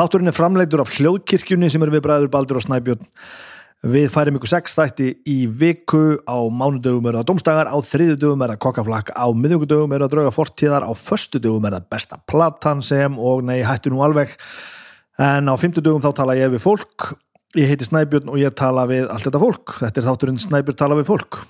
Þátturinn er framleitur af hljóðkirkjunni sem er við bræður Baldur og Snæbjörn. Við færum ykkur sex þætti í viku, á mánudögum er það domstagar, á þriðudögum er það kokkaflakk, á miðugudögum er það drauga fortíðar, á föstudögum er það besta platan sem og nei hættu nú alveg. En á fymtudögum þá tala ég við fólk, ég heiti Snæbjörn og ég tala við allt þetta fólk. Þetta er þátturinn Snæbjörn tala við fólk.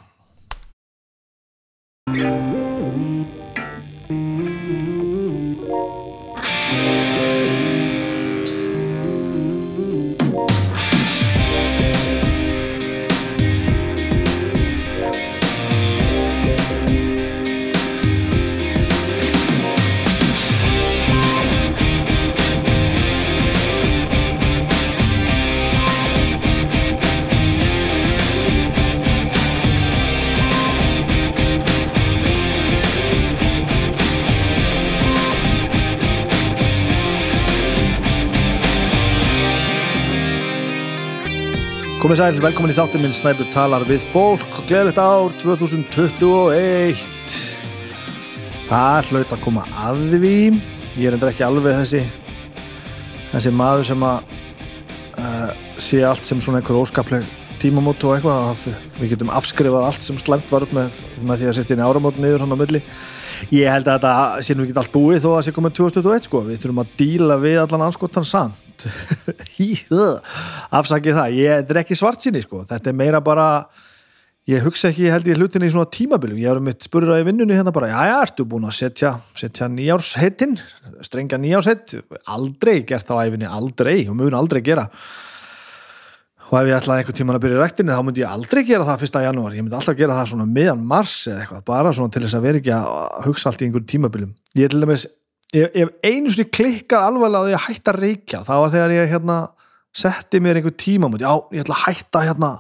Komið sæl, velkomin í þáttum minn Snæbjörn talar við fólk. Gleðilegt ár 2021 Það hlaut að koma að því. Ég er endur ekki alveg þessi þessi maður sem að uh, sé allt sem svona einhver óskapleg tímamót og eitthvað. Að við getum afskrifað allt sem slæmt var upp með, með því að setja inn áramót niður hann á milli. Ég held að þetta sé nú ekki allt búið þó að það sé komið 2021 sko. Við þurfum að díla við allan anskotan samt afsakið það, ég, þetta er ekki svart sinni sko. þetta er meira bara ég hugsa ekki, ég held ég hlutin í svona tímabilum ég er um mitt spurður í vinnunni hérna bara já, já, ertu búin að setja, setja nýjársheitin strengja nýjársheitt aldrei gert á æfinni, aldrei og mun aldrei gera. Og ef ég ætlaði einhvern tíman að byrja í rektinni þá myndi ég aldrei gera það fyrsta janúar. Ég myndi alltaf gera það svona meðan mars eða eitthvað bara svona til þess að ekki að hugsa allt í einhvern tímabilum ég til dæmis ég hef einu sinni klikkað alveg að ég hætti að reykja það var þegar ég hérna setti mér einhver tímamóti, já ég ætla að hætta hérna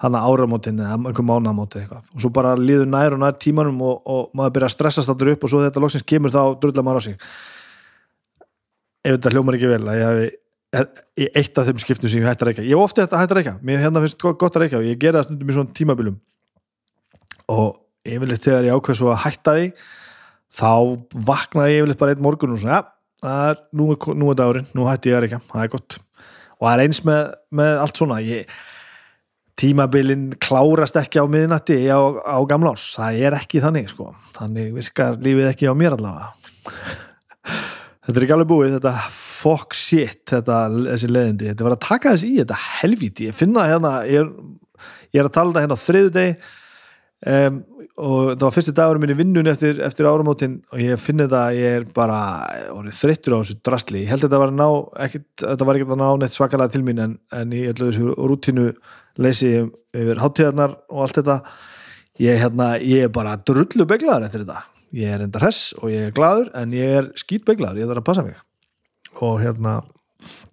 hana áramótin eða einhver mánamóti eitthvað. Og svo bara líður nær og nær tímanum og, og maður byrja að stressast allur upp og svo þetta loksins kemur þá drullar maður á sig. Ef þetta hljómar ekki vel að ég hefi í eitt af þeim skiptum sem ég hætti að reykja. Ég hef ofta hætti að reykja, mér hérna finnst gott að reykja og ég gera það stundum í svona tímabilum. Og yfirleitt þegar ég ákveð svo að hætta því þá vaknaði ég yfirleitt bara einn morgun og svona, ja, það er nú, nú er dagurinn, nú hætti ég að reykja, það er gott. Og það er eins með, með allt svona ég, tímabilin klárast ekki á miðnatti á, á gamla árs, það er ekki þannig sko, þannig virkar lífið ekki á mér allavega. Þetta er ekki alveg búið, þetta fuck shit þetta, þessi leðindi, þetta var að taka þessi í þetta helviti, ég finna hérna ég ég er að tala þetta hérna á þriðu deg um, og það var fyrsti dagur minn í vinnunni eftir, eftir áramótin og ég finna þetta, ég er bara þreyttur á þessu drastli, ég held að þetta var að ná ekkit, þetta var ekkert að ná neitt svakalega til mín en, en ég held að þessu rútinu leysi yfir háttíðarnar og allt þetta. Ég, hérna, ég er bara drullu beglaður eftir þetta. Ég er enda hress og ég er gladur en ég er skýt beglaður, ég þarf að passa mig. Og hérna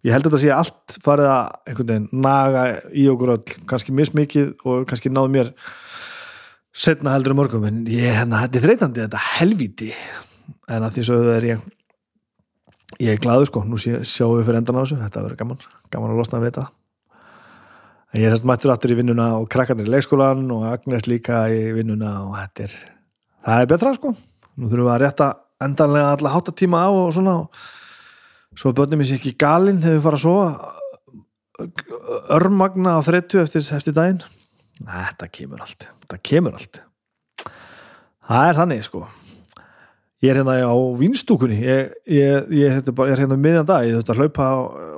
ég held að þetta sé allt farið að naga í okkur öll kannski mismikið og kannski náðu mér setna heldur um morgum en ég hérna, þetta er þreytandi, þetta er helviti en að því svo er ég ég er gladur sko. Nú sé, sjáum við fyrir endan á þessu, þetta verður gaman gaman að losna að vita en ég er hérna mættur aftur í vinnuna og krakkarnir í leikskólan og Agnes líka í vinnuna og þetta er, það er betra sko. Nú þurfum við að rétta endanlega alla háttatíma á og svona svo börnum ég sér ekki galinn þegar við fara að sofa örmagna á 30 eftir, eftir daginn. Þetta kemur allt þetta kemur allt. Það er þannig sko. Ég er hérna á vinstúkunni ég, ég, ég, bara, ég er hérna miðjan dag. Ég þurfti að hlaupa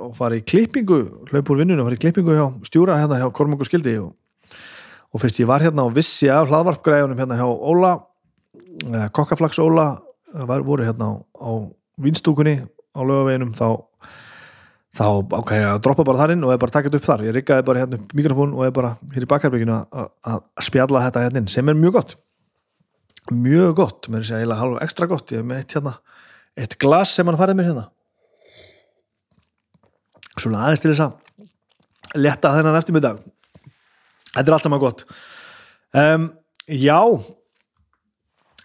og fara í klippingu hlaupa úr vinnunum og fara í klippingu hjá stjúra hérna hjá Kormungur Skildi og, og fyrst ég var hérna og vissi af hlaðvarpgræðunum hérna hjá Óla kokkaflags Óla var, voru hérna á, á vinstúkunni á lögaveginum þá þá ok, að droppa bara þar inn og er bara takkað upp þar, ég riggaði bara hérna upp mikrofón og er bara hér í bakkarbygginu að spjalla þetta hérna inn, sem er mjög gott. Mjög gott, mér er sér eiginlega halv ekstra gott, ég hef með eitt hérna eitt glas sem hann farið mér hérna. Svona aðeins til þess að leta þennan eftirmyndag þetta er alltaf maður gott. Um, já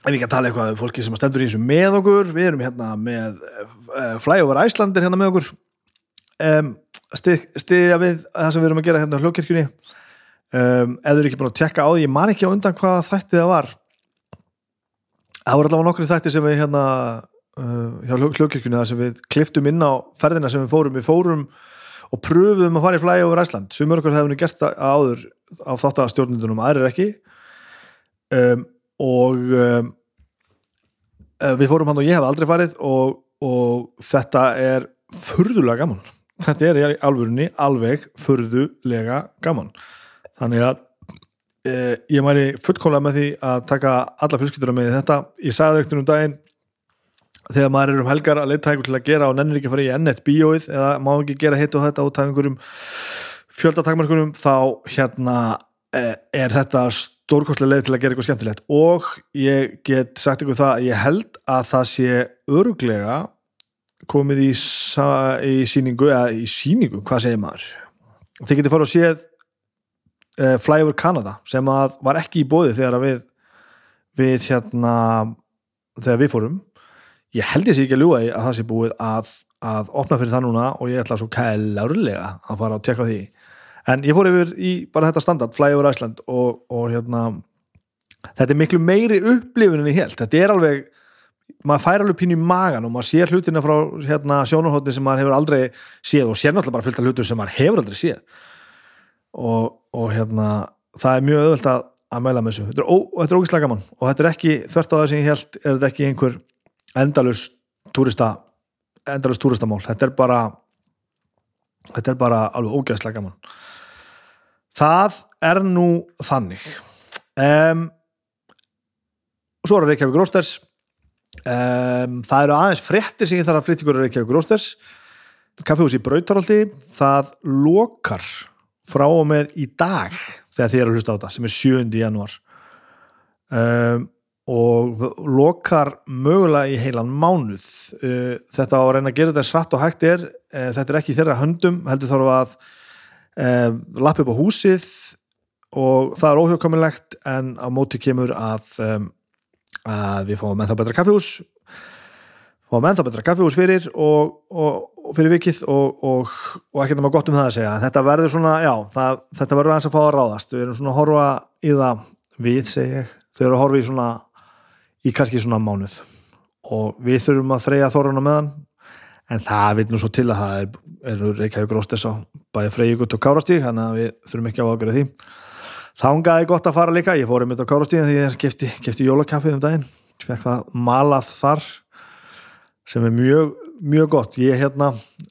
ef við ekki að tala eitthvað um fólki sem stendur í þessu með okkur, við erum hérna með uh, Flyover Æslandir hérna með okkur um, stiðja við það sem við erum að gera hérna á hljókirkjunni um, eða eru ekki búin að tjekka á því ég man ekki á undan hvað þætti það var. Það voru allavega nokkru þætti sem við hérna uh, hjá hljókirkjunni þar sem við kliftum inn á ferðina sem við fórum. Við fórum og pröfum að fara í flægi over Æsland okkur hefum við gert það áður á þáttastjórnundunum, aðrir ekki. Um, og um, við fórum hann og ég hef aldrei farið og, og þetta er furðulega gaman þetta er í alvörunni alveg furðulega gaman. Þannig að eh, ég mæli fullkomlega með því að taka alla fjölskyldur með þetta. Ég sagði ekkert um daginn þegar maður er um helgar að leita eitthvað til að gera og nennir ekki að fara í ennett bíóið eða má ekki gera hitt og þetta út af einhverjum fjöldatakmarkunum þá hérna eh, er þetta stórkostlega leið til að gera eitthvað skemmtilegt. Og ég get sagt ykkur það að ég held að það sé öruglega komið í, í síningu eða í síningu, hvað segir maður? Þið getur fara að séð uh, Fly over Canada sem að var ekki í bóði þegar við við hérna þegar við fórum. Ég held ég sé ekki að ljúa að það sé búið að, að opna fyrir það núna og ég ætla svo kælárlega að fara að tekka því. En ég fór yfir í bara þetta standard Fly over Iceland og, og hérna þetta er miklu meiri upplifun en ég held, þetta er alveg maður fær alveg pínu í magan og maður sér hlutina frá hérna, sjónarhóttni sem maður hefur aldrei séð og sér náttúrulega bara fullt af hlutur sem maður hefur aldrei séð. Og, og hérna það er mjög öðvöld að, að mæla með þessu. Þetta er, ó, þetta er ógislega gaman og þetta er ekki þvert á það sem ég held er þetta ekki einhver endalus túrista endalus túristamál. Þetta er bara þetta er bara alveg ógæðslega gaman. Það er nú þannig. Um, svo er Reykjavík Rósters Um, það eru aðeins fréttir sem ég þarf að flytja ykkur að Reykjavík Rósters kaffehús í Brautarhaldi það lokar frá og með í dag þegar þið eru að hlusta á þetta sem er 7. januar um, og lokar mögulega í heilan mánuð. Uh, þetta á að reyna að gera þetta sratt og hægt er. Uh, þetta er ekki þeirra höndum heldur þarf að uh, lappa upp á húsið. Og það er óhjóðkomilegt en á móti kemur að um, að við fáum ennþá betra kaffihús fáum ennþá betra kaffihús fyrir og, og, og fyrir vikið og, og ekki náma gott um það að segja. Þetta verður svona, já, það, þetta verður aðeins að fá að ráðast, við erum svona að horfa í það við segja, þau eru að horfa í svona í kannski svona mánuð. Og við þurfum að þreja þorrana meðan en það vil nú svo til að það er, er Reykjavík Róstes á bæði Freyjúkut og Kárastík þannig að við þurfum ekki á aðgöra því Þángaði gott að fara líka, ég fór um þetta á Kárastíðin því ég kefti, kefti jólakaffið um daginn. Fekk það malað þar sem er mjög, mjög gott. Ég er hérna,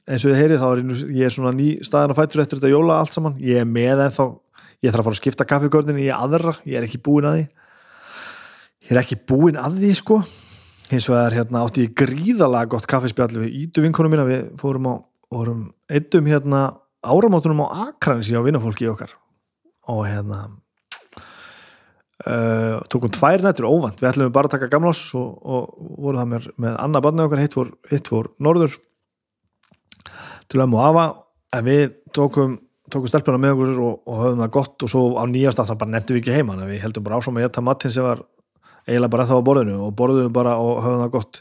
eins og ég heyri þá er ég, er svona ný staðan og fættur eftir þetta jóla allt saman, ég er með ennþá ég þarf að fara að skipta kaffegörninni í aðra. Ég er ekki búin að því. Ég er ekki búin að því sko. Eins og það er hérna átti ég gríðalega gott kaffespjall við ídu vinkonum mína. Við fórum á, fórum eittum hérna áramótunum á Akranis á vinnafólki okkar og hérna uh, tókum tvær nættur óvand, við ætlum bara að taka gamlás og, og voru það með, með annað barnið okkar, hitt fór, hitt fór norður til ömmu og afa. En við tókum tókum stelpuna með okkur og, og höfum það gott og svo á nýjast að það bara nefndum við ekki heima. Við heldum bara áfram að geta matinn sem var eiginlega bara þá á borðinu og borðum bara og höfum það gott.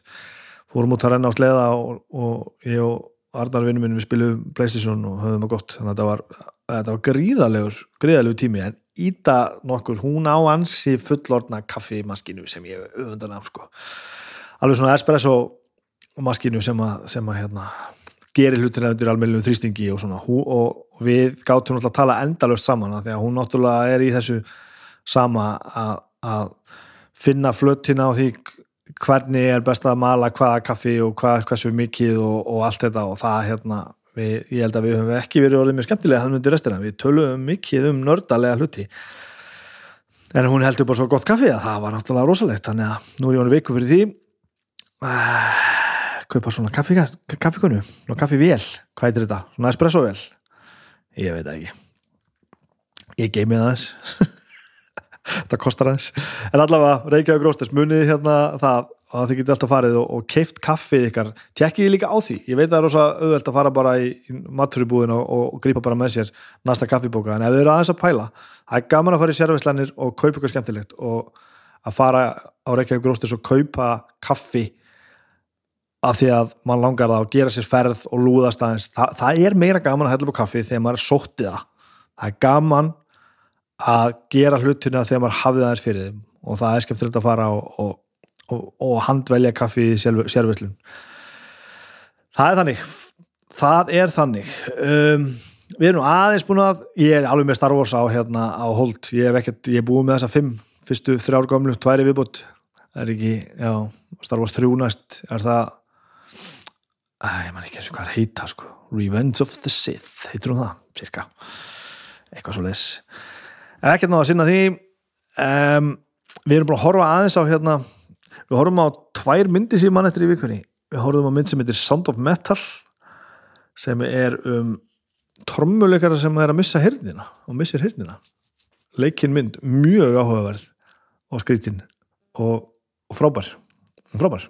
Fórum út að renna á sleða og, og ég og Arnar vinnum minn við spilum Playstation og höfum það gott. Þannig að þetta var, þetta var gríðalegur gríðalegur tími en Íta nokkur hún á ansi fullordna kaffimaskinu sem ég auðvundan af sko. Alveg svona espresso maskinu sem að, sem að hérna, gerir hlutina undir almennilum þrýstingi og svona. Og, og við gáttum náttúrulega að tala endalust saman því að hún náttúrulega er í þessu sama að, að finna flöttina á því hvernig er best að mala hvaða kaffi og hvað, hversu mikið og, og allt þetta og það hérna við, ég held að við höfum ekki verið orðið mjög skemmtilega þannig undir restina, við töluðum mikið um nördalega hluti. En hún heldur bara svo gott kaffi að það var náttúrulega rosalegt, þannig að nú er ég ánum viku fyrir því. Uh, kaupa svona kaffikonu. Og kaffivél, hvað heitir þetta? svona espresso vél? Ég veit ekki. Ég geimi það þess þetta kostar aðeins. En allavega Reykjavík Rósters munið hérna það að þið getið alltaf farið og, og keift kaffið ykkar. Tjekkið líka á því, ég veit að það er rosa auðvelt að fara bara í, í maturibúðin og, og, og grípa bara með sér næsta kaffibóka en ef þið eru aðeins að pæla, það er gaman að fara í sérfislenir og kaupa ykkur skemmtilegt og að fara á Reykjavík Rósters og kaupa kaffi af því að mann langar það og gera sér ferð og lúðast aðeins, Þa, það er meira gaman að hella upp kaffi þegar maður er sóttið það. Það er gaman að gera hlutina þegar maður hafið aðeins fyrir og það er skemmtilegt að fara og og, og handvelja kaffi í sérveislun það er þannig. Það er þannig. Um, við erum aðeins búin að ég er alveg með Star Wars á, hérna, á hold. Ég hef ekkert, ég er búin með þessa fimm fyrstu þrjár gamlu, tværi viðbútt það er ekki, já, Star Wars 3 næst. Er það að ég man ekki eins og hvað er heita sko. Revenge of the Sith, heitur hún það cirka, eitthvað svo les ekkert náða að sinna því. Um, við erum búin að horfa aðeins á hérna, við horfum á tvær myndi sem mann eftir í vikunni. Við horfum á mynd sem heitir Sound of Metal sem er um trommuleikara sem er að missa hernina og missir hernina leikin mynd mjög áhugaverð og skrítin og, og frábær frábær.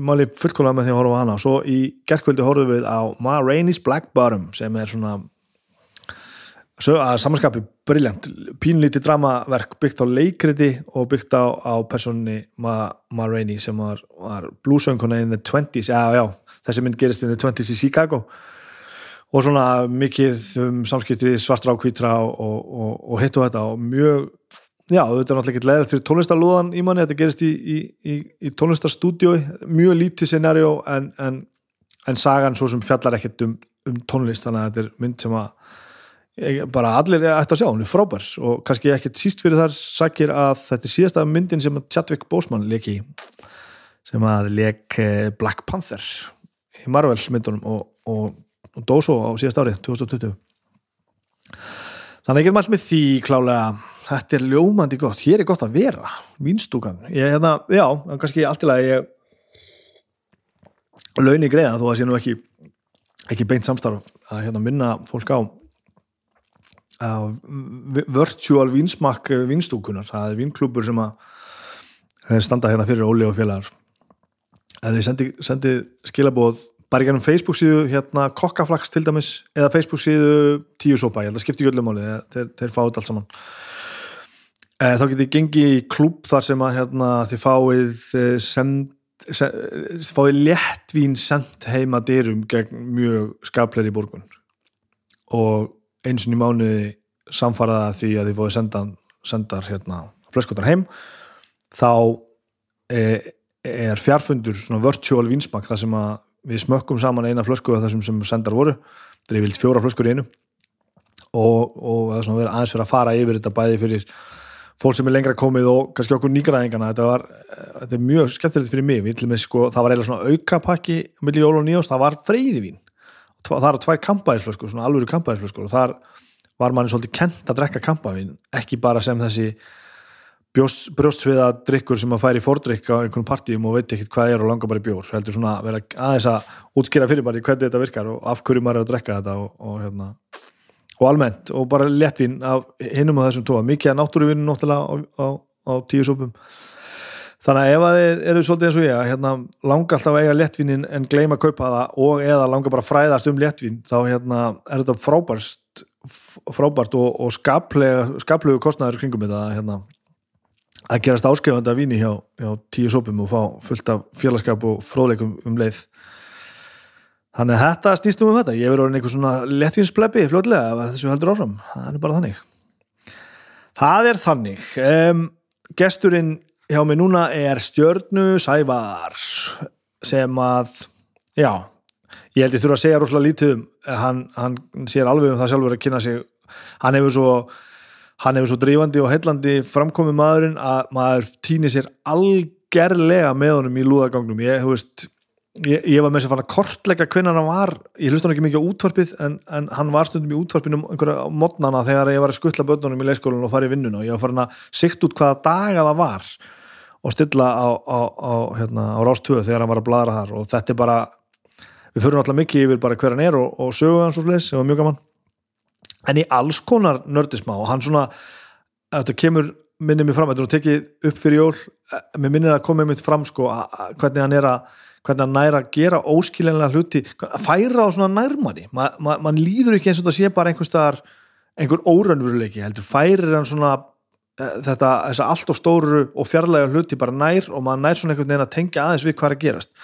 Máli fullkóla með því að horfa á hana. Og svo í gerðkvöldi horfum við á Ma Rainey's Black Bottom sem er svona að samanskapi briljant, pínlítið dramaverk byggt á leikriti og byggt á, á personni Ma, Ma Rainey sem var, var bluesönguna in the 20's, já já þessi mynd gerist in the 20's í Chicago. Og svona mikið um samskipti svartra á kvítra og, og, og hitt og þetta og mjög já, þetta er náttúrulega ekki leðið fyrir tónlistarlúðan í manni, þetta gerist í, í, í, í tónlistarstúdiói, mjög lítið scenarjó en, en, en sagan svo sem fjallar ekkert um, um tónlist þannig að þetta er mynd sem að bara allir ætti að sjá, hún er frábær. Og kannski ekkert síst fyrir þar sakir að þetta er síðasta myndin sem Chadwick Boseman leki sem að lek eh, Black Panther í Marvel myndunum og, og, og dó svo á síðast ári 2020 þannig að ég get mælt með því klálega þetta er ljómandi gott, hér er gott að vera vinstúkan, ég hérna, já kannski allt í lagi ég launi greiða þó að sé nú ekki ekki beint samstarf að hérna minna fólk á virtual vinsmakk vinstúkunar, það er vinklúpur sem að standa hérna fyrir Óli og félagar að þið sendi, sendi skilabóð bara ekki ennum Facebook síðu hérna kokkaflags til dæmis eða Facebook síðu tíu sopa, ég held að skipti ekki öllum áli þeir, þeir fáið allt saman. E, þá getið gengið í klúb þar sem að hérna, þið fáið eh, send, send, fáið léttvín sendt heima dyrum gegn mjög skapleiri borgun. Og eins og í mánuði samfaraða því að þið fóðið sendan, sendar hérna flöskotar heim þá e, er fjarfundur svona virtual vinsmak þar sem að við smökkum saman eina flösku af þessum sem sendar voru. Það er vilt fjóra flöskur í einu. Og, og svona verið aðeins fyrir að fara yfir þetta bæði fyrir fólk sem er lengra komið og kannski okkur nýgraðingana þetta, var, þetta er mjög skemmtilegt fyrir mig. Sko, það var eiginlega svona aukapakki millir jól og nýjós, það var freyðivín það er tvær kampaðisflöskur, svona alvöru kampaðisflöskur og þar var manni svolítið kent að drekka kampaðvín, ekki bara sem þessi brjóstsviða drikkur sem að færi fórdrykk á einhvern partíum og veit ekki hvað er og langar bara í bjór heldur svona að vera aðeins að útskýra fyrir bara hvernig þetta virkar og af hverju maður er að drekka þetta og, og, hérna, og almennt og bara léttvin af hinnum á þessum tóa, mikið að náttúruvinu náttúrulega á, á, á tíu sopum þannig að ef að þið eru svolítið eins og ég að hérna, langa alltaf að eiga léttvinin en gleyma að kaupa það og eða langa bara að fræðast um léttvin þá hérna, er þetta frábært frábært og, og skaplegu kostnæður kringum þetta hérna að gerast áskrifandi að víni hjá, hjá tíu sopum og fá fullt af félagskap og fróðleikum um leið. Þannig að þetta snýst nú um þetta. Ég verður orðin einhver svona lettvinsplebi fljóðlega ef þessu heldur áfram, það er bara þannig. Það er þannig. Um, gesturinn hjá mig núna er Stjörnu Sævar sem að já, ég held ég þurfa að segja rosalega lítið um hann, hann sér alveg um það sjálfur að kynna sig. Hann hefur svo hann hefur svo drífandi og heillandi framkomið maðurinn að maður týnir sér algerlega með honum í lúðagangnum ég, veist, ég, ég var með þess að fann að kortleika hvernig hann var, ég hlusta hann ekki mikið á útvarpið en, en hann var stundum í útvarpinum einhverja mótnana þegar ég var að skuttla börnunum í leiskólan og fara í vinnuna og ég var farin að sikt út hvaða daga það var og stilla á, á, á, hérna, á rástöðu þegar hann var að bladra þar. Og þetta er bara, við fyrir alltaf mikið yfir bara hver hann er og, og sögu hans og sliðis, það var mjög gaman. En í alls konar nördismá og hann svona, þetta kemur minnið mér fram, þetta er að tekið upp fyrir jól eh, mér minnir að koma mitt fram sko, hvernig hann er að hvernig hann næra að gera óskiljanlega hluti að færa á svona nærmanni Ma, ma, mann líður ekki eins og það sé bara einhver staðar einhver órönnveruleiki heldur færir hann svona þetta, þessa allt og stóru og fjarlæga hluti bara nær og maður nær svona einhvern veginn að tengja aðeins við hvað er að gerast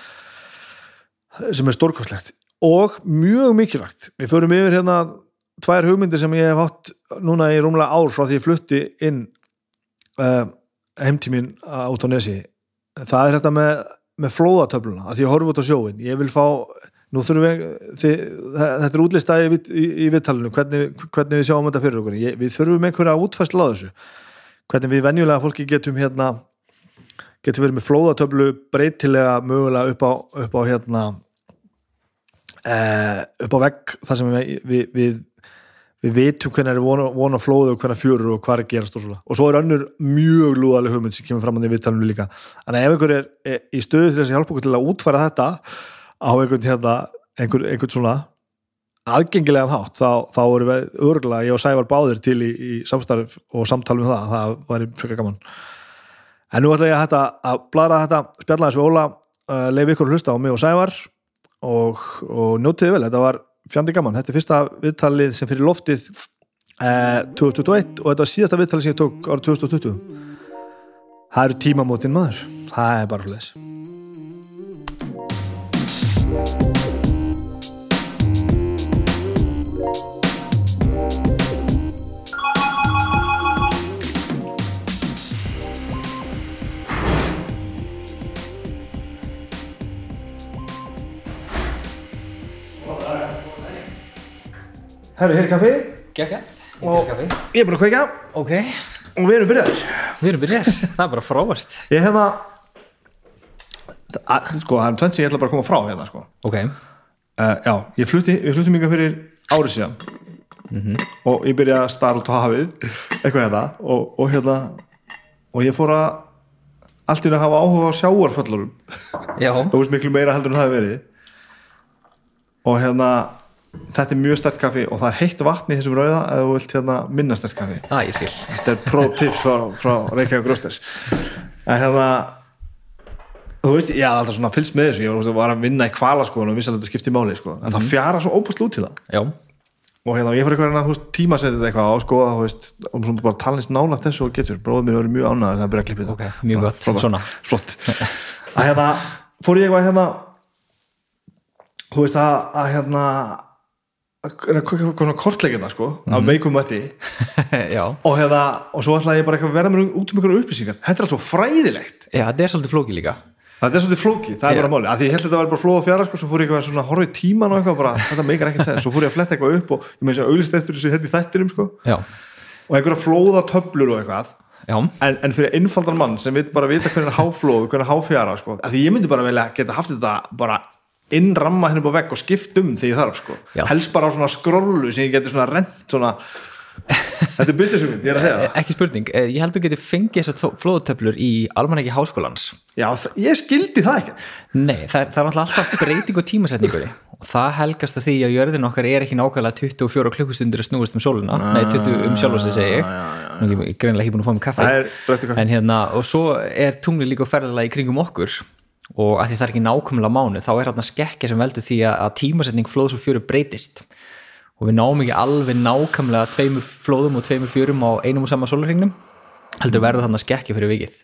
sem er stórkoslegt og mjög mikilvægt. Við förum yfir hérna tvær hugmyndir sem ég hef hatt núna í rúmlega ár frá því ég flutti inn uh, heimtímin át á nesi það er þetta með, með flóðatöfluna að því ég horf út á sjóin ég vil fá, nú þurfum við þið, þetta er útlistað í, í, í viðtalinu hvernig, hvernig við sjáum þetta fyrir okkur. Ég, við þurfum einhverja útfæsla á þessu hvernig við venjulega fólki getum hérna getum verið með flóðatöflu breytilega mögulega upp á, upp á hérna eh, upp á vegg þar sem við, við, við við vitum hvernig er vona, vona flóðu og hvernig fjörur og hvað er gerast og svona. Og svo er önnur mjög lúðaleg hugmynd sem kemur fram á því viðtalinu líka. Að ef einhver er, í stöðu til þess að hjálpa okkur til að útfæra þetta á einhvern, hérna, einhver, einhvern svona aðgengilegan hátt þá, þá erum við örgulega, ég og Sævar báðir til í, í samstarf og samtal um það það var frekar gaman. En nú ætla ég að, þetta, að bladra þetta spjalla þessu Óla, uh, leif ykkur hlusta á mig og Sævar og, og njótiði vel, þetta var fjandi gaman, þetta er fyrsta viðtalið sem fyrir loftið eh, 2021 og þetta var síðasta viðtalið sem ég tók árið 2020 það eru tímamótin maður. Það er bara hlutis Herru, hér er kaffi. Gekka, Og- kaffi. Ég er búin að kveikja. Ok, og við erum byrjaðir. Við erum byrjar, það er bara frábært. Ég hefða sko, það er tvennt sem ég ætla bara að koma frá hérna sko. Ok, Uh, já, ég flutti, við fluttum yngar fyrir árið síðan. Og ég byrja að starra út á hafið eitthvað hérna. Og, og hérna og ég fór að allt í að hafa áhuga á sjáarföllurum já, þú veist miklu meira heldur en það hefur verið. Og hérna þetta er mjög stert kaffi og það er heitt vatn í þessum rauða eða þú vilt hérna minna stert kaffi. Það skil. Þetta er pro tips frá, frá Reykjavík Rósters en hérna þú veist, ég hafði alltaf svona fylgst með þessu. Ég var, að vinna í kvalaskoðun og vissi að þetta skipti máli sko. en það fjara svo óbúst út til það. Já, og hérna, ég fór eitthvað að veist, tímasetið eitthvað á skoða, þú veist, og svona bara talist nánast þessu og getur, bróður mér verið mjög ánæður þegar að byrja að klippa að að, að að kortleikina sko, af veikum mætti. Já. Og hérna, og svo ætlaði ég bara að vera með út um einhverju upplýsingar, þetta er allt svo fræðilegt. Já, þetta er svolítið flóki líka. Þetta er svolítið flóki, það er Já. bara máli að því ég held að þetta var bara flóð og fjara sko, svo fór ég eitthvað svona að horfa í tíman og eitthvað bara, þetta meikar ekkert segja, svo fór ég að fletta eitthvað upp og ég með þess að auglist eftir þessu hérna í þættinum sko, Já, og einhverja flóða töflur og eitthvað, en, en fyrir einfaldan mann sem vil bara vita hvernig er háflóð hvernig er háfjara, sko, að því ég myndi bara velja geta haft þetta bara innramma henni upp á vegg og skipt um ég þarf sko. Helst bara á svona skrollu sem ég geti svona rent svona þetta er business hugmynd, ég er að segja það. Ekki spurning. Eh, Ég held að þú getur fengið þessar flóðutöflur í almanæki háskólans. Já, ég skildi það ekkert. Nei, það, það er alltaf breyting og tímasetningur og það helgast að því að jörðin okkar er ekki nákvæmlega 24 klukkustundir að snúast um sóluna Nei, 20 um sjálf segi ég. Nú, Ég er greinlega ekki búin að fá mig kaffi. Það er en hérna, og svo er tungli líka ferðalega í kringum okkur og að því það er ekki nákvæmlega mánu þá er hérna skekkja sem veldur því að, tímasetning flóðs og fjöru breytist. Og við náum ekki alveg nákvæmlega tveimur flóðum og tveimur fjörum á einum og sama sólurringnum heldur verða þarna skekkja fyrir vikið.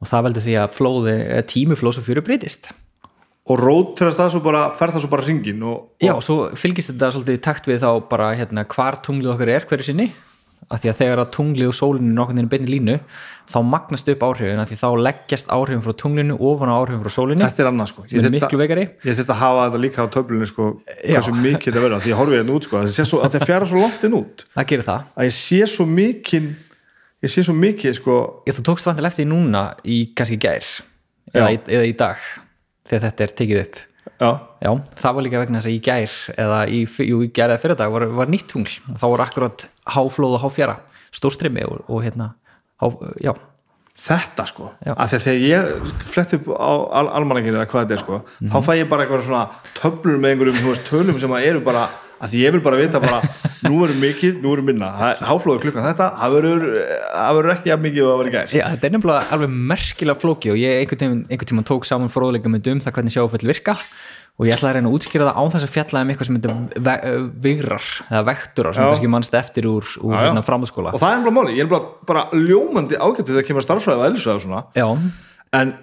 Og það veldur því að flóði, eh, tími flóðs og fjöru breytist. Og rótrast það svo bara, fer það svo bara ringin og, Já, og svo fylgist þetta svolítið takt við þá bara hérna, hvar tunglið okkar er hverju sinni að því að þegar að tunglið og sólinu er nokkurn veginn beinni línu þá magnast upp áhrifin að því þá leggjast áhrifin frá tunglinu ofan á áhrifin frá sólinu þetta er annað sko. er ég þurft að hafa þetta líka á töflunni sko, hversu mikið þetta verður, því ég horfi hérna út sko, svo, að það fjara svo langt inn út það gerir það. að ég sé svo mikið ég sé svo mikið sko. Ég, þú tókst vantilega eftir núna í kannski gær eða, í- eða í dag þegar þetta er tekið upp já, já, það var líka vegna þess að í gær eða í, jú, í gær eða fyrir dag var, var nýtt tungl. Og þá var akkurat háflóð og háfjara stórstrimi og, og hérna há, já, þetta sko. Já. að þegar ég flett upp á al almanakinu eða hvað þetta er sko, þá fæ ég bara eitthvað svona töflur með einhverjum tölum sem að eru bara að því ég vil bara vita bara, nú verður mikið, nú verður minna. Það háflóður klukkan þetta, það verður ekki að mikið og það verður gær. Já, þetta er nefnilega alveg merkilega flóki og ég einhvern einhvern tímann tók saman fróðleika með um það hvernig sjáfell virka og ég ætlaði að reyna að útskýra það án þess að fjalla um eitthvað sem heitir vigrar eða vekturar sem kannski mannst eftir úr, úr hérna framhaldsskóla. Og það er bara máli, ég er bara, bara ljómandi ágættu þegar kemur að og svona. Já, en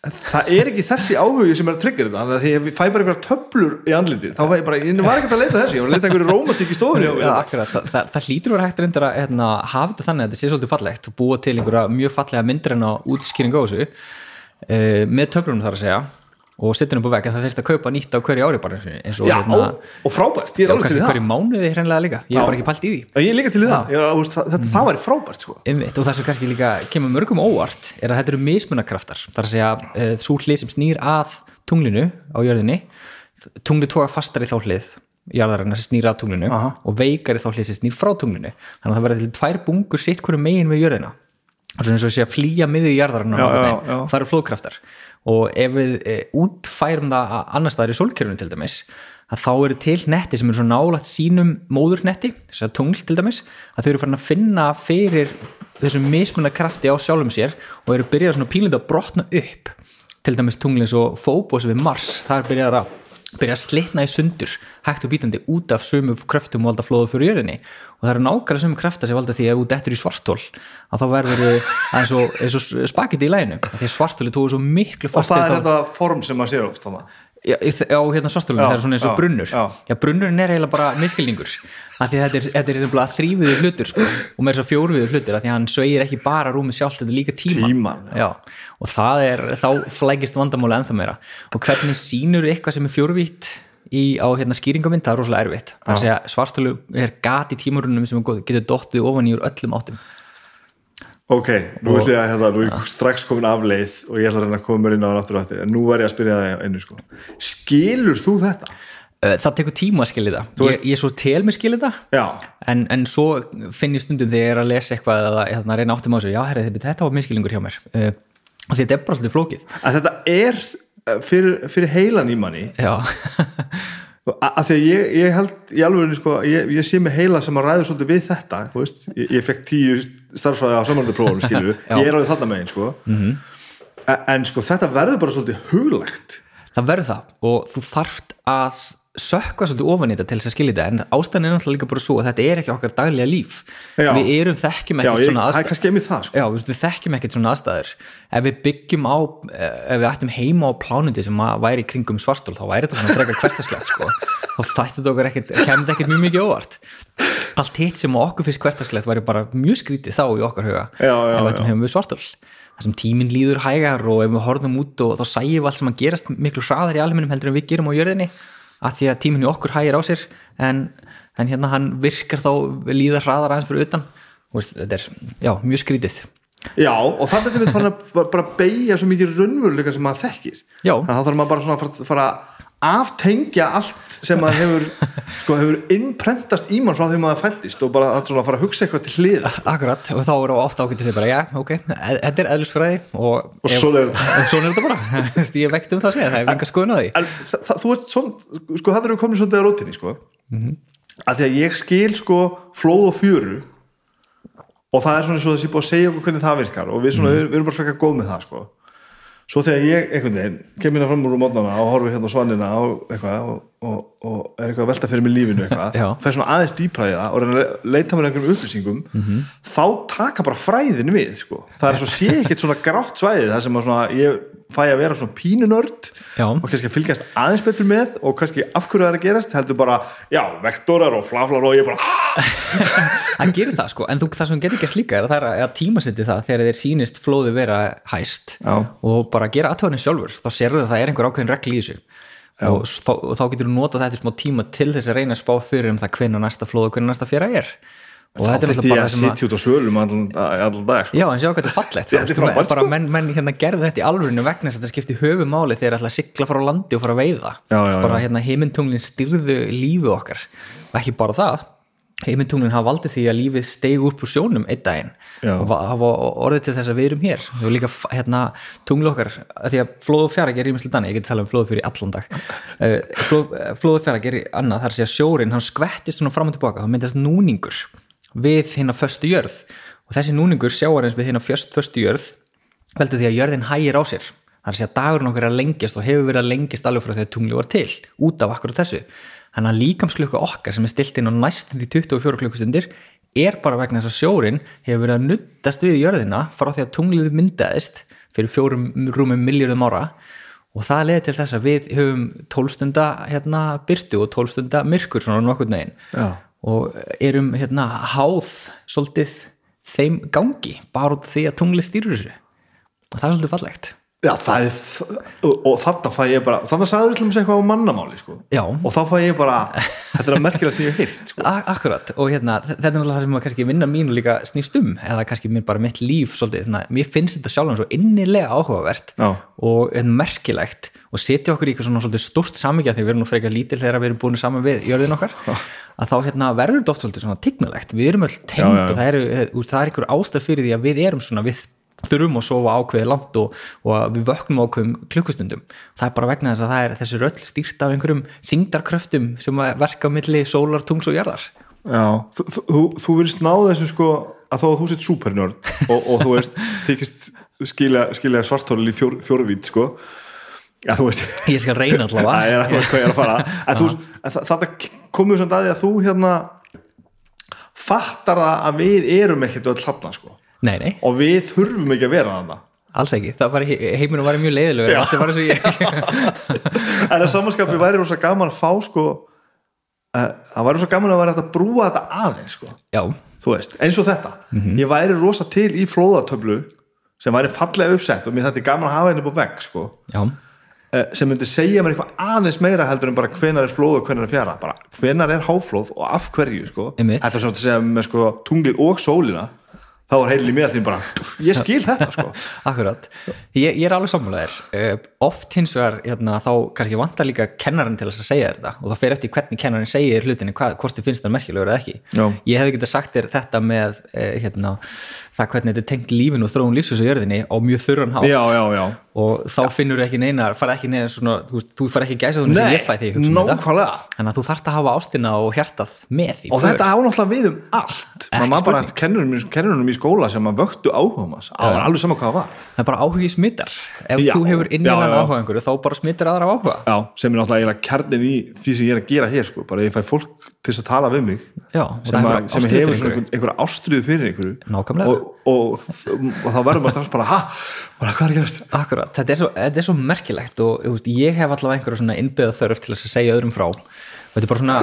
það er ekki þessi áhugi sem er að tryggja þetta þannig að að ég fæ bara einhverja töflur í andliti þá fæ ég bara, ég var ekkert að leita þessu ég var að leita einhverju rómatík í stofunni akkurat. Það, það, það hlýtur vera hægt reyndar að hérna, hafa þetta þannig að þetta sé svolítið fallegt og búa til einhverja mjög fallega myndir en á útskýringu á þessu. Uh, með töflunum þar að segja og setja hann upp á vegg en það þurfti að kaupa nýtt á hverju ári bara eins og- eins og Já, hérna, og frábært, ég er alveg kannski fyrir hverju það mánuði hreinlega líka, ég hef bara ekki pælt í því. Ég er líka til í það, er, veist, það, þetta, það væri frábært sko. Einmitt, og það sem kannski líka kemur mörgum óvart er að þetta eru mismunakraftar. Þar að segja uh, svo hlið sem snýr að tunglinu á jörðinni tungli tóka fastar í þá hlið jarðarinnar sem snýr að tunglinu Aha. og veikar í þá hlið sem snýr frá tunglinu. Þannig að það verður til tvær bungur sitt hverju megin við jörðina. Og svo eins og sé að flýja miðið veginn. já. það eru flóðkraftar og ef við e, útfærum það að annars staðar í sólkerfinu til dæmis að þá eru til netti sem eru svo nálægt sínum móðurnetti, þess að tungl til dæmis að þau eru farin að finna fyrir þessum mismunna krafti á sjálfum sér og eru byrjað svona pínlítið að brotna upp til dæmis tunglins og fóbos við Mars, það er byrjað að byrja að slitna í sundur hægt og bítandi út af sömu kröftum og valda flóðu fyrir jörðinni og það eru nákvæmlega sömu krafta sem valda því að ef þú dettur í svartól að þá verður þau eins og, og spagetti í læginu því svartóli tóðu svo miklu Og fastir það er þá- þetta form sem maður sér oft. Já, þ- á hérna svartólunum, Já, það er svona eins og já, brunnur. já. já, brunnurinn er eiginlega bara miskilningur af því þetta er, þetta er eiginlega þrýviður hlutur sko, og með þess að fjórviður hlutur af því að hann sveigir ekki bara rúmi sjálft, þetta er líka tíman, Tímann, já. og það er, þá flækist vandamáli ennþá meira. Og hvernig sýnur eitthvað sem er fjórvítt í, á hérna skýringamind, það er rosalega erfitt. Það er að segja svartólu er gat í tímarunum sem getur dottið ofan í úr öllum áttum. Ok, nú ætlum ég að hérna, nú er ég strax komin af leið og ég ætla að að koma mér inn á hann aftur en nú var ég að spyrja það einu sko. Skilur þú þetta? Uh, það tekur tíma að skilja það. Ég, ég svo tel með skilja það en, en svo finn ég stundum þegar ég er að lesa eitthvað eða hérna, reyna áttum á þessu, já herri, þetta var miskilningur hjá mér. Uh, og þetta er bara svolítið flókið. Að þetta er eh, fyrir, fyrir heilan í manni já, A- að því að ég, ég held í alveg sko, ég, ég sé mig heila sem að ræður svolítið við þetta ég, ég fekk tíu starfsfræði á Já. ég er alveg þarna megin sko. -hmm. en, en sko þetta verður bara svolítið huglegt það verður það og þú þarft að sökka svolítið ofan í þetta til þess að skilja þetta en ástæðan er náttúrulega líka bara svo að þetta er ekki okkar daglega líf. Já. við erum þekkjum ekkert svona aðstæður. það sko. Já, við þekkjum ekkert svona aðstæður. Ef við byggjum á, ef við ættum heima á plánundi sem væri kringum svartól þá væri þetta svona frekar hverstaslegt sko. þá þætti þetta okkur ekkert, þetta ekkert mjög mikið óvart. Allt hitt sem okkur fyrst hverstaslegt væri bara mjög skrítið þá í okkar huga. Já, ef við ættum heima við svartól. Það sem tíminn líður hægar og ef við horfum út og þá sæjum við allt sem að gerast miklu hraðar í almennum heldur en við gerum á jörðinni af því að tíminn í okkur hægir á sér en, en hérna hann virkar þá líða hraðar aðeins fyrir utan. Og þetta er, já, mjög skrítið. Já, og þannig er við fann að bara- beigja svo mikið raunveruleika sem maður þekkir. Já. þannig að þá þarf maður bara svona að fara, að aftengja allt sem maður hefur sko, hefur innprentast í mann frá því maður fættist og bara að fara að hugsa eitthvað til hlið Akkurat, og þá er ofta að segja bara, já, ok, e- þetta er eðlisfræði og, Og svona er þetta. og bara. Ég vekt um það að segja, það er enga skoðun á því. en það, þú veist svona, sko það við komin svolítið að rótinni sko. Að því að ég skil sko flóð og fjöru og það er svona svo þessi búið að segja okkur hvernig það virkar og við, svona, við, við erum bara frekar góð með það sko svo þegar ég einhvern veginn kem hérna fram úr mótnana og horfi hérna á svanina og eitthvað og, og, og er eitthvað að velta fyrir mig lífinu eitthvað Já. fer svona aðeins dýpræði það og reyna að leita mér einhverjum upplýsingum þá taka bara fræðin við sko. það er svo sé ekkert svona grátt svæði það sem að svona, ég fæ að vera svona pínunörd Já. og kannski að fylgjast aðeins betur með og kannski af hverju það er að gerast heldur bara, já, vektorar og flaflar og ég bara, Hann gerir það sko, en þú, það sem getur gert líka er að það er að tímasetti það þegar þeir sýnist flóði vera hæst Já. og bara gera aðtöðanir sjálfur þá sérðu að það er einhver ákveðin regl í þessu og þá, þá getur þú notað þetta í smá tíma til þess að reyna að spá fyrir um það hvenna næsta flóð og hvenna næsta fjara er og þá þetta er þurfti náttúrulega ég bara að það sem að sitja út á svölum allan, dag sko. Já, en sjá hvað þetta er fallegt Þetta er frábært, bara sko. menn, menn hérna gerðu þetta í alvörinu vegna þess að þetta skipti höfumáli þegar ætla að sigla fara á landi og fara að veiða Já, já, bara já. hérna heimintunglin styrðu lífi okkar og ekki bara það heimintunglin hafa valdið því að lífið steig upp úr sjónum einn daginn. Já. og hafa orðið til þess að við erum hér. Og líka f- hérna tungli okkar því að flóð og fjara gerir ímestlega þannig ég geti talað um flóð fyrir allan dag. Flóð, flóð og fjara gerir annað þar sé að sjórin hann skvettist svona fram og tilbaka þá myndast núningur við hérna föstu jörð. Og þessi núningur sjáar eins við hérna föst, föstu jörð veldur því að jörðin hægir á sér. Þar sé að dagurinn okkur er að lengjast og hefur verið að lengjast alveg frá þegar tungli var til út af akkur þessu þannig að líkamsklukka okkar sem er stilt inn á næstum því 24 klukkustundir er bara vegna þess að sjórin hefur verið að nuttast við jörðina frá því að tunglið myndaðist fyrir fjórum rúmum miljardum ára. Og það leði til þess að við höfum 12 stunda hérna, byrtu og 12 stunda myrkur svona nokkur negin Já. og erum hérna háð svolítið þeim gangi bara út því að tungli stýrur þessu. Og það er svolítið fallegt Já, það er, og, þarna fæ ég bara þarna sagður við eitthvað á mannamáli sko. Já. og þá fæ ég bara þetta er að sem ég hef heyrt sko. Akkurat, og hérna, þetta er náttúrulega það sem að kannski vinna mínu líka snýst um, eða kannski mér bara mitt líf svolítið, þannig að mér finnst þetta sjálfum svo innilega áhugavert Já. og merkilegt og setja okkur í eitthvað svona svolítið stort samingja því við erum nú frekar lítil þegar við erum búin saman við jörðin okkar, að þá hérna verður þetta oft svolítið þurfum að sofa ákveðið langt og, og við vöknum ákveðum klukkustundum. Það er bara vegna þess að það er þessi röll stýrt af einhverjum þingdarkröftum sem verka á milli sólar, tungs og jarðar. Já, þú, þú, þú, þú virðist ná þessu sko að þó að þú sett supernörd og, og þú veist, þykist skilja, skilja svartólil í fjór, fjórvít sko. Já, þú veist. Ég skal reyna þa- þetta komur samt að því að þú hérna fattar að við erum ekkert öll hafna sko nei, nei, og við þurfum ekki að vera þarna. Alls ekki. Það var, heiminu var mjög leiðilegur Já. allt var eins og ég en að samanskapi væri rosa gaman að fá sko uh, það væri rosa gaman að vera hægt að brúa þetta aðeins sko. Já, veist, eins og þetta. Ég væri rosa til í flóðatöflu sem væri fallega uppsett og mér þetta er gaman að hafa henni á vegg sko, eh, sem myndi segja mér eitthvað aðeins meira heldur en bara hvenar er flóð og hvenar er fjara. Bara hvenar er háflóð og af hverju sko. Þetta er svona að segja með sko, tunglið og sólina þá er heilin í allir bara ég skil þetta sko. Akkurat. Ég, ég er alveg sammálaðir uh, oft hins vegar, hérna, þá kannski vantar líka kennarinn til þess að segja þetta. Og það fer eftir hvernig kennarinn segir hlutinni hvað, hvort þið finnst það merkilegur eða ekki. Já. ég hefði getað sagt þér þetta með uh, hérna, það hvernig þetta er tengt lífinu og þróun lífsins á jörðinni á mjög þurran hátt. Já, já, já. Og þá finnur ekki neina fara ekki neina svona, þú, þú fara ekki gæsa þú sem ég fæ því ég hugsa um þannig að þú þarft að hafa ástina og hjartað með því. Og þetta á náttúrulega við um allt. Maður maður bara kennurinn kennurinn í skóla sem að vöktu það var alveg sama hvað það var. Það er bara áhugi smittar. Ef þú hefur innilegan áhuga einhverju þá bara smittar aðra áhuga. Já, sem er náttúrulega kjarnin í því sem ég er að gera hér sko. bara ég fæ fólk til þess að tala við mig. Já, sem, að, sem hefur einhverju. einhver, einhverja ástriðu fyrir einhverju. Nákvæmlega. og, og, og þá verður maður strax bara ha, bara hvað er gerast? Akkurat, þetta er svo, þetta er svo merkilegt og veist, ég hef allavega einhverja innbyggða þörf til að segja öðrum frá þetta er bara svona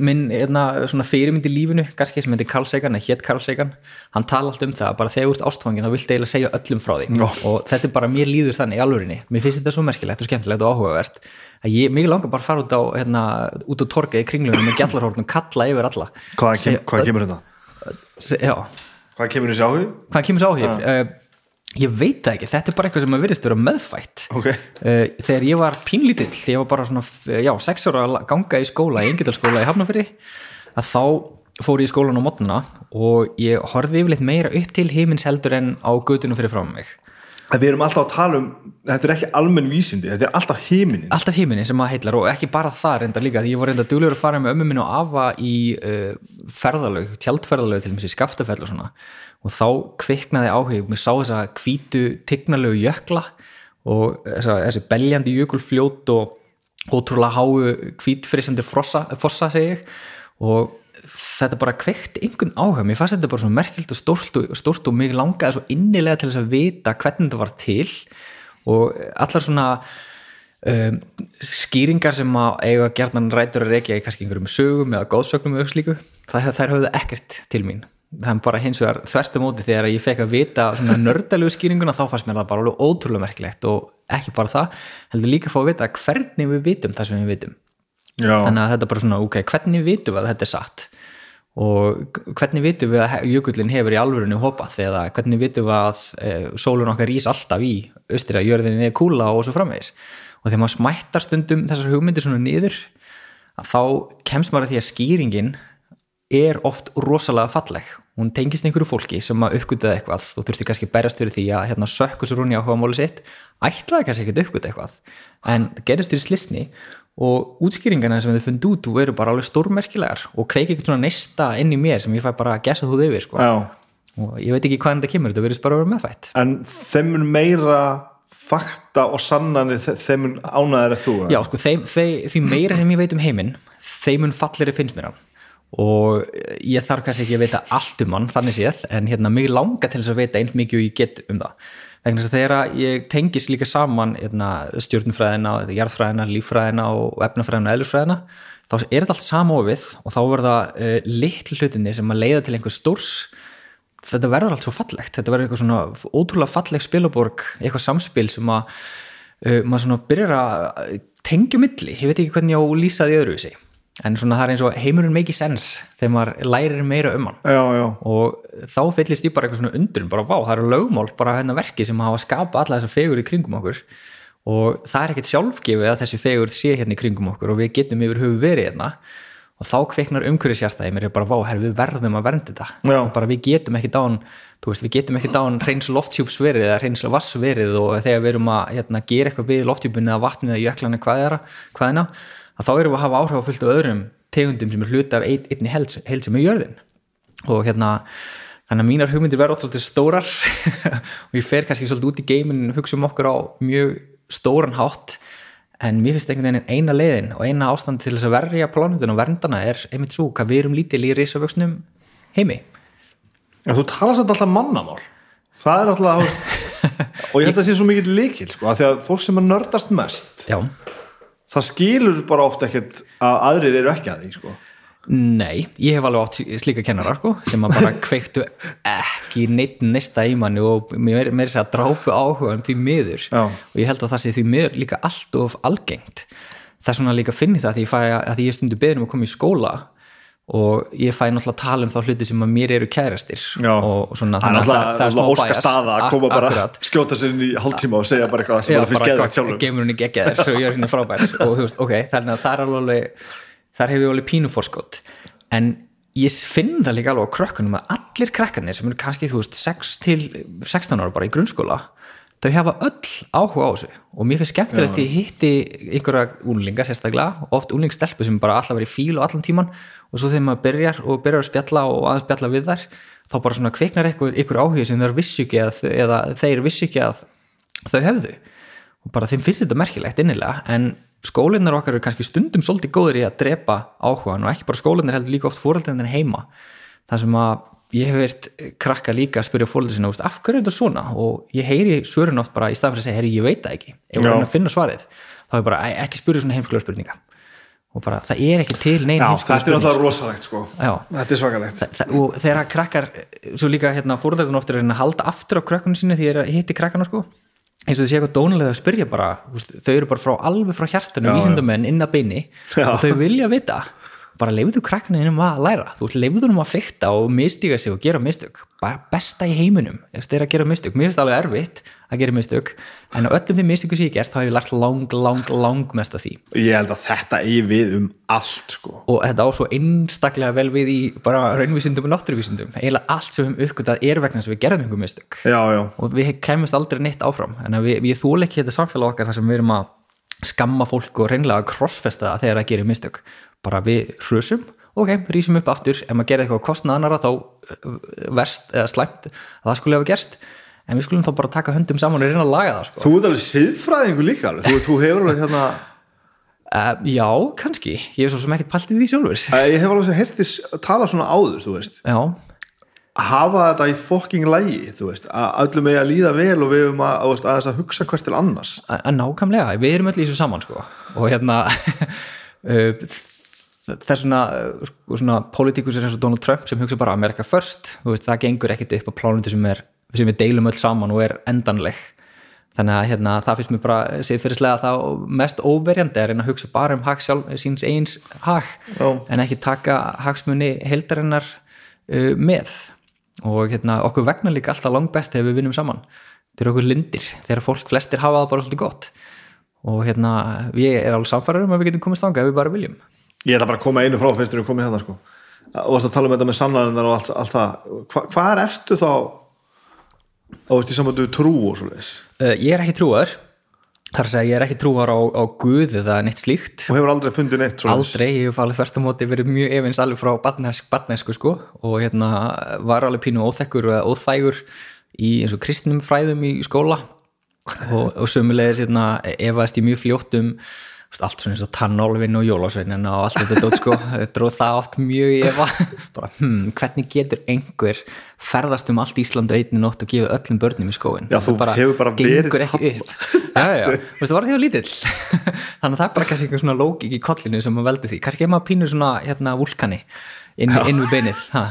minn hérna, svona fyrirmynd í lífinu kannski sem heitir Carl Sagan, eða hétt Carl Sagan hann tala allt um það, bara þegar þú ert ástfangin þá viltu eiginlega segja öllum frá því Já. og þetta er bara, mér líður þannig í alvörinni mér finnst þetta svo merkilegt og skemmtilegt og áhugavert að ég, mig langar bara að fara út á hérna, út á torga í kringlunum með gjallarhórnum kalla yfir alla hvað, kem, hvað kemur þetta? Já, hvað kemur þessi áhug? hvað kemur svo áhugið? Ég veit það ekki, þetta er bara eitthvað sem að virðist vera meðfætt. Ok, Uh, þegar ég var pínlítill, ég var bara svona f- já, sex ára að ganga í skóla í Engidalskóla í Hafnafyrir að þá fór ég í skólan á mótnuna og ég horfði yfirleitt meira upp til himins heldur en á götunum fyrir fram mig. Við erum alltaf að tala um þetta er ekki almenn vísindi, þetta er alltaf heiminin alltaf himinin sem að heitlar og ekki bara það reynda líka, því ég var reynda duglegur að fara með ömmu minn og afa í uh, ferðalög, tjaldferðalög til mér í skaftafell og svona og þá kviknaði áhug, mér sá þessa hvítu tignalögu jökla og þessi beljandi jökulfljót og ótrúlega háu hvítfrisandi fossa, fossa segi ég. Og þetta bara kveikt einhvern áhuga. Mér fannst þetta bara svo merkilt og stórt og, og mig langaði svo innilega til þess að vita hvernig þetta var til. Og allar svona um, skýringar sem að eiga gerðan rætur að reykja í kannski einhverjum sögum eða góðsögnum eða slíku það, þær höfðu ekkert til mín er bara hins vegar þvertu móti þegar ég fekk að vita svona nördalegu skýringuna þá fannst mér það bara alveg ótrúlega merkilegt og ekki bara það, heldur líka að fá að vita hvernig við vitum það sem við vitum. Já, þannig að þetta er bara svona, ok, hvernig vitum við að þetta er satt? Og hvernig vitum við að jökullin hefur í alvörunni hopað eða hvernig vitum við að e, sólun okkar rís alltaf í austri að jörðinni er kúla og svo framvegis? Og þegar maður smættar stundum þessar hugmyndir svona niður þá kemst maður að því að skýringin er oft rosalega falleg. Hún tengist einhverju fólki sem að uppgötaði eitthvað og þurfti kannski berjast fyrir því að hérna sökkus rúni á hvaða máli sitt. Ætlaði kannski ekkert uppgöta eitthvað en gerist fyrir slisni og útskýringarna sem þau fundið út og eru bara alveg stórmerkilegar og kveiki ekkert svona neista inn í mér sem ég fæ bara að gesa þú yfir sko. já. Og ég veit ekki hvaðan þetta kemur, þetta verðist bara að vera meðfætt. En þeim mun meira fakta og sannanir þe- þeim mun ánæður er þú? Já, sko, þeim, þeim, því meira sem ég veit um heiminn þeim og ég þarf kannski ekki að veita allt um hann, þannig séð, en hérna mig langa til þess að veita eins mikið og ég get um það. Vegna þess að þegar ég tengis líka saman hérna, stjórnfræðina, jarðfræðina, líffræðina og efnafræðina og eðlusfræðina þá er þetta allt samofið og þá verða uh, litlu hlutinni sem að leiða til einhver stórs þetta verður allt svo fallegt. Þetta verður eitthvað svona ótrúlega falleg spilaborg eitthvað samspil sem að uh, maður svona byrjar að tengja milli, ég veit ekki hvernig ég á að lýsa því öðruvísi en svona það er eins og heimurinn make sense þegar maður lærir meira um hann. Já, já, og þá fyllist ég bara eitthvað svona undrun bara vá, það eru lögmál, bara hérna verki sem hafa skapað alla þessar fegur í kringum okkur. Og það er ekkert sjálfgefið að þessi fegur sé hérna í kringum okkur og við getum yfir höfu verið hérna. Og þá kveiknar umhverfishjarta í mér ég bara vá, herri, við verðum að vernda þetta. Já. bara við getum ekki dán veist, við getum ekki dán reyns lofthjúpsverið eða reyns vassverið og þegar við erum að hérna, gera eitthvað við lofthjúpinu eða vatnið eða er hvaðina, að þá erum við að hafa áhrif á fullt af öðrum tegundum sem er hluti af ein, einni held, held sem er jörðin. Og hérna þannig að mínar hugmyndir verða alltaf stórar. Og ég fer kannski svolítið út í geiminn hugsa um okkur á mjög stóran hátt. En mér finnst einhvern veginn eina leiðin og eina ástand til þess að verja plánutun og verndana er einmitt svo hvað við erum lítil í risavöxnum heimi. En þú talar samt alltaf mannamál. Það er alltaf og ég held að það sé svo mikið líkil sko, að því að fólk sem er nördast mest já, það skilur bara ofta ekkert að aðrir eru ekki að því sko. nei, ég hef alveg átt slíka kennarar sko, sem að bara kveiktu ekki neitt neista í manni og mér er þess að drápu áhugaðum því miður Já. og ég held að það sé því miður líka allt of algengt það er svona líka að finni það því ég, fæ, að því ég stundu beðin um að koma í skóla og ég fæ náttúrulega að tala um þá hluti sem að mér eru kærastir. Já. og svona það þannig að alltaf er smá staða að koma bara akkurat. skjóta sér inn í hálftíma og segja bara eitthvað sem Já, bara finnst geðvægt gott, sjálfum. geimur hún ekki ekki þess og ég er hérna frábær. Og þú veist, ok, þannig að það er alveg þar hefur ég alveg pínu fórskot en ég finn það líka alveg á krökkunum að allir krakkarnir sem eru kannski þú veist 6 til 16 ára bara í grunnskóla þau hafa öll áhuga á þessu og mér finnst skemmtilegt ég hitti einhverja úlinga sérstaklega oft úlingstelpu sem bara alltaf verið fíl og allan tíman og svo þegar maður byrjar og byrjar að spjalla og aðeins spjalla við þær þá bara svona kviknar einhver áhuga sem þeir vissu ekki að, eða þeir vissu ekki að þau hefðu. Og bara þeim finnst þetta merkilegt innilega en skólinnar okkar eru kannski stundum svolítið góður í að drepa áhugan og ekki bara skólinnar heldur líka oft fóröldinir heima þar sem að ég hef veirt krakka líka að spyrja fóröldur sinna "Þú veist, af hverju er þetta svona? Og ég heyri svörin oft bara í stað fyrir að segja heyri ég veit það ekki. Ef við erum að finna svarið þá er bara "Æ, ekki spyrja svona heimskulega spurninga. Og bara það er ekki til neina Já, heimskulega þetta er alltaf rosalegt sko. Já. þetta er svakalegt. Þa, og þegar krakkar svo líka hérna fóröldurinn ofta er að að halda aftur á krökkunum sinni því ég hitti krakkana sko. Eins og þau sé eitthvað dónulega að spyrja bara þau eru bara frá alveg frá hjartunum vísindamenn inn að beini og þau vilja vita bara leifðu krakkana innum að læra. Þú leifðu um að fykta og mistiga sig og gera mistök. Bara besta í heiminum ef þeir að gera mistök, mér finnst það alveg erfitt að gera mistök, en á öllum þeim mistöku sem ég gert þá hef ég lært lang, lang, lang mest af því. Ég held að þetta eigi við um allt sko. og þetta á svo einstaklega vel við í bara raunvísindum og náttúruvísindum. Eiginlega allt sem við höfum uppgötað er vegna sem við gerðum einhver mistök. Já, já, og við kemumst aldrei neitt áfram. En við, við þúl ekki þetta samfélag okkar þar sem við erum að skamma fólk og reynlega að krossfesta það þegar það gerir mistök bara við hrösum, ok, rýsum upp aftur. Ef maður gerir eitthvað að kostna annara þá uh, verst eða slæmt að það skulle hafa gerst. En við skulum þá bara taka höndum saman og reyna að laga það sko. þú ert alveg siðfræðingu líka alveg. þú, þú hefur alveg hérna uh, já, kannski, ég er svo sem ekkert paldið því sjálfur. Eh, ég hef alveg þess að tala svona áður þú veist, já, hafa þetta í fokking lægi þú veist, að öllum eigi að líða vel og við höfum að, að, að, að hugsa hvert til annars. Nákvæmlega, við erum öll í þessu saman sko. og hérna það er svona, uh, sko, svona politíkus er eins og Donald Trump sem hugsa bara America first, veist, það gengur ekkit upp á plánutu sem, er, sem við deilum öll saman og er endanleg. Þannig að hérna, það finnst mér bara siðferðislega það mest óverjandi að reyna að hugsa bara um hag sjálf, síns eins hag Já. en ekki taka hagsmunni heldarinnar uh, með. Og hérna, okkur vegna líka alltaf langt best þegar við vinnum saman. Þeir eru okkur lindir, þegar fólk flestir hafa það bara svolítið gott. Og hérna, ég er alveg samfærar um að við getum komist ánga ef við bara viljum ég ætla bara að koma einu frá fyrst þegar við komum hérna sko. og varst að tala um þetta með sannlæðinar og allt, allt það. Hva, hvað ertu þá? Og veist í samvættu trú og svo leis uh, ég er ekki trúar þar að segja ég er ekki trúar á, á Guð eða neitt slíkt. Og hefur aldrei fundið neitt aldrei, ég hef alveg þvert á móti verið mjög efins alveg frá badnesku sko. Og hérna var alveg pínu óþekkur eða óþægur í eins og kristnum fræðum í skóla. Og, og sömulegis hérna efaðist ég mjög fljótt um allt svona eins og tannólfin og jólásveinin og allt þetta dót sko. Dróð það oft mjög í efa. Bara hmm, hvernig getur einhver ferðast um allt Ísland einni nótt og gefa öllum börnum í skóin Já, þú hefur bara verið já, já, það var því að lítill. Þannig að það er bara kannski einhver svona lógik í kollinu sem maður veldi því, kannski er maður pínur svona hérna vulkani inn, inn við beinið ha,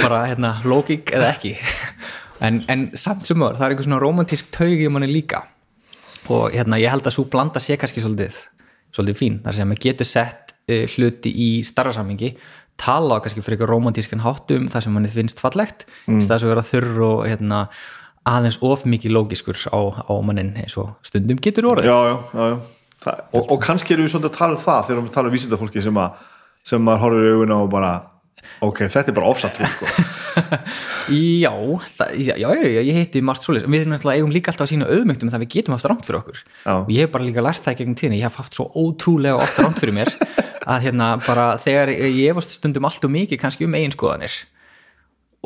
bara hérna lógik eða ekki. En, en samt sem maður, það er einhver svona romantísk taugi um hann líka. Og hérna ég held að svo blanda sé kannski svolítið svolítið fín, þar sem maður getur sett uh, hluti í starra samingi tala á kannski fyrir eitthvað romantískan háttum þar sem manni finnst fallegt mm. í stað sem vera þurr og hérna, aðeins of mikið lógiskur á, á mannin eins og stundum getur orðið já, já, já. Það, og, og kannski erum við svona að tala um það þegar við tala um vísindafólki sem, að, sem maður horfir í auguna og bara ok, þetta er bara ofsatt sko. já, já, já, já, ég heiti Mart Solis, við eigum líka alltaf að sína auðmygtum það við getum haft rámt fyrir okkur. Já. og ég hef bara líka lært það í gegnum tíðinni, ég hef haft svo ótrúlega oft rámt fyrir mér að hérna bara þegar ég efast stundum allt og mikið kannski um eiginskoðanir.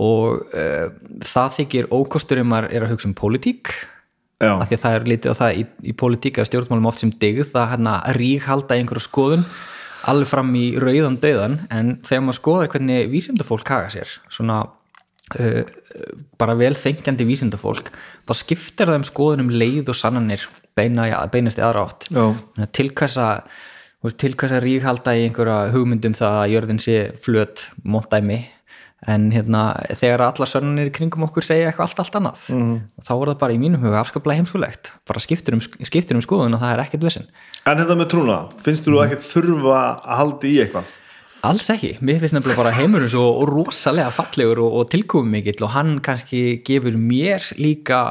Og uh, það þykir ókostur um að er að hugsa um pólitík. Af því að það er litið á það í, í pólitík eða stjórnmálum oft sem digð það hérna ríkhalda einhverju skoðun alveg fram í rauðan döðan en þegar maður skoðar hvernig vísindafólk haga sér svona uh, bara vel þengjandi vísindafólk þá skiptir þeim skoðunum leið og sannanir beina, ja, beinast í aðra átt. Já, Þannig að til hvers að þú veist, til hvers að ríkhalda í einhverja hugmyndum það að jörðin sé flöt móttæmi en hérna þegar allar sönnir í kringum okkur segja eitthvað allt, allt annað mm. þá er það bara í mínum huga afskaplega heimskulegt. Bara skiptir um, skiptir um skoðun og það er ekkert vissin en þetta með trúna finnst þú ekkert þurfa að halda í eitthvað? Alls ekki, mér finnst nefnilega bara heimurinn svo rosalega fallegur og, og tilkomum mikill og hann kannski gefur mér líka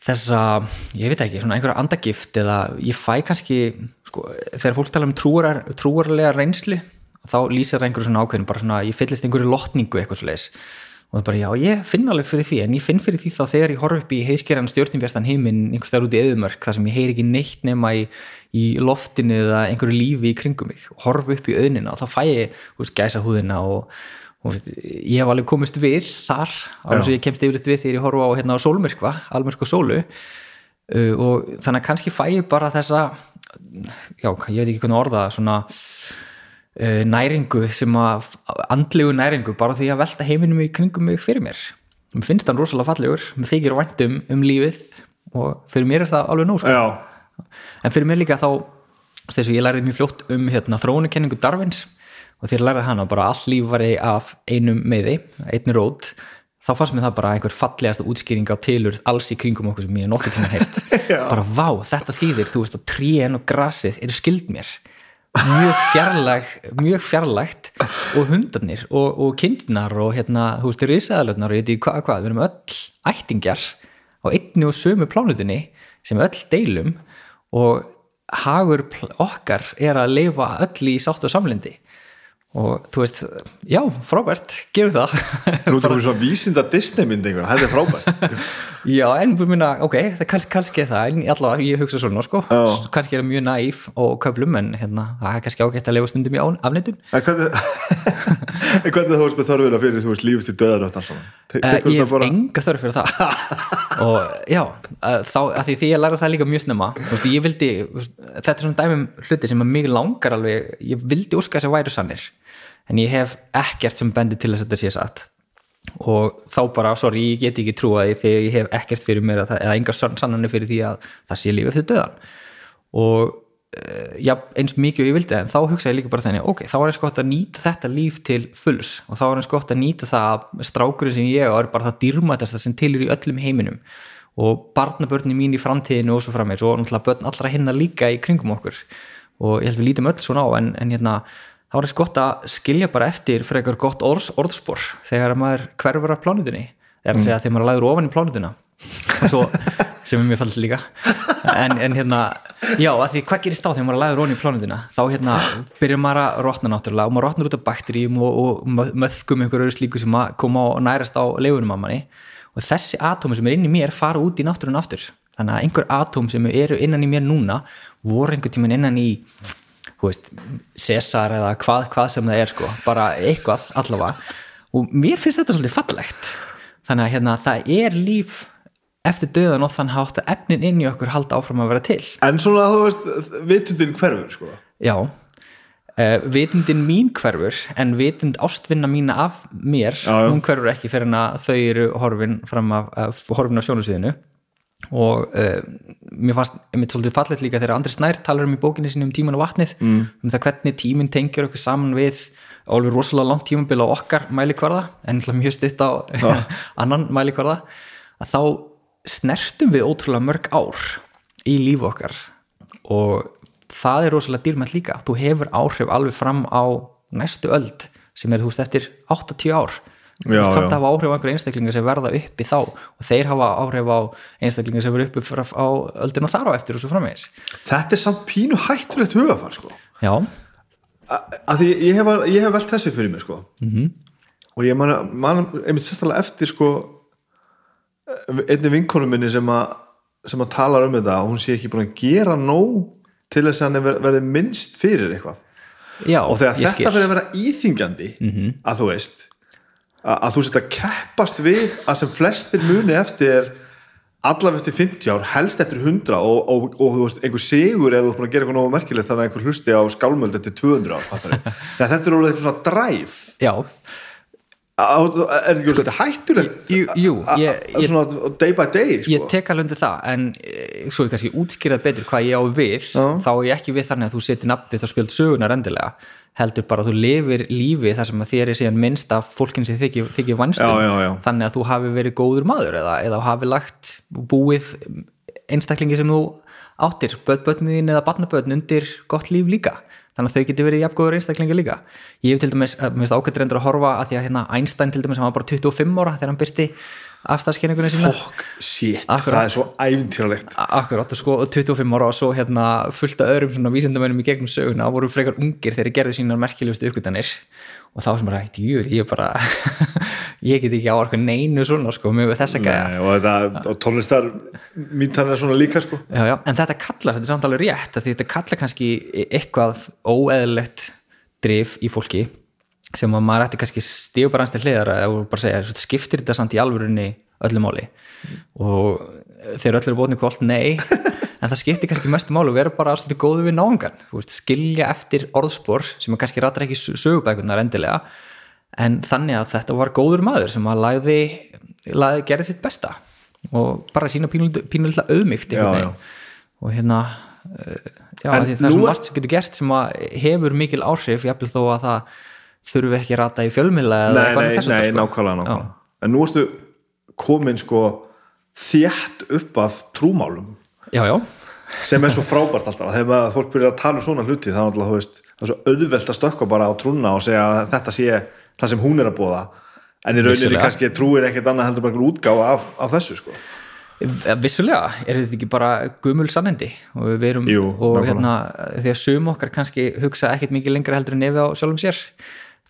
þessa, ég veit ekki, svona einhverja andagift eða ég fæ kannski sko, þegar fólk tala um trúar, trúarlega reynsli þá lýsir það einhverju svona ákveðin bara svona, ég fyllist einhverju lotningu eitthvað svo leis og það er bara, já, ég finn alveg fyrir því en ég finn fyrir því þá þegar ég horf upp í heiðskerjan stjórnbjörnstan heiminn einhvers staðar út í eðumörk þar sem ég heyr ekki neitt nema í, í loftinu eða einhverju lífi í kringum mig. Horf upp í auðnina og þá fæ ég veist, gæsa húðina og, og veist, ég hef alveg komist við þar alveg sem ég kemst yfirleitt við þegar ég horfa á, hérna, á sólmyrkva, almyrk og sólu. Uh, og þannig að kannski fæ ég bara þessa já, ég veit ekki hvernig orða svona næringu sem að andlegu næringu bara því að velta heiminum í kringum mig fyrir mér. Mér finnst hann rosalega fallegur mér þykir væntum um lífið og fyrir mér er það alveg nú sko. en fyrir mér líka þá þess að ég lærið mjög fljótt um hérna, þróunukenningu Darwins og þegar ég lærið hana bara all líf var af einum meði, einni rót þá fannst mér það bara einhver fallegasta útskýring á tilur alls í kringum okkur sem ég er nokkuð tíma heilt bara vá, þetta þýðir, þú veist að trén og grasið eru skild mér mjög fjarlæg mjög fjarlægt og hundarnir og, og kindnar og hérna, þú veist, risaðalöfnar og ég veit hvað, hvað, við erum öll ættingjar á einni og sömu plánutunni sem öll deilum og hagur okkar er að leifa öll í sátt og samlindi og þú veist, já, frábært gerum það. Þú ert okkur svona vísinda Disney mynd einhver, þetta er frábært. Já, en við minna, ok, það kannski, kannski er það en allavega, ég hugsa svona, sko. Já. kannski er það mjög næf og köflum en hérna, það er kannski ágætt að leifa stundum í afneitun. En hvernig, hvernig þú veist með þörfina fyrir þú veist lífið til döðar og allt saman? Te- Uh, tekur ég hef enga þörf fyrir það. Og já, þá því því ég lærði það líka mjög snemma veist, ég vildi, þetta er svona dæmum hluti sem en ég hef ekkert sem bendi til að þetta sé satt. Og þá bara, sorry, ég get ekki trúa því þegar ég hef ekkert fyrir mér að það, eða enga sannanir fyrir því að það sé lífið fyrir döðan og uh, já, eins mikið og ég vildi en þá hugsa ég líka bara þenni, ok, þá er eins gott að nýta þetta líf til fulls. Og þá er eins gott að nýta það að strákurinn sem ég er bara það dýrmætast sem til er í öllum heiminum. Og barnabörni mín í framtíðinu og svo frammeins og náttúrulega börn allra hinna líka í kringum okkur. Og ég held við lítum öll svona á en, en hérna þá er eins gott að skilja bara eftir fyrir eitthvað gott orðs, orðspor þegar maður hverfur af plánutunni er að segja þegar maður lagður ofan í plánutuna svo, sem er mjög fallið líka. En, en hérna já, að því hvað gerist þá þegar maður lagður ofan í plánutuna þá hérna byrjar maður að rotna náttúrulega og maður rotnar út af bakteríum og, og mö- möðkum einhverju slíku sem að koma og nærast á leifunum af manni. Og þessi atómi sem er inn í mér fara út í náttúrun aftur. Þannig að einhver atóm sem eru innan í mér núna voru einhver tíman innan í þú veist, Cesar eða hvað, hvað sem það er sko, bara eitthvað allavega. Og mér finnst þetta svolítið fallegt. Þannig að hérna, það er líf eftir döðan og þann hátt að efnin inn í okkur halda áfram að vera til. En svona þú veist, vitundin hverfur sko. já. Uh, vitundin mín hverfur en vitund ástvinna mína af mér Já, já. hún hverfur ekki fyrir að þau eru horfin fram af, af horfin af sjónusviðinu og uh, mér fannst einmitt svolítið fallegt líka þegar Andri Snær talar um í bókinni sinni um tíman og vatnið mm. um það hvernig tíminn tengir okkur saman við alveg rosalega langt tímabil á okkar mælikvarða en mjög stutt á annan mælikvarða að þá snertum við ótrúlega mörg ár í lífu okkar. Og það er rosalega dýrmætt líka. Þú hefur áhrif alveg fram á næstu öld sem er þú veist eftir 8-10 ár samt hafa áhrif á einhverja einstaklinga sem verða uppi þá og þeir hafa áhrif á einstaklinga sem verða uppi á öldina þar á eftir og svo framvegis þetta er samt pínu hættulegt hugafar sko. já, að því ég hef, ég hef velt þessi fyrir mig sko. -hmm. og ég man, man einmitt sérstaklega eftir sko, einni vinkonu minni sem að sem að tala um þetta og hún sé ekki búin að gera nóg til þess að hann ver- verði minnst fyrir eitthvað já og þegar þetta fyrir að vera íþingjandi að þú veist að, þú setja að keppast við að sem flestir muni eftir allaveg eftir 50 ár, helst eftir 100 og, og, og, þú veist, einhver sigur ef þú búin að gera eitthvað nógu merkilegt þannig að einhver hlusti á skálmöld eftir 200 ár fattarðu. Þegar þetta er alveg eitthvað svona dræf. Já, er þetta ekki sko, hættulegt? jú, jú, ég- ég- svona day by day sko. ég tek alveg undir það en eh, svo ég kannski útskýrað betur hvað ég á við þá er ég ekki við þannig að þú setir nafnið þá spilt sögunar endilega heldur bara að þú lifir lífi þar sem að þér er síðan minnst af fólkin sem þykir, þykir já. þannig að þú hafi verið góður maður eða, eða hafi lagt búið einstaklingi sem þú áttir börnbötniðin eða barnabötn undir gott líf líka. Þannig að þau geti verið jafngóður einstaklingi líka. Ég hef til dæmis, eh, mér finnst ágætt reyndur að horfa að því að hérna Einstein til dæmis, hann var bara 25 ára þegar hann byrti afstæðskenningunni sína. Fokk, shit, það er svo ævintýralegt. Akkurat, og sko 25 ára og svo hérna fullt af öðrum svona vísindamönnum í gegnum söguna voru frekar ungir þegar þeir gerðu sínar merkilegustu uppgötanir og þá sem bara, jú, ég bara ég get ekki á orku neinu svona sko, með þess að gæja. og, og tónlistar mítan er svona líka sko. Já, já, en þetta kallar, þetta er samt alveg rétt þetta kallar kannski eitthvað óeðlilegt drif í fólki sem að maður ætti kannski stíu bara hans til hliðar og bara segja, skiptir þetta samt í alvörunni öllu máli. Og þegar öll eru bóðinu kvöld, nei en það skiptir kannski mestu máli og vera bara svolítið góðu við veist, skilja eftir orðspor sem kannski ratar ekki sögubækunar endilega, en þannig að þetta var góður maður sem að lagði, lagði gerði sitt besta og bara sína pínulítið auðmygt og hérna uh, já, það er nú svo er- margt sem getur gert sem að hefur mikil áhrif jafnvel þó að það þurfi ekki að rata í fjölmiðla eða nei, nei, nei, sko. nákvæmlega, nákvæmlega. En nú ertu komin sko þétt upp að trúmálum. Já, já, sem er svo frábært alltaf. Þegar maður- fólk byrjar að tala um svona hluti þá veist, það er svo auðvelt að stökkva bara á trúna og segja að þetta sé það sem hún er að bóða en í rauninni kannski trúir ekkert annað heldur bara einhver útgáfa af, af þessu sko. Vissulega. Er þetta ekki bara gumul sannindi? Og við erum Jú, og hérna því að sum okkar kannski hugsa ekkert mikið lengra heldur en nefið á sjálfum sér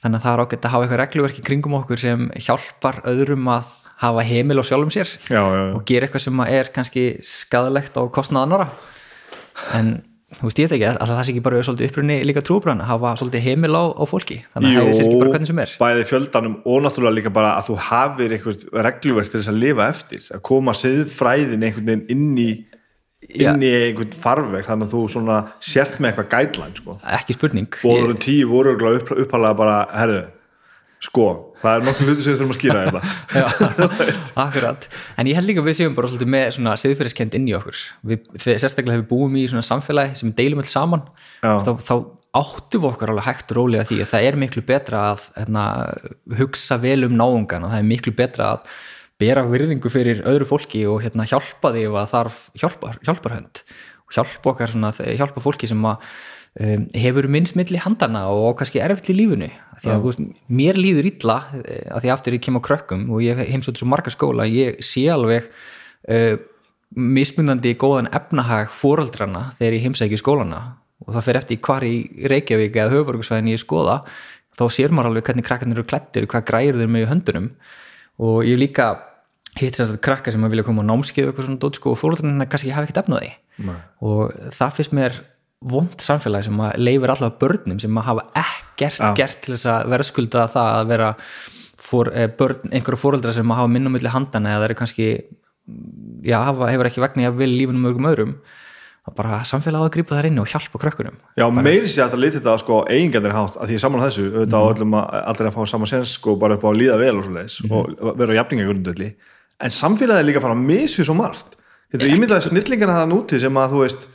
þannig að það er ágætt að hafa eitthvað regluverk í kringum okkur sem hjálpar öðrum að hafa heimil á sjálfum sér já, já, já. og gera eitthvað sem er kannski skadalegt á kostnað annara en þú veist ég þetta ekki að það sé ekki bara svolítið upprunni líka trúbröðan að hafa svolítið heimil á, á fólki. Þannig að það sé ekki bara hvernig sem er. Bæði fjöldanum og náttúrulega líka bara að þú hafir eitthvað regluverk til þess að lifa eftir að koma siðfræðin einhvern veginn inn í inn í einhvern farveg þannig að þú svona sért með eitthvað gætlæn sko. ekki spurning. Og eru tíu voru upp, uppalega bara herðu, sko það er nokkuð hluti sem við þurfum að skýra hérna. Já, akkurat. En ég held líka að við séum bara svolítið með svona siðfyrirskend inn í okkur. Við, þegar sérstaklega hefur búum í svona samfélagi sem við deilum alls saman þá, þá áttum við okkur alveg hægt og rólega því að það er miklu betra að hérna, hugsa vel um náungan og það er miklu betra að bera virðingu fyrir öðru fólki og hérna, hjálpa því að þarf hjálpar, hjálparhönd. Og hjálpa okkar svona, hjálpa fólki sem að um, hefur minnst milli handana og kannski erfitt í lífinu. Því að veist, mér líður illa eh, að því aftur ég kem á krökkum og ég heimsótt svo marga skóla, ég sé alveg uh, mismunandi góðan efnahag fóraldrana þegar ég heimsæki skólana. Og það fer eftir hvar í Reykjavík eða höfuborgarsvæðin ég skoða þá sér maður alveg hvernig krakkarnir eru klættir hvað græður þeir með í höndunum. Og ég líka hitt sem sagt krakka sem að vilja koma á námskeið og eitthvað svona dót sko og fóraldrarna kannski hafa ekkert efnaði og það finnst mér vond samfélag sem að leifir allavega börnum sem að hafa ekkert Já. gert til þess að verðskulda það að vera for, eh, börn, einhverju fóreldra sem að hafa minnum milli handana eða það eru kannski já, hafa, hefur ekki vegna að vil lífunum mörgum öðrum bara samfélagi á að grípa þar inni og hjálpa krökkunum. Já, meiri sér að þetta lítið þetta sko eigingarnir hátt að því saman þessu, auðvitað á öllum að allir að fá sama sens sko bara upp á að líða vel og leiðis og vera á jafningagrundöldi en samfélagið er líka að fara að misfið svo margt. Þetta er ímyndaði snillingana það núti sem að þú veist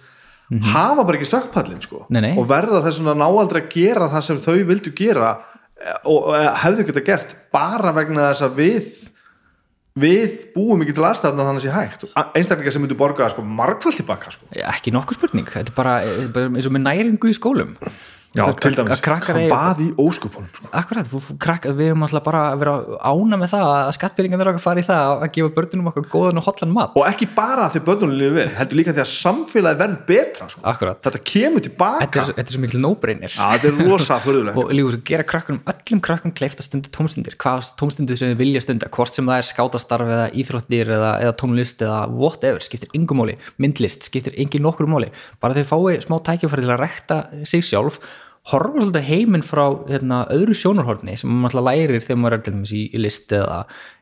hafa bara ekki stökkpallin sko? Nei, nei. og verða þess að ná aldrei að gera það sem þau vildu gera eh, og og hefðu geta gert bara vegna þess að við við búum ekki til aðstæðna þannig að sé hægt. Einstaklega sem myndu borga sko margfald tilbaka sko. Ekki nokkuð spurning, þetta er bara, er bara eins og með næringu í skólum Já, Það- til dæmis, að hann eigi- vað í óskupunum sko. Akkurat, þú- þú- krakk, við höfum alltaf bara að vera ána með það að skattbyrðingarnir okkar fari í það að gefa börnunum okkar góðan og hotlan mat. Og ekki bara því börnunum lífi vel heldur líka að samfélagi verður betra sko. Akkurat, þetta kemur tilbaka þetta er, þetta er svo mikil nóbreynir Já, þetta er rosa fyrðulegt og líka gera krakkunum, öllum krakkum kleift að stunda tómstundir, hvað tómstundir sem þið vilja stunda hvort sem það er skátastarf eða íþróttir eða, eða tónlist eða whatever skiptir yngum máli, myndlist, skiptir horfa svolítið heiminn frá hérna, öðru sjónarhorni sem maður alltaf lærir þegar maður er til dæmis í, í list eða,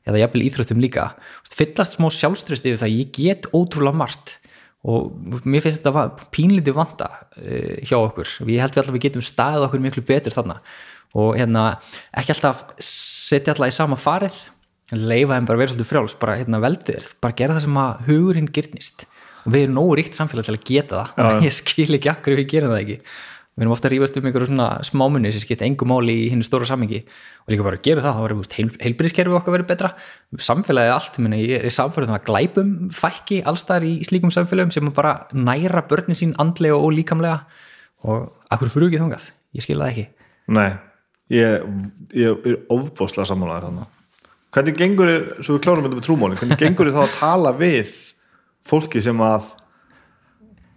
eða jafnvel íþróttum líka. Fyllast smá sjálfströst yfir það ég get ótrúlega margt og mér finnst þetta pínlítið vanda uh, hjá okkur, ég held við alltaf við getum staðið okkur miklu betur þarna. Og hérna, ekki alltaf setja alltaf í sama farið leifa þeim bara að vera svolítið frjáls, bara hérna veldur bara gera það sem að hugur hinn gyrnist og við erum nógu ríkt samfélag til að geta það. Ég skil ekki akkur ef við gerum það ekki við erum ofta að rífast um einhverju svona smámunni sem skipta engum máli í hinnu stóra samingi og líka bara að gera það, þá verður heil, heilbyrðiskerfi okkar verið betra, samfélagið allt minna, ég er samfélagið að glæpum fækki allstaðar í slíkum samfélagum sem bara næra börnin sín andlega og líkamlega. Og akkur fyrir ekki þangað, ég skil það ekki. Nei, ég, ég er ofbóðslega sammálaður þannig hvernig gengur þér, svo við klárum þetta með trúmálin hvernig gengur þá að tala við fólki sem að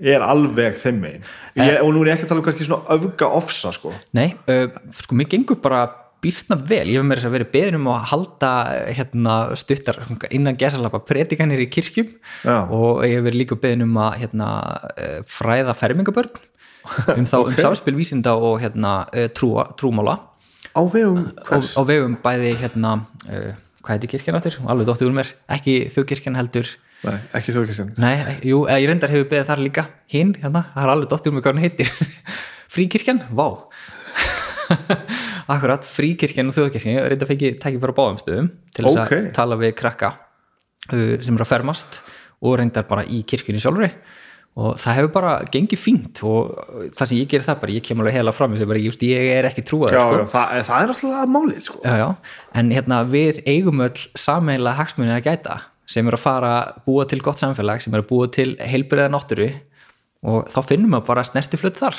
er alveg þeim megin. Ég, og nú er ég ekki að tala um kannski svona öfga ofsa sko. Nei, uh, sko mér gengur bara býstna vel, ég hef með þess að verið beðin um að halda eh, hérna, stuttar innan gesalapa predikanir í kirkjum. Já. og ég hef verið líka beðin um að hérna, eh, fræða fermingabörn um þá um Ok. samspil vísinda og hérna, eh, trúa, trúmála. Á vegum á, á vegum bæði hérna, hvað heitir kirkjan áttur? Alveg dóttir úr mér, ekki þjóðkirkjan heldur Nei, ekki þjóðkirkjan. Nei, jú, eða ég reyndar hefur beðið þar líka hinn, hérna, það er alveg dóttir um hvað hann heitir. Fríkirkjan, vá. Akkurat, fríkirkjan og þjóðkirkjan ég reyndar fengi tæki fyrir báðum stöðum til þess Ok. að tala við krakka uh, sem eru að fermast og reyndar bara í kirkjunni sjálfri. Og það hefur bara gengið fínt og það sem ég gerir það bara, ég kem alveg heila fram ég, bara, just, ég er ekki trúað sko. það, það er alltaf málið sko. Já, já. en hérna við eigum öll sameiginlega hagsmunni að gæta sem er að fara að búa til gott samfélag sem er að búa til heilbriða náttúru og þá finnum við bara snertiflutt þar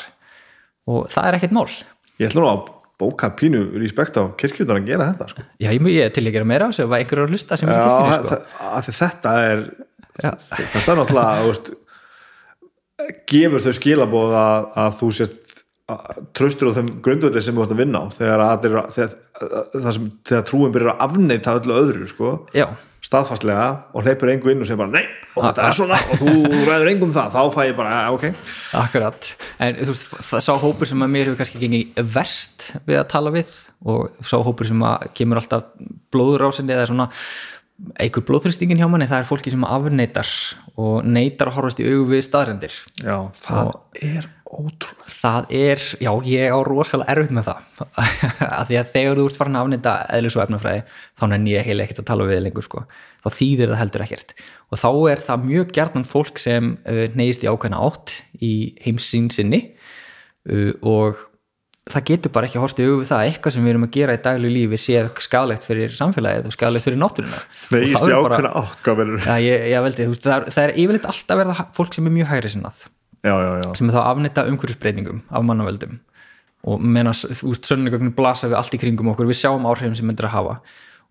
og það er ekkert mál Ég ætla nú að bóka pínu respekt á kirkjundar að gera þetta sko já, ég, ég er til að gera meira á þessu ef einhver er að hlusta sem er í Já, sko. þa- af því þetta er Já. þetta er náttúrulega veist, gefur þau skilabóð að, að þú sért traustur á þeim grundvöldi sem þú ert að vinna á þegar, að, þegar, þegar, sem, þegar trúin byrjar að afneita öllu öðru sko, staðfastlega og hleypur engu inn og segir bara nei og þetta er svona og þú ræður engum það þá fæ ég bara, ok. Akkurat. En þú veist, það sá hópur sem að mér hefur kannski gengið verst við að tala við og sá hópur sem að kemur alltaf blóðurásinni eða svona einhver blóðþristingin hjá manni, það er fólki sem afneitar og neitar að horfast í augu við staðrendir já, það er ótrúlega það er, já, ég á rosalega erfitt með það. Af því að þegar þú ert farin að afnýta eðlis og efnafræði þá nenni ég heila ekkert að tala við lengur sko. þá þýðir það heldur ekkert. Og þá er það mjög gjarnan fólk sem uh, neyðist í ákveðna átt í heimsín sinni uh, og það getur bara ekki að horfst í augu við það að eitthvað sem við erum að gera í daglu lífi sé skadalegt fyrir samfélagið og skadalegt fyrir náttúruna. Er bara- ákveðna átt, hvað verður Já, ég, ég veldi, það, er, það er Já, já, já, sem er þá að afnýta umhverfisbreytingum af mannavöldum. Og meðan sönnugögnin blasa við allt í kringum okkur við sjáum áhrifin sem myndir að hafa.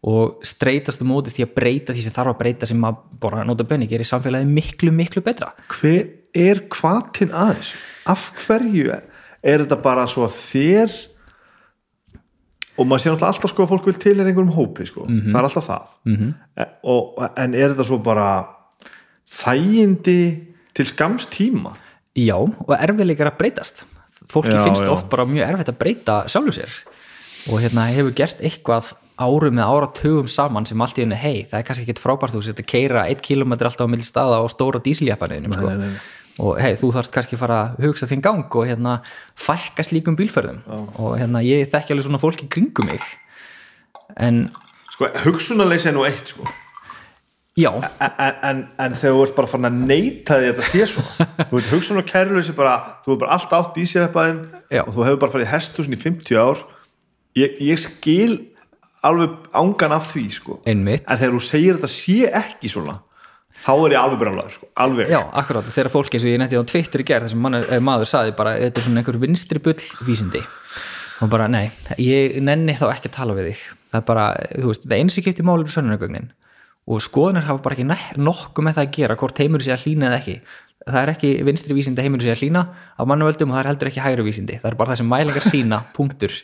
Og streytast um móti því að breyta því sem þarf að breyta sem að bara nota benni gerir samfélagi miklu miklu betra. Hver er hvaðtinn aðeins af hverju er þetta bara svo að þér og maður sé náttúrulega alltaf sko að fólk vil til er einhverjum hópi sko, það er alltaf það. -hmm. og, en er þetta svo bara þægindi til skams tíma já og erfiðleikar að breytast. Fólki Já, finnst já. oft bara mjög erfitt að breyta sjálfu sér. Og hérna hefur gert eitthvað árum eða áratugum saman sem allt í henni, hei, það er kannski ekkit frábært þú setja að keira 1 km alltaf á milli staða og stóra dísiljapaniðinu sko. og hei, þú þarf kannski að fara að hugsa þinn gang og hérna fækka slíkum bílferðum. Og hérna ég þekki alveg svona fólki kringum mig. En sko, hugsunarleysi er nú eitt sko. já, en, en, en þegar þú ert bara farin að neita því að þetta sé svona þú veit hugsun og kæruleysi bara þú hefur bara allt átt í sér Já. og þú hefur bara farið í hesthúsin í 50 ár. Ég, ég skil alveg ángan af því sko. Einmitt. En þegar þú segir þetta sé ekki svona þá er ég alveg brjálæður sko, alveg. Já, akkurát, þegar fólk eins og ég netti á Twitter í gerð þessum eh, maður saði bara þetta er svona einhver vinstri bull vísindi. Og bara, nei, ég nenni þá ekki að tala við þig. Það er bara, þú veist, það eins og skoðunar hafa bara ekki nokkuð með það að gera hvort heimur sé að hlýna eða ekki. Það er ekki vinstri vísindi heimur sé að hlýna af mannavöldum og það er heldur ekki hægri vísindi. Það er bara það sem mælingar sína, punktur.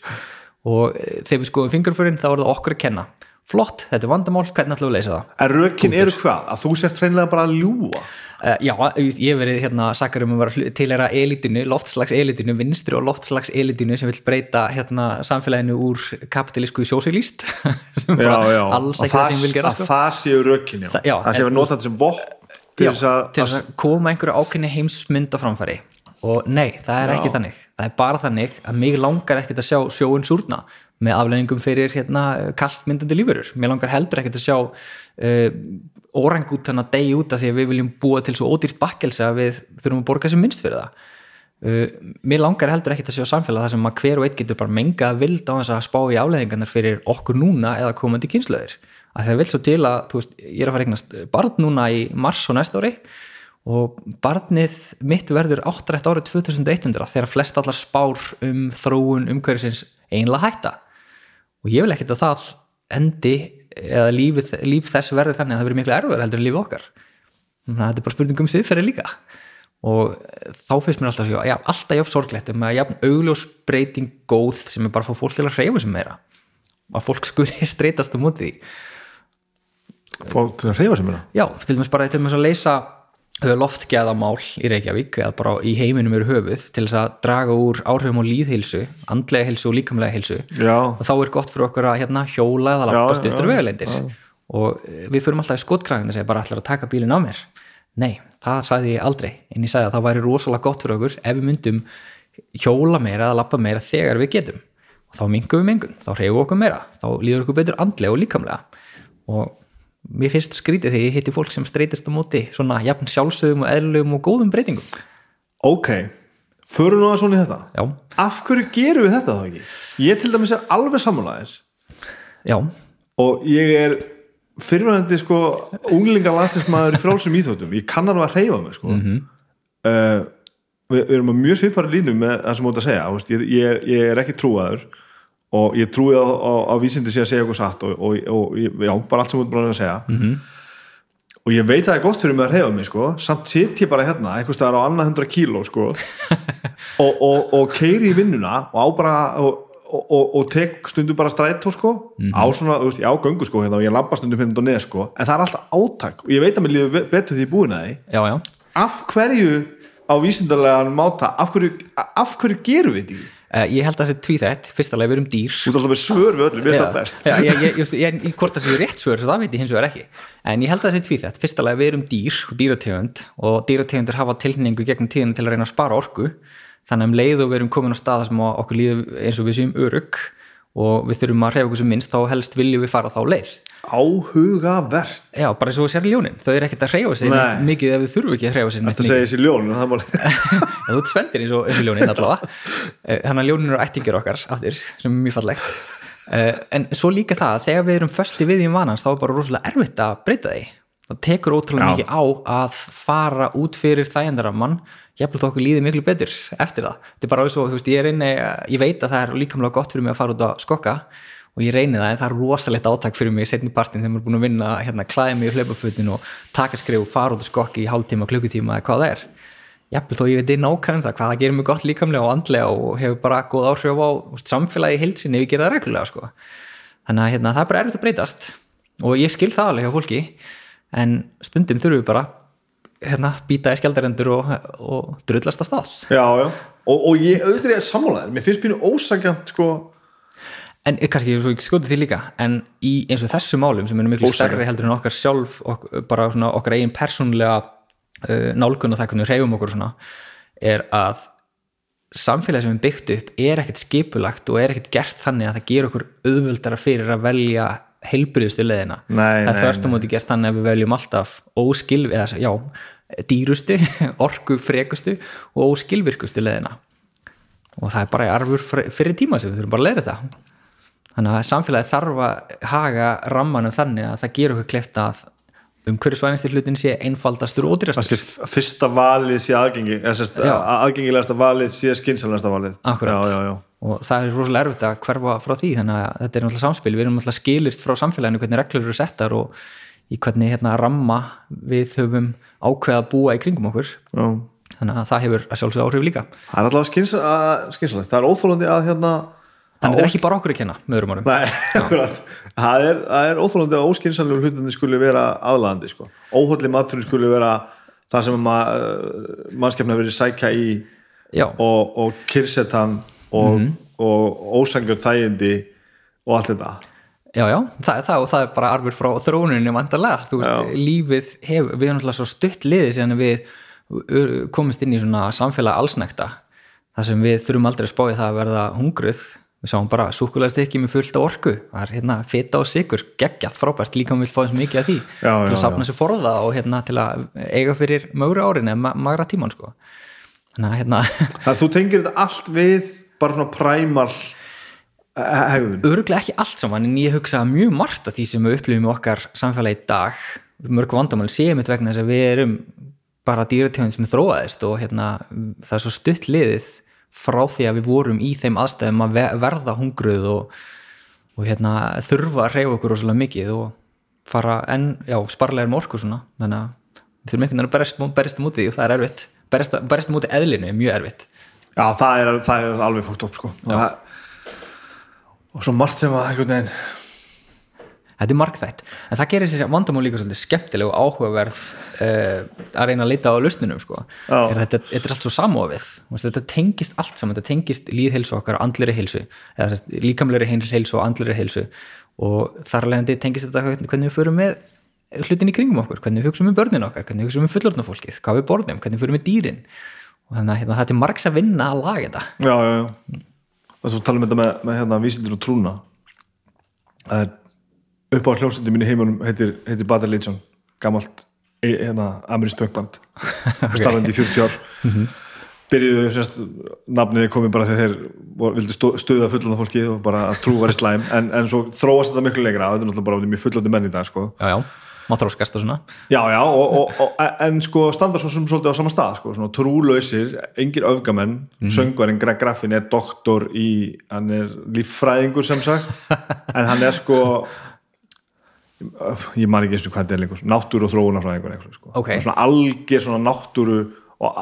Og eh, þegar við skoðum fingraförin þá er það okkur að kenna flott, þetta er vandamál, hvernig ætlum við að leysa það en rökin eru hvað? að þú sért hreinlega bara að ljúa Uh, já, ég verið hérna sakar um að vera tilera elitinu, loftslags elitinu, vinstri og loftslags elitinu sem vil breyta hérna samfélaginu úr kapitalísku sjósilíst sem já, bara já. alls Að ekki það sem vil gera að sko. það séu rökin já. Það- já, það séu að nota þetta sem vopn til Já, þess að, til þess að koma einhverju ákynni heimsmynd á framfæri og nei, það er ekki Já. þannig það er bara þannig að mig langar ekkert að sjá sjóun súrna með afleðingum fyrir hérna kalltmyndandi lífurur mér langar heldur ekkert að sjá uh, orangútan að degi út af því að við viljum búa til svo ódýrt bakkelsi að við þurfum að borga sem minnst fyrir það. Uh, mér langar heldur ekkert að sjá samfélag þar sem að hver og einn getur bara menga vild á þess að spá í afleðingarnar fyrir okkur núna eða komandi kynslaður að það vil svo til að, þú veist, ég er að fara eignast barn núna í mars og næsta ári og barnið mitt verður áttrætt árið 2100 þegar flest allar spár um þróun umhverfisins einlega hætta og ég vil ekkert að það endi eða líf, líf þess verður þannig að það verður miklu erfur heldur en lífið okkar. Þannig að þetta er bara spurning um siðferði líka. Og þá finnst mér alltaf að já, alltaf jafn sorglegt um að jafn augljós breyting góð sem er bara að fá fólk til að hreyfa sem meira. Að fólk skuli streytast móti því. Fá til að reyfa sem hérna Já, til dæmis bara til dæmis að leysa loftgæðamál í Reykjavík eða bara í heiminum eru höfuð til þess að draga úr áhrifum á líðheilsu andlega heilsu og líkamlega heilsu. Já, og þá er gott fyrir okkur að hérna, hjóla eða lappa stuttur já, vegaleindir og eh, við förum alltaf í skotkragin og segja bara ætlar að taka bílinn á mér? Nei, það sagði ég aldrei. En ég sagði að það væri rosalega gott fyrir okkur ef við myndum hjóla meira eða lappa meira þegar við getum. Og þá mingum við mengun, þá reyfum okkur meira þá líður okkur betur andlega og líkamlega. Og mér finnst skrítið þegar ég hitti fólk sem streytist á móti svona jafn sjálfsögum og eðlugum og góðum breytingum. Ok förum nú að svona í þetta. Já, af hverju gerum við þetta þá ekki? ég til dæmis er alveg samanlæðir já, og ég er fyrirvæðandi sko unglinga landstinsmaður í frálsum íþjóttum ég kann alveg að reyfa mig sko. Mhm. uh, við, við erum á mjög svipari línu með það sem mót að segja ég, ég, er, ég er ekki trúaður og ég trúi á, á, á vísindi sé að segja eitthvað satt og, og, og já, bara allt sem mót bara að segja. Mhm. og ég veit að það er gott fyrir mig að reyfa mig sko. Samt sitt ég bara hérna, eitthvað staðar á annað hundra kíló sko. Og, og, og keiri í vinnuna og á bara og, og, og, og tek stundum bara strætó sko. Á svona, þú veist, ég á göngu sko hérna og ég lampa stundum hérna og neð sko. En það er alltaf átak. Og ég veit að mér líður betur því er búin að því. Af hverju á vísindarlegan máta af hverju, af hverju gerum við því ég held að það sé tvíþætt, fyrsta leið við erum dýr. Þú ert alltaf með svör við öllum, mér finnst það best. Já, ég, ég, ég, ég, ég, hvort það séu rétt svör það veit ég hins vegar ekki. En ég held að það sé tvíþætt, fyrsta leið við erum dýr og dýrategund. Og dýrategundur hafa tilningu gegnum tíðinu til að reyna að spara orku. Þannig að um leið og við erum komin á staða sem okkur líður eins og við séum örugg og við þurfum að reyfa okkur sem minnst þá helst viljum við fara þá leið áhugavert. Já, bara eins og sér ljónin, þau eru ekkert að reyfa sig Nei. neitt mikið ef við þurfum ekki að reyfa sig neitt þetta segja þessi ljón þú ert spendir eins og, ljónin allavega. Eh, þannig að ljónin eru ættingir okkar aftur, sem er mjög fallegt. Eh, en svo líka það að þegar við erum við í vanans þá er bara rosalega erfitt að breyta því. Það tekur ótrúlega Já. mikið á að fara út fyrir þægindaramann. Jafnvel þó okkur líði miklu betur eftir það. Þetta er bara eins og, þú veist, ég reyni ég veit að það er líkamlega gott fyrir mig að fara út að skokka og ég reyni það en það er rosalegt átak fyrir mig í setni partin þegar maður er búin að vinna hérna, klæði mig í hlaupafutin og taka skrif og fara út að skokki í hálftíma, klukkutíma eða hvað það er jafnvel þó ég veit nákvæmlega það hvað það gerir mig gott líkamlega og andlega og hefur bara góð áhrif á samfélagi í heilsinni ef ég gera það reglulega sko. þannig að hérna, það er bara erfitt að breytast og ég skil það alveg hjá fólki en stundum þurfum við bara hérna, býta í skjaldarendur og, og drullast að stað já, já. Og, og ég auðvitað er sammálaður mér finnst pínu ósakjant sko en eh, kannski svo ekki skotið því líka en í eins og þessu málum sem eru miklu stærri heldur en okkar sjálf ok, bara svona okkar eigin persónlega uh, nálgun og það hvernig við reyfum okkur svona er að samfélagi sem við byggt upp er ekkert skipulagt og er ekkert gert þannig að það ger okkur auðvöldara fyrir að velja heilbriðustu leðina það er þvert á móti gert þannig að við veljum alltaf óskil, eða já, dýrustu orku frekustu og óskilvirkustu leðina og það er bara arfur fyrir tíma sem við þurfum bara að leira þetta þannig að samfélagi þarf að haga rammanum þannig að það gerur okkur kleift að um hverju svænasti hlutin sé einfaldastur og ódýrastur. Fyrsta valið sé aðgengi aðgengilegasta valið sé skynsamlegasta valið. Já, já, já. og það er rosalega erfitt að hverfa frá því þannig að þetta er náttúrulega samspil, við erum náttúrulega skilyrt frá samfélaginu hvernig reglur eru settar og í hvernig hérna ramma við höfum ákveða að búa í kringum okkur. Já. þannig að það hefur að sjálfsögða áhrif líka. Það er alltaf skynsamlegt. Það er óþólandi að hérna þannig að þetta er ekki bara okkur að kenna með öðrum orðum Nei, akkurat. það er, er óþólandi að óskynsamlegu hlutinni skuli vera aðlaðandi sko. óhólli maturinn skuli vera það sem ma, mannskefna verið sækja í já, og, og kyrsetan og, Mhm. og ósangjörn þægindi og allt þetta já, já, það, það, og það er bara arfur frá þróuninni vandarlega, þú veist, Já. lífið hefur, við erum náttúrulega svo stutt liðið síðan við komumst inn í svona samfélag allsnekta, þar sem við þurfum aldrei að spáði það að verða hungruð við sáum bara súkulegast ekki með fullt af orku. Það er hérna fita og sigur, geggjað frábært. Líka um vil fá eins mikið af því. Já, til já, að sapna sér forða og hérna til að eiga fyrir mögru árin eða ma- magra tíman sko. Þannig að hérna þannig að þú tengir þetta allt við bara svona præmal hegðun? Öruglega ekki allt saman en ég hugsa að mjög margt af því sem við upplifum í okkar samfélagi í dag. Mörg vandamál séum þetta vegna þess að við erum bara dýrategund sem þróaðist og hérna, það er svo stutt liðið frá því að við vorum í þeim aðstæðum að ve- verða hungruð og, og hérna, þurfa að reyfa okkur rosalega mikið og fara enn, já, sparlega um orku svona, þannig að við þurfum einhvern veginn að berjast, því og það er erfitt. Berjast, móti eðlinu er mjög erfitt. Já það er, það er alveg fókt upp sko. og, það, og svo margt sem að einhvern veginn Þetta er margþætt, en það gerir þessi vandamál líka svolítið skemmtileg og áhugaverð uh, að reyna að leita á lausnunum sko. Er þetta, þetta er allt svo samofið. Þetta tengist allt saman, þetta tengist líðheilsu okkar og andleri heilsu, eða líkamlegri heilsu og andleri heilsu. Og þar alveg tengist þetta hvernig við förum með hlutin í kringum okkur, hvernig við hugsaum um börnin okkar. Hvernig við hugsaum um fullorðna fólkið, hvað við borðum. Hvernig við förum með dýrin. Og þannig að hérna, þetta er margs að vinna að laga þetta. Já, já, já. Upp á hljómsætti mínu heimunum heitir, heitir Badar Leitsson gamalt e- hérna, amerískt pönkband starfandi í 40 ár. Byrjuðu sérst, nafnið komið bara þegar þeir vor, vildu stó, stuða fullanda fólki og bara að trú var í slæm. En, en svo þróast þetta miklu lengra. Þetta er náttúrulega bara mjög fullandi menn í dag sko. Já, já, má þróskast og svona. Já, já, og, og, og, en sko standa svo sem svolítið á sama stað, sko, svona trúlausir engir öfgamenn, mm. söngvarinn Greg Graffin er doktor í hann er líffræðingur sem sagt. En hann er sko ég man ekki eins og hvað þetta er lengur náttúru og þróunarfræðingur einhver, sko. Ok. svona alger svona náttúru og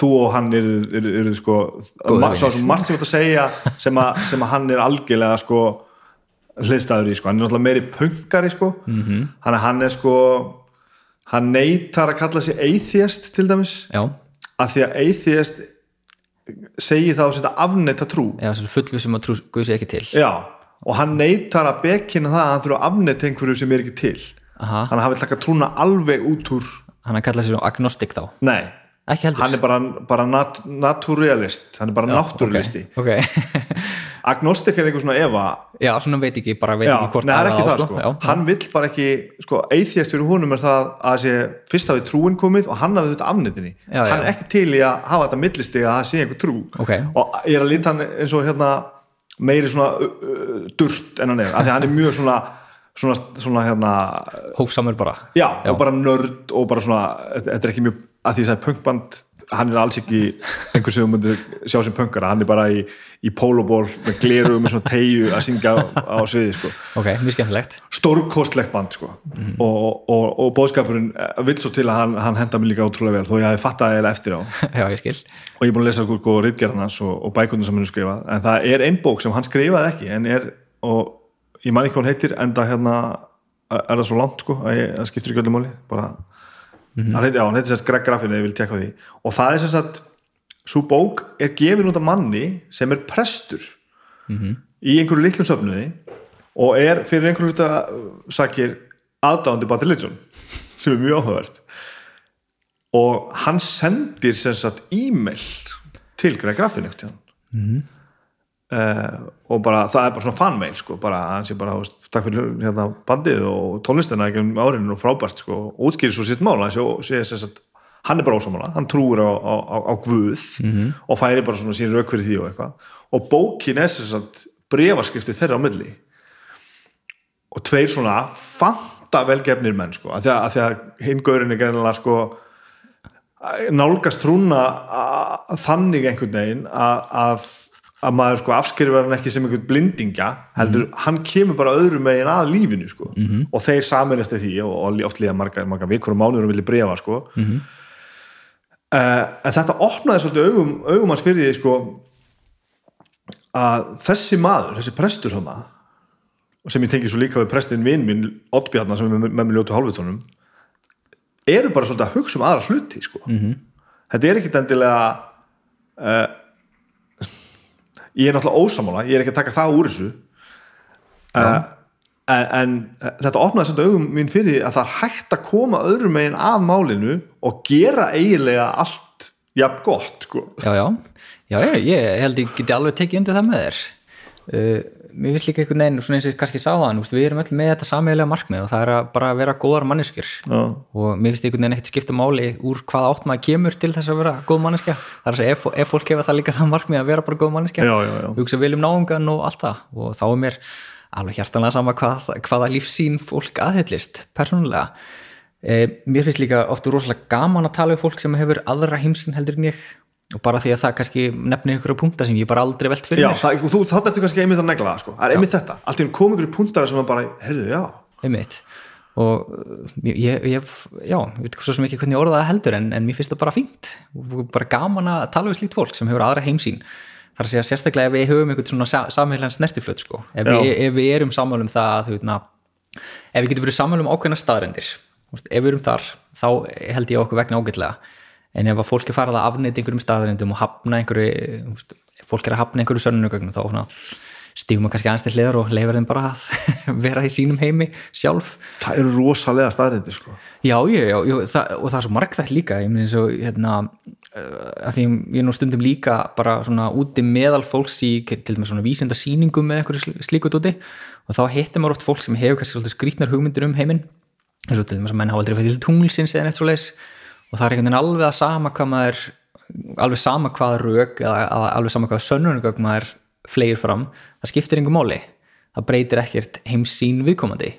þú og hann eru, eru, eru sko, svo vinir. sem margt sem þetta segja sem, a, sem að hann er algjörlega sko hliðstæður í sko, hann er náttúrulega meiri punkari sko, mm -hmm. hann, er- hann er sko hann neytar að kalla sig atheist til dæmis, Já, af því að atheist segir það að setja afneita trú já, svo fullvissum að trú guði sér ekki til já, og hann neytar að bekina það að hann þurfa að afneita einhverju sem er ekki til. Aha, hann hafi taka trúna alveg út úr hann að kalla sér agnostik þá? Nei, Ekki heldur. Hann er bara, bara nat naturalist, hann er bara náttúrulisti. Ok, okay. agnostik er einhver svona Eva. Já, svona veit ekki, bara veit Já, ekki hvort nei, það er ekki það sko, Já, hann vill bara ekki sko, atheist fyrir húnum er það að sé fyrst hafi trúin komið og hann hafi þetta afnetinni Já, já. hann er ekki til í að hafa þetta millistig að það sé einhver trú. Ok. og ég er að líta hann eins og hérna meiri svona uh, durt en hann er, af því að hann er mjög svona svona, svona hérna hófsamur bara. Já, og bara nörd og bara svona, þetta er ekki mjög að því að punkband hann er alls ekki einhver sem þú myndir sjá sem punkara, hann er bara í, í pólóból með gleru með svona tegju að syngja á, á sviði sko. Ok, mjög skemmtilegt. Stórkostlegt band sko. og, og, og bóðskapurinn eh, vill svo til að hann, hann henda mig líka ótrúlega vel þó ég hafi fattað eða eftir á. Og Já, ég skil. Ég er búin að lesa sko ritgerðan hans og, og bækundin sem hann skrifað en það er ein bók sem hann skrifaði ekki en er, og ég man ekki hvað hann heitir en það hérna er það svo langt sko að ég, skiptir ekki öllu máli bara, hann heitir, já, hann heitir sérst Greg Graffin eða ég vil tekka því. Og það er sérst svo bók er gefin út af manni sem er prestur í einhverju litlum söfnuði og er fyrir einhverju hluta sakir aðdáðandi Bad Religion sem er mjög áhugavert. Og hann sendir sagt e-mail til Greg Graffin ekkert mm. Uh, og bara það er bara svona fanmail sko, bara hann sé bara, veist, takk fyrir hérna, bandið og tónlistina ekki um árinu og frábært sko, og útskýrir svo sitt mál hann er bara ósámála, hann trúur á, á, á, á Guð -hmm. og færi bara svona sín rauk fyrir því og eitthvað og bókin er sem sagt brefarskrifti þeirra á milli og tveir svona fanta velgefnir menn sko, að því að, að, að hinn gaurin er greinilega sko nálgast trúna að, þannig einhvern veginn að, að, að maður sko afskerfur hann ekki sem einhvern blindingja heldur, mm -hmm. hann kemur bara öðrum megin að lífinu sko mm -hmm. og þeir saminast því og, oft líða marga, marga vikur og mánuður og vilja brefa sko mm -hmm. uh, en þetta opnaði svolítið augum, augum hans fyrir því sko að þessi maður, þessi prestur hana sem ég tengi svo líka við prestin vinn minn Oddbjarnar sem er með mér ljótu hálfutónum eru bara svolítið að hugsa um aðra hluti sko. -hmm. þetta er ekkit endilega uh, ég er náttúrulega ósamála ég er ekki að taka það úr þessu. Uh, en, en þetta opnaði svolítið augum mín fyrir að það er hægt að koma öðrum megin að málinu og gera eiginlega allt jafn gott sko. já, já, já, ég held ég geti alveg tekið undir það með þér. Uh, mér finnst líka einhvern veginn, svona eins og ég kannski sá það við erum öll með þetta sameigilega markmið og það er að bara vera góðar manneskjur. Já. og mér finnst einhvern veginn ekkert skipta máli úr hvað átt maður kemur til þess að vera góð manneskja. Það er að segja, ef, ef fólk hefa það líka það markmið að vera bara góð manneskja hugsa vel um náungan og allt það. Og þá er mér alveg hjartanlega sama hvað, hvaða lífsín fólk aðhyllist persónulega. E, mér finnst líka ofta rosalega gaman að tala um fólk sem hefur aðra heimsinn heldur en ég og bara því að það kannski nefnir einhverju punta sem ég bara aldrei velt fyrir já, mér. það, þú, það ertu kannski einmitt að negla það sko. það er einmitt já. þetta, allt í hún kom einhverju puntar sem maður bara, heyrðu, já. Einmitt. Og ég, ég já, ég veit svo sem ekki hvernig orða það heldur en, en mér finnst það bara fínt. Og bara gaman að tala við slíkt fólk sem hefur aðra heimsín þar að segja sérstaklega ef við höfum einhvern svona samheilan snertiflöt sko, ef við, ef við erum sammálum það að, ef við getum verið sammálum ákveðna staðrendir ef við erum þar, þá held ég okkur vegna ágætlega en ef að fólk er farað að afnæta einhverjum staðarindum og hafna einhverju fólk er að hafna einhverju sönnugögnum þá stígum við kannski aðeins til hliðar og leifar þeim bara að vera í sínum heimi sjálf. Það eru rosalega staðarindir sko. Já, já, já, já það, og það er svo margþægt líka ég, svo, hérna, uh, að því ég er nú stundum líka bara svona úti meðal fólks í til dæmis svona vísenda síningum með einhverju slíkut úti og þá hittir maður oft fólk sem hefur kannski skrítnar hugmyndir um heiminn eins og til dæmis að menn hafa aldrei fætt til tunglsins eða neitt svo leiðis og það er einhvern veginn alveg að sama hvað maður alveg sama hvað rauk eða alveg sama hvað sönnunugögg maður flegir fram, það skiptir einhver móli það breytir ekkert heimsín viðkomandi.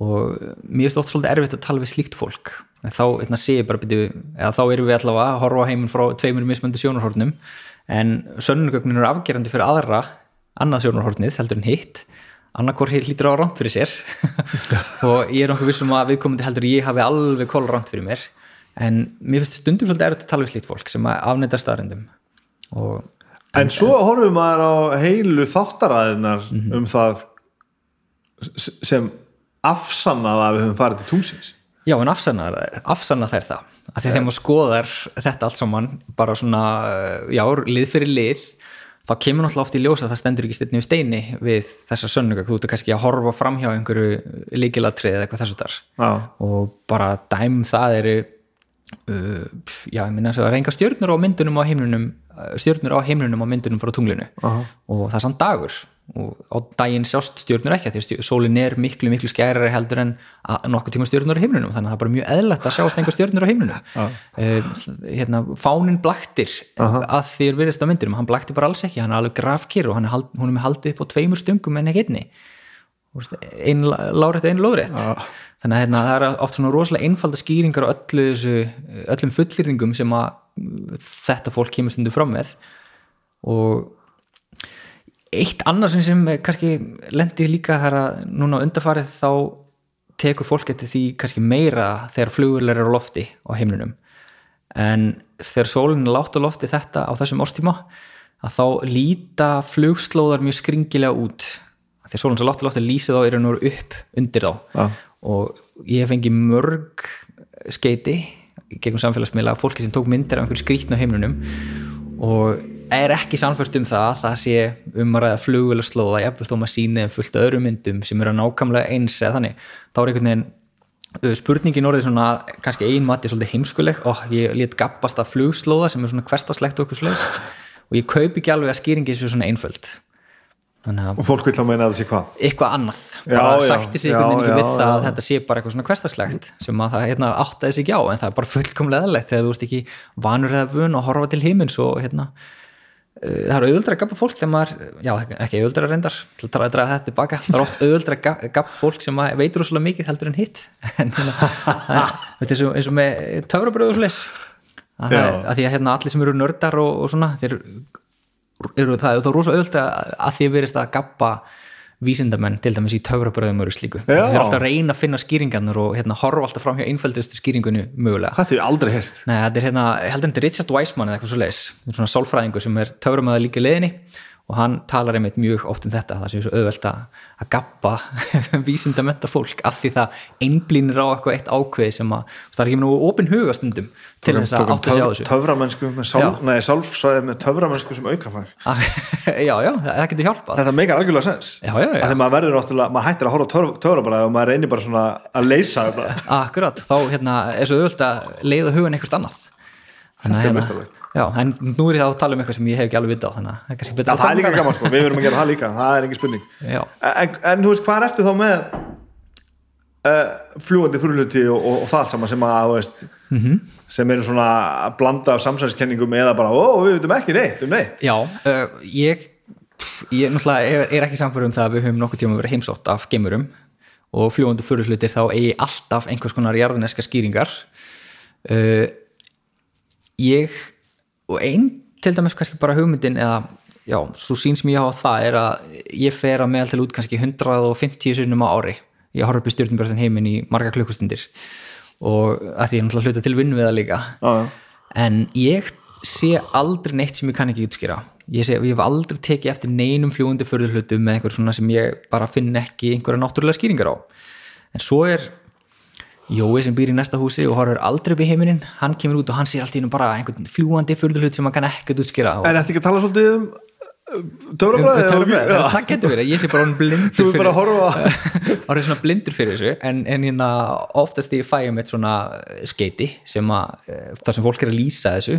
Og mér finnst oft svolítið erfitt að tala við slíkt fólk. En þá ég bara byrju, þá erum við allavega að horfa heiminn frá tveimur mismöndu sjónarhórnum en sönnunugögnin eru afgerandi fyrir aðra annað sjónarhórnið heldur en hitt. Annarkor hlýtur á rámt fyrir sér. Og ég er nokkuð vissum að viðkomandi heldur ég hafi alveg kól rámt fyrir mér en mér finnst stundum svolítið erfitt að tala við slíkt fólk sem afnættar staðrindum en, en svo horfum maður á heilu þáttaræðinar mm -hmm. um það sem afsannaða að við höfum farið til tungsins já en afsannaða afsanna þær það. Að því þegar maður skoðar þetta allt saman bara svona, já, lið fyrir lið þá kemur náttúrulega oft í ljósa að það stendur ekki styrni við steini við þessar sönnuga, þú ert kannski að horfa fram hjá einhverju líkilatrið eða eitthvað þessu þar og bara dæm það eru Uh, já, ég minna að það er enga stjörnur á myndunum á heimlunum uh, stjörnur á heimlunum á myndunum frá tunglinu. -huh. og það er samt dagur. Og á daginn sjást stjörnur ekki því að sólin er miklu miklu skærari heldur en nokkuð tíma stjörnur á heimlunum þannig að það er bara mjög eðlert að sjást enga stjörnur á heimlunum uh, hérna, fánin blaktir -huh. að því er veriðst á myndunum. Hann blaktir bara alls ekki, hann er alveg grafkir og hann er, hald, hún er með haldið upp á tveimur stungum en ekki einni. Einn lárétt, einn lóðrétt þannig að hérna, það er oft svona rosalega einfalda skýringar á öllu þessu, öllum fullirringum sem að þetta fólk kemur stundu fram með. Og eitt annars sem kannski lendir líka þar að núna undarfarið þá tekur fólk eftir því kannski meira þegar flugurleir eru á lofti á heimlunum en þegar sólinn er látt á lofti þetta á þessum árstíma að þá líta flugslóðar mjög skringilega út. Þegar sólinn er látt á lofti lýsið þá er hann upp undir þá. Ah og ég fengi mörg skeiti gegn samfélagsmiðla fólki sem tók myndir af einhverju skrítna heimlunum og er ekki samfyrst um það að það sé um að ræða flugvel og slóða jafnvel þó maður síni fullt af öðrum myndum sem eru nákvæmlega eins eða þannig. Þá er einhvern veginn spurningin orðið svona kannski ein mati svolítið heimskuleg. Og ég lét gappast að flugslóða sem er svona hverstaslegt okkur slags og ég kaup ekki alveg að skýringi þessu svona einföld. að og fólk vil þá meina að það sé hvað? Eitthvað annað. Bara já, sætti sig einhvern veginn ekki já, við það að þetta sé bara eitthvað svona hverstarslegt sem að það hérna, áttaði sig ekki á en það er bara fullkomlega eðlilegt þegar þú ert ekki vanur eða vun og horfa til himins og hérna uh, það er auðvöldra að gappa fólk þegar maður, já ekki auðvöldra reyndar til að draga, þetta tilbaka, það er oft auðvöldra að ga- gappa fólk sem að veitur rosalega mikið heldur en hitt. En hérna, er eins og, með töfrabröðu og slis að, að því að hérna allir sem eru nördar og, og svona þeir eru það er þá rosa auðvöld að, því að verist að gappa vísindamenn til dæmis í töfrabröðum og slíku. Þeir eru alltaf að reyna að finna skýringarnir og hérna, horfa alltaf fram hjá einföldustu skýringunni mögulega. Þetta ég aldrei heyrt. Nei, þetta er hérna, ég held að þetta er Richard Wiseman eða eitthvað svo leis, svona sálfræðingur sem er töframöða líka leiðinni og hann talar einmitt mjög oft um þetta, það er svo auðvelt að, að gappa vísindamenta fólk af því það einblínir á eitthvað eitt ákveði sem að, það er ekki nú opin hugastundum til þess að átta sig á þessu. töframennsku með sál, Já. nei, sálfsvæði með töframennsku sem aukafag. Já, já, það getur hjálpað. Þetta meikar algjörlega sens. Já, já, já. að því maður verður náttúrulega, maður hættir að horfa töfrabræði og maður reynir bara svona að leysa Akkurat, þá hérna, er svo auðvöld að leiða hugan eitthvað annað. Þannig er. Já, en nú er ég að tala um eitthvað sem ég hef ekki alveg vita á þannig að það er kannski betur að það er taka líka gaman sko, við verum að gera það líka það er engin spurning. En, en þú veist, hvað ertu þá með uh, fljúandi þurrluti og, og, og það allt saman sem að þú veist, Mhm. sem eru svona að blanda af samsæðiskenningum eða bara, ó, við veitum ekki neitt um neitt. Já uh, ég, ég náttúrulega er, er ekki samfærum um það að við höfum nokkuð tíma verið heimsótt af gemurum og fljúandi fyrirhlutir þá eigi alltaf einhvers konar jarðneska skýringar. Uh, ég og einn til dæmis kannski bara hugmyndin eða já, svo sín sem ég hafa það er að ég fer að meðal til út kannski 150 sinnum á ári. Ég horf upp í stjórnbjörðin heiminn í marga klukkustundir. Og að því ég náttúrulega hluta til vinnu við það líka. Já. en ég sé aldrei neitt sem ég kann ekki útskýra. Ég, sé, ég hef aldrei tekið eftir neinum fljúandi förðurhlutum með einhver svona sem ég bara finn ekki einhverja náttúrulega skýringar á. En svo er Jói sem býr í næsta húsi og horfur aldrei upp í heiminin hann kemur út og hann sér allt í einu bara einhvern fljúandi förðurhlut sem hann kann ekkert útskýra. Og en ertu ekki að tala svolítið um töfrabræði Töfrabræði, það getur verið, ég sé bara hann blindur þú er bara að horfa. Orðið svona blindur fyrir þessu. En, en hérna oftast ég fæ um eitt svona eh, skeiti sem að eh, það sem fólk er að lýsa þessu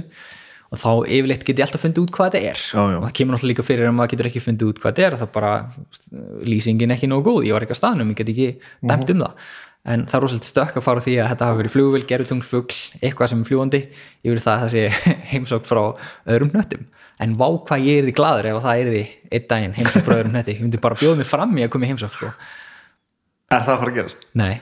og þá yfirleitt get ég alltaf fundið út hvað þetta er. Já, já. og það kemur náttúrulega líka fyrir að maður getur ekki fundið út hvað þetta er það bara lýsingin ekki nógu góð, ég var ekki að staðnum, ég get ekki dæmt um það en það er rosalega stökk að fara því að þetta hafi verið flugvél, gerutungl, fugl, eitthvað sem er fljúandi yfir það að það sé heimsókt frá öðrum hnöttum. En vá hvað ég er því gladur ef að það er því einn daginn heimsókt frá öðrum hnötti. Ég myndi bara bjóða mig fram í að koma í heimsókt sko. er það að fara að gerast? Nei.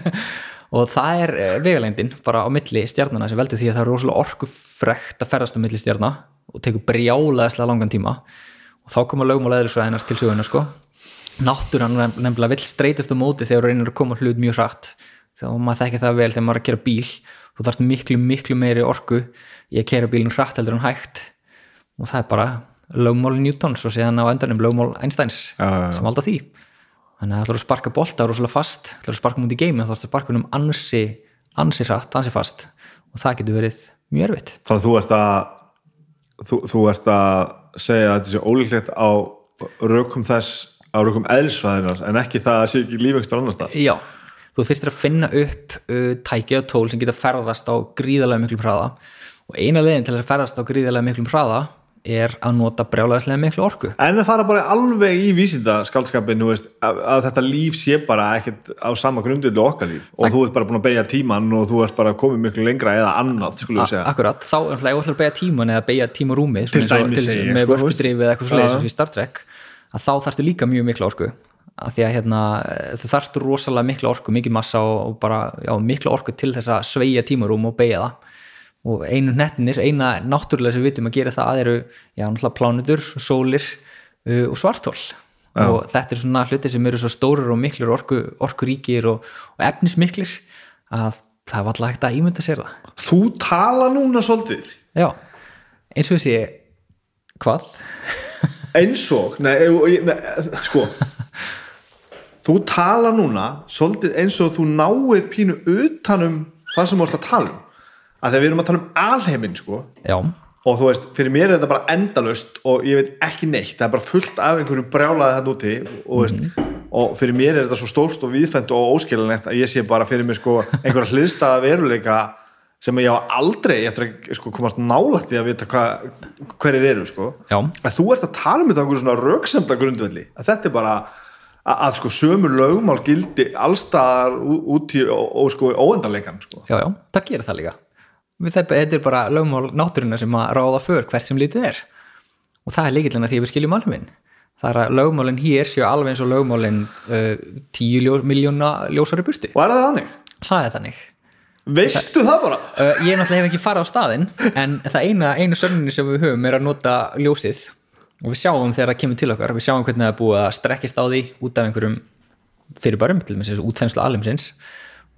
Og það er vegalengdin bara á milli stjarnana sem veldur því að það er rosalega orkufrekt að ferðast á milli stjarna og tekur brjálaðislega langan tíma. Og þá koma lögmál eðlisfræðinar til söguna sko náttúran nefn- nefnilega vill streytast á móti þegar þú reynir að koma hlut mjög hratt. Þá maður þekki það vel þegar maður er að kera bíl þú þarft miklu miklu meiri orku í að kera bílinn hratt heldur en hægt. Og það er bara lögmál Newtons og síðan á endanum lögmál Einsteins já. sem valda því. Þannig að það ætlar að sparka bolta rosalega fast það ætlar að sparka mútið í geimi þá ætlar að sparka um ansi, ansi hratt, ansi fast. Og það getur verið mjög erfitt. Þannig að þú ert að þú, þú ert að segja að þetta sé ólíklegt á rökum þess á rökum eðlisfæðinar en ekki það að sé ekki lífengstur annars það Já, þú þyrftir að finna upp uh, tæki og tól sem geta ferðast á gríðarlega miklum hraða. Og eina leiðin til að ferðast á gríðarlega miklum hraða er að nota brjálæðislega miklu orku. En það fara bara alveg í vísinda skaldskapin veist, að, að þetta líf sé bara ekkert á sama grundvöldu okkar líf. Og þú ert bara búin að beigja tíman og þú ert bara komið miklu lengra eða annað við segja. Akkurat, þá er alltaf að beigja tíman eða beigja tíma rúmi Til dæmis segi ég, með sko, vörpudrifið eða eitthvað Já. leiðis í Star Trek að þá þarftu líka mjög miklu orku. Að því að hérna, þú þarftu rosalega miklu orku, mikið massa og, og bara já, miklu orku til þess að sveigja tímarúm og beigja það. Og einu hnettinir, eina náttúrulega sem við vitum að gera það eru, já, náttúrulega plánutur sólir uh, og svartól og þetta er svona hluti sem eru svo stórir og miklur orku, orkuríkir og, og efnismiklir að það var alltaf hægt að ímynda sér það. Þú tala núna svolítið. Já, eins og þessi hvað? Eins og nei, nei, sko þú tala núna svolítið eins og þú náir pínu utanum það sem þú ert að tala um. Að þegar við erum að tala um alheiminn sko. Já, og þú veist, fyrir mér er þetta bara endalust og ég veit ekki neitt, það er bara fullt af einhverju brjálaði þetta úti og, þú veist, og fyrir mér er þetta svo stórt og viðfænt og óskilanlegt að ég sé bara fyrir mér sko einhverja hliðstaða veruleika sem ég á aldrei eftir að sko, komast nálægt í að vita hverjir eru sko. Að þú ert að tala um þetta á einhverju svona röksemda grundvelli. Að þetta er bara að, að sko sömu lögmál gildi allstaðar út í sko óendanleikan sko. Já, já, það gerir það líka. Við þetta þetta er bara lögmál náttúruna sem að ráða för hvert sem lítið er. Og það er líkillina því að við skiljum alveg það er að lögmálin hér séu alveg eins og lögmálin uh, 10 ljó, miljóna ljósari burtu. Og er það þannig? það er þannig Veistu það bara? uh, ég náttúrulega hef ekki farið á staðinn en það eina, einu sönnunni sem við höfum er að nota ljósið. Og við sjáum þegar það kemur til okkar við sjáum hvernig það er búið að strekkist á því út af einhverjum fyrirbærum til þess útþenslu alheimsins.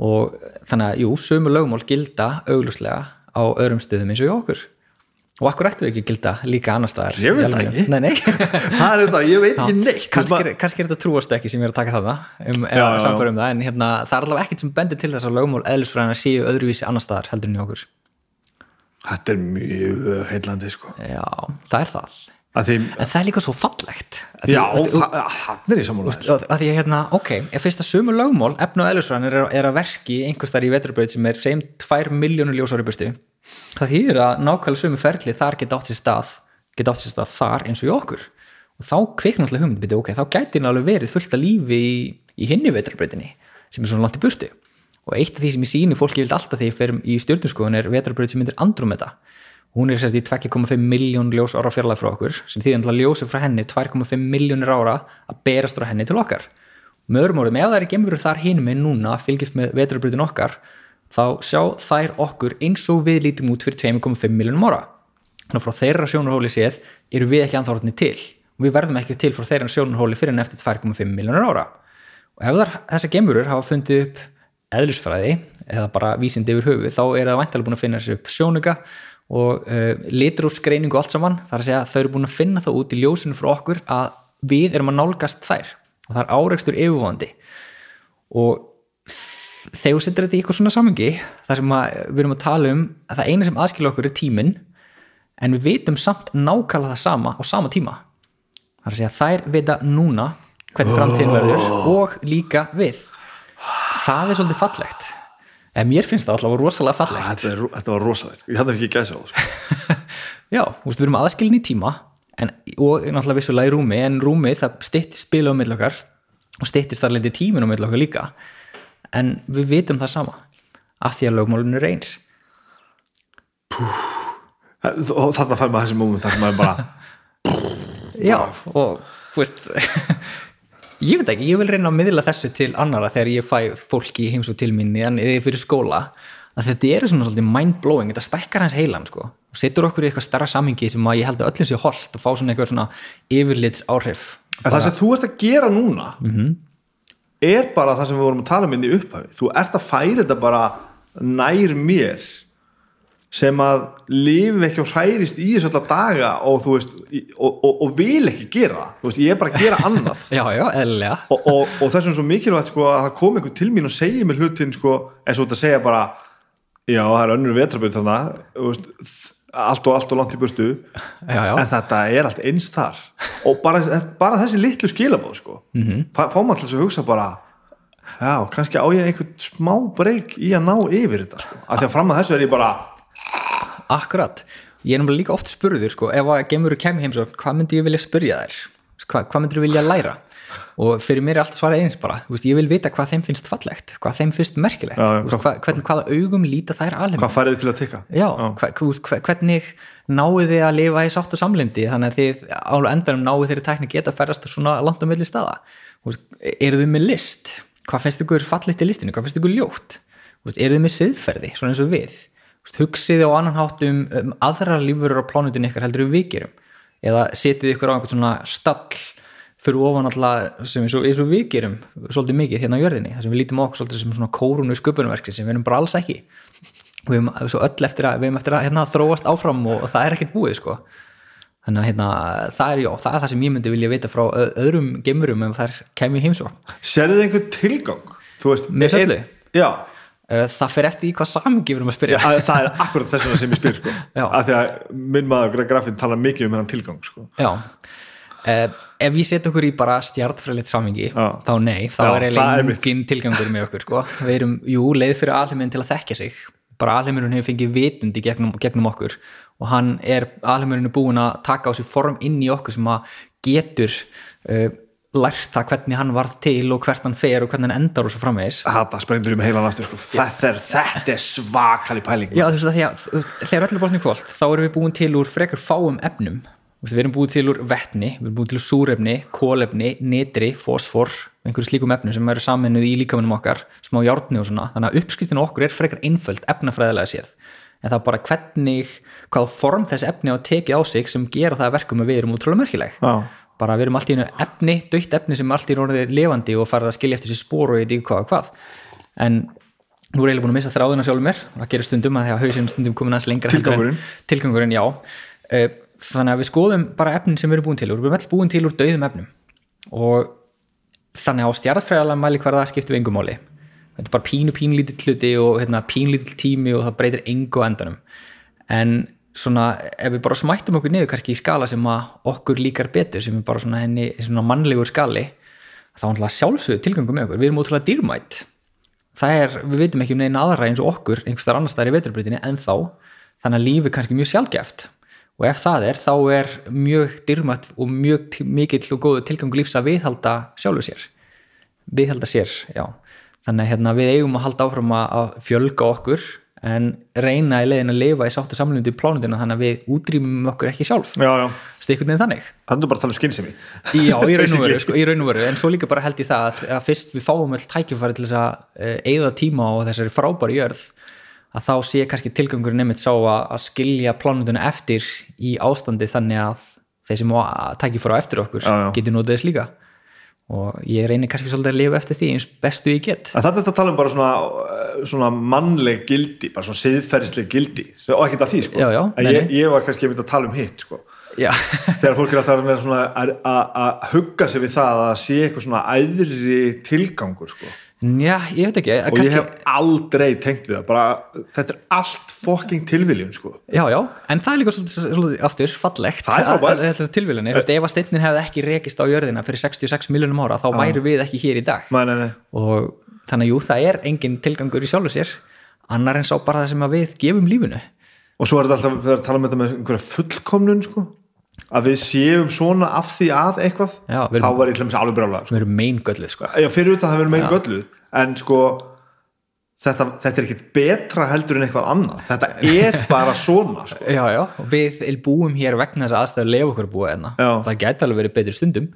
Og þannig að jú, sömu lögmál gilda auglúslega á öðrum stöðum eins og í okkur og akkur ættu við ekki gilda líka annar staðar Ég veit það ekki. Nei, nei. Það er þetta, ég veit ekki neitt. Kannski, er, kannski er þetta trúast ekki sem ég er að taka þarna um, Já, já, já. um það, en hérna, það er allavega ekkert sem bendir til þess að lögmál eðlisfræðina séu öðruvísi annar staðar heldur en í okkur. Þetta er mjög heillandi sko. Já, það er það. Að því, en það er líka svo fallegt. Því- Já, því- það hann er í sammála að því að hérna, ok, ef fyrst að sömu lögmál efna og eðlisfræðin er, er að verki einhvers þar í veturbraut sem er segjum 2 miljónur ljósári burtu það þýðir að nákvæmlega sömu ferli þar geta átt sér stað geta átt sér stað þar eins og í okkur. Og þá kvikna alltaf hugmynd, byrju, ok, þá gæti alveg verið fullt af lífi í, í hinni veturbrautinni sem er svona langt í burtu. Og eitt af því sem ég síni fólki vilt alltaf þegar ég fer í stjórnumskoðun er veturbraut sem myndir Andromeda hún er sérst í 2,5 miljón ljós ára fjarlæð frá okkur sem þýðir náttúrulega ljósið frá henni 2,5 miljónir ára að berast frá henni til okkar. Með öðrum orðum, ef það er gemurur þar hinum en núna fylgist með veturbreytin okkar þá sjá þær okkur eins og við lítum út fyrir 2,5 miljónum ára. Þannig að frá þeirra sjónarhóli séð eru við ekki anþárotni til. Og við verðum ekki til frá þeirra sjónarhóli fyrir en eftir 2,5 miljónur ára. Og ef þar, þessar gemurur hafa fundið upp eðlisfræði eða bara vísindi yfir höfu þá er það væntalega búin að finna þessu upp sjónuga og uh, litrúfsgreiningu og allt saman. Þar að segja að þau eru búin að finna það út í ljósinu frá okkur að við erum að nálgast þær. Og það er áreikstur yfirvandi og þegar þú setur þetta í eitthvað svona samengi þar sem að við erum að tala um að það eina sem aðskilja okkur er tíminn en við vitum samt nákvæmlega það sama á sama tíma. Þar að segja þær vita núna hvernig framtíðin verður og líka við. Það er svolítið fallegt. En mér finnst það alltaf rosalega fallegt. Þetta, er, þetta var rosalegt, ég hætti ekki gæsa á sko. já, veist, við erum aðskilin í tíma en, og náttúrulega vissulega í rúmi en rúmi það styttist spila á milli okkar og styttist þar lendi tímin á milli okkar líka en við vitum það sama af því að lögmálun er eins. Og þarna fær maður þessi moment þar sem maður bara já, og þú veist ég veit ekki, ég vil reyna að miðla þessu til annara þegar ég fæ fólki heims og til minni en eða fyrir skóla. Að þetta eru svona svolítið mind-blowing þetta stækkar hans heilan sko. Og setur okkur í eitthvað starra samingi sem að ég held að öllum sé holdt og fá svona eitthvað svona yfirlits áhrif en það sem þú ert að gera núna Mhm. Er bara það sem við vorum að tala um inn í upphafi. Þú ert að færa þetta bara nær mér sem að lifi ekki og hærist í þessu alla daga og þú veist og, og, og vil ekki gera veist, ég er bara að gera annað. Já, já, og, og, og þessum svo mikilvægt sko að það kom einhver til mín og segi mér hlutin sko eins og þetta segja bara já það er önnur vetrabönd þannig veist, allt og allt og langt í burtu. Já, já, en þetta er allt eins þar. Og bara, bara þessi litlu skilabóð sko. Mm. -hmm. fá, maður til að hugsa bara já, kannski á ég einhvern smá breyk í að ná yfir þetta sko. Af því að fram að þessu er ég bara akkurat. Ég er náttúrulega líka oft spurður sko, ef að gemur kemur heim svo, hvað myndi ég vilja spurja þær? Hva, hvað myndir þú vilja læra og fyrir mér er allt svarað eins bara. Veist, ég vil vita hvað þeim finnst fallegt hvað þeim finnst merkilegt. Já, já, veist, hvað, hvernig, hvaða augum líta þær alheim hvað færið til að tikka? Já, hva, hvernig náu þið að lifa í sátt og samlindi þannig að þið á endanum náu þeirri tækni geta að ferðast svona langt á milli staða. Eru þið með list? Hvað finnst ykkur fallegt í listinu, hvað finnst ykkur ljótt? Eru þið með siðferði, svona eins og við? Hugsið á annan hátt um, um aðra lífurur á plánutinu ykkar heldur við gerum? Eða setið ykkur á einhvern svona stall fyrir ofan alltaf sem eins og, eins og við gerum svolítið mikið hérna á jörðinni þar sem við lítum okkur svolítið sem svona kórunu sköpunverksi sem við erum bara alls ekki við erum svo öll eftir að, við erum eftir að hérna, þróast áfram og, og það er ekkert búið sko. þannig að hérna, það, er, já, það er það sem ég myndi vilja vita frá öðrum gemurum ef þær kemur heimsó Serðu þið einhvern tilgang? Veist, Með söllu? Já, það fer eftir í hvað samingi við erum að spyrja að, það er akkurat þess vegna sem ég spyr sko. Af því að minn maður Graffin tala mikið um hennan tilgang sko. Já Ef ég set okkur í bara stjartfræðilegt samingi Já. þá nei, þá Já, er það er eiginlega mitt. engin tilgangur með okkur sko. við erum, jú, leið fyrir alheiminn til að þekkja sig bara alheimurinn hefur fengið vitund í gegnum, gegnum okkur og hann er, alheimurinn er búin að taka á sig form inn í okkur sem að getur uh, lært það hvernig hann varð til og hvert hann fer og hvernig hann endar og svo framvegis hata sprendur um heilan aftur sko. þetta, er, þetta er svakali pæling Já, þú veist að því að þú veist, þegar öllu bólni kvöld þá erum við búin til úr frekar fáum efnum við erum búin til úr vettni við erum búin til úr súrefni, kólefni, nitri fósfor, einhverju slíkum efnum sem eru saminuð í líkamennum okkar, smá járni og svona, þannig að uppskriftin á okkur er frekar einföld efnafræðilega séð, en það er bara hvernig, hvað form þessi efni á að tekið á sig sem gera það að verkum að við erum útrúlega merkileg. Já. bara við erum allt í einu efni, döitt efni sem allt í orðið lifandi og farið að skilja eftir sér spór og ég veit ekki hvað og hvað. En nú er ég eiginlega búin að missa þráðuna sjálfur mér. Það gerir stundum að því að hausinn stundum komin aðeins lengra heldur en- Tilgangurinn. tilgangurinn, já. Eh, þannig að við skoðum bara efnin sem við erum búin til úr. Við erum all búin til úr dauðum efnum. Og þannig á stjartfræðalega mæli hverða skiptum við engum máli. Þetta er bara pínu pínlítill hluti og hérna, pínlítill tími og það breytir engu endanum. En svona ef við bara smættum okkur niður kannski í skala sem að okkur líkar betur sem er bara svona henni svona mannlegur skali þá er alltaf sjálfsögðu tilgangum með okkur. Við erum ótrúlega dýrmætt það er, við veitum ekki um neina aðra eins og okkur einhverstaðar annar staðar í veturbreytinni en þá þannig að lífi kannski mjög sjálfgeft og ef það er, þá er mjög dýrmætt og mjög mikill og góðu tilgangu lífs að viðhalda sjálfu sér. Viðhalda sér, já. Þannig að hérna, við eigum að halda áfram að fjölga okkur en reyna í leiðin að lifa í sáttu samlundi í plánundina þannig að við útrýmum okkur ekki sjálf. Já, já, stikkurinn þannig? Þannig bara að tala um skynsemi. Já, í raun og veru, sko, veru. En svo líka bara held ég það að, að fyrst við fáum öll tækifæri til þess að eigða tíma á þessari frábæri jörð að þá sé kannski tilgangurinn nefnitt sá að, að skilja plánunduna eftir í ástandi þannig að þeir sem á- tækifæri á eftir okkur Já, já. getur notið þess líka. Og ég reynir kannski svolítið að lifa eftir því eins bestu ég get. Þetta er að tala um bara svona, eh, svona mannleg gildi, bara svona siðferðisleg gildi. Og ekkert að því sko. Já, ég, ég var kannski einmitt að tala um hitt sko. Þegar fólk er að vera svona að, að, að hugga sig við það að það sé eitthvað svona æðri tilgangur sko já ég veit ekki og kannski, ég hef aldrei tengt við það bara, þetta er allt fokking tilviljun sko. Já, já, en það er líka svolítið, aftur fallegt er tilvílunir, ef að steinnin hefði ekki rekist á jörðina fyrir 66 miljonum ára þá væri við ekki hér í dag. Nei, nei, nei. og þannig að jú, það er engin tilgangur í sjálfu sér annar en sá bara það sem við gefum lífinu. Og svo er þetta alltaf, þegar að tala um þetta með einhverja fullkomnun sko að við séum svona af því að eitthvað Já, við þá erum- var ég til dæmis alveg brjála sko. sem eru meingölluð sko. já, fyrir utan það verður megin gölluð en sko þetta, þetta er ekkit betra heldur en eitthvað annað þetta er bara svona sko. Já, já, við búum hér vegna þess að aðstæður lefa okkur að búa enna Já. það gæti alveg verið betri stundum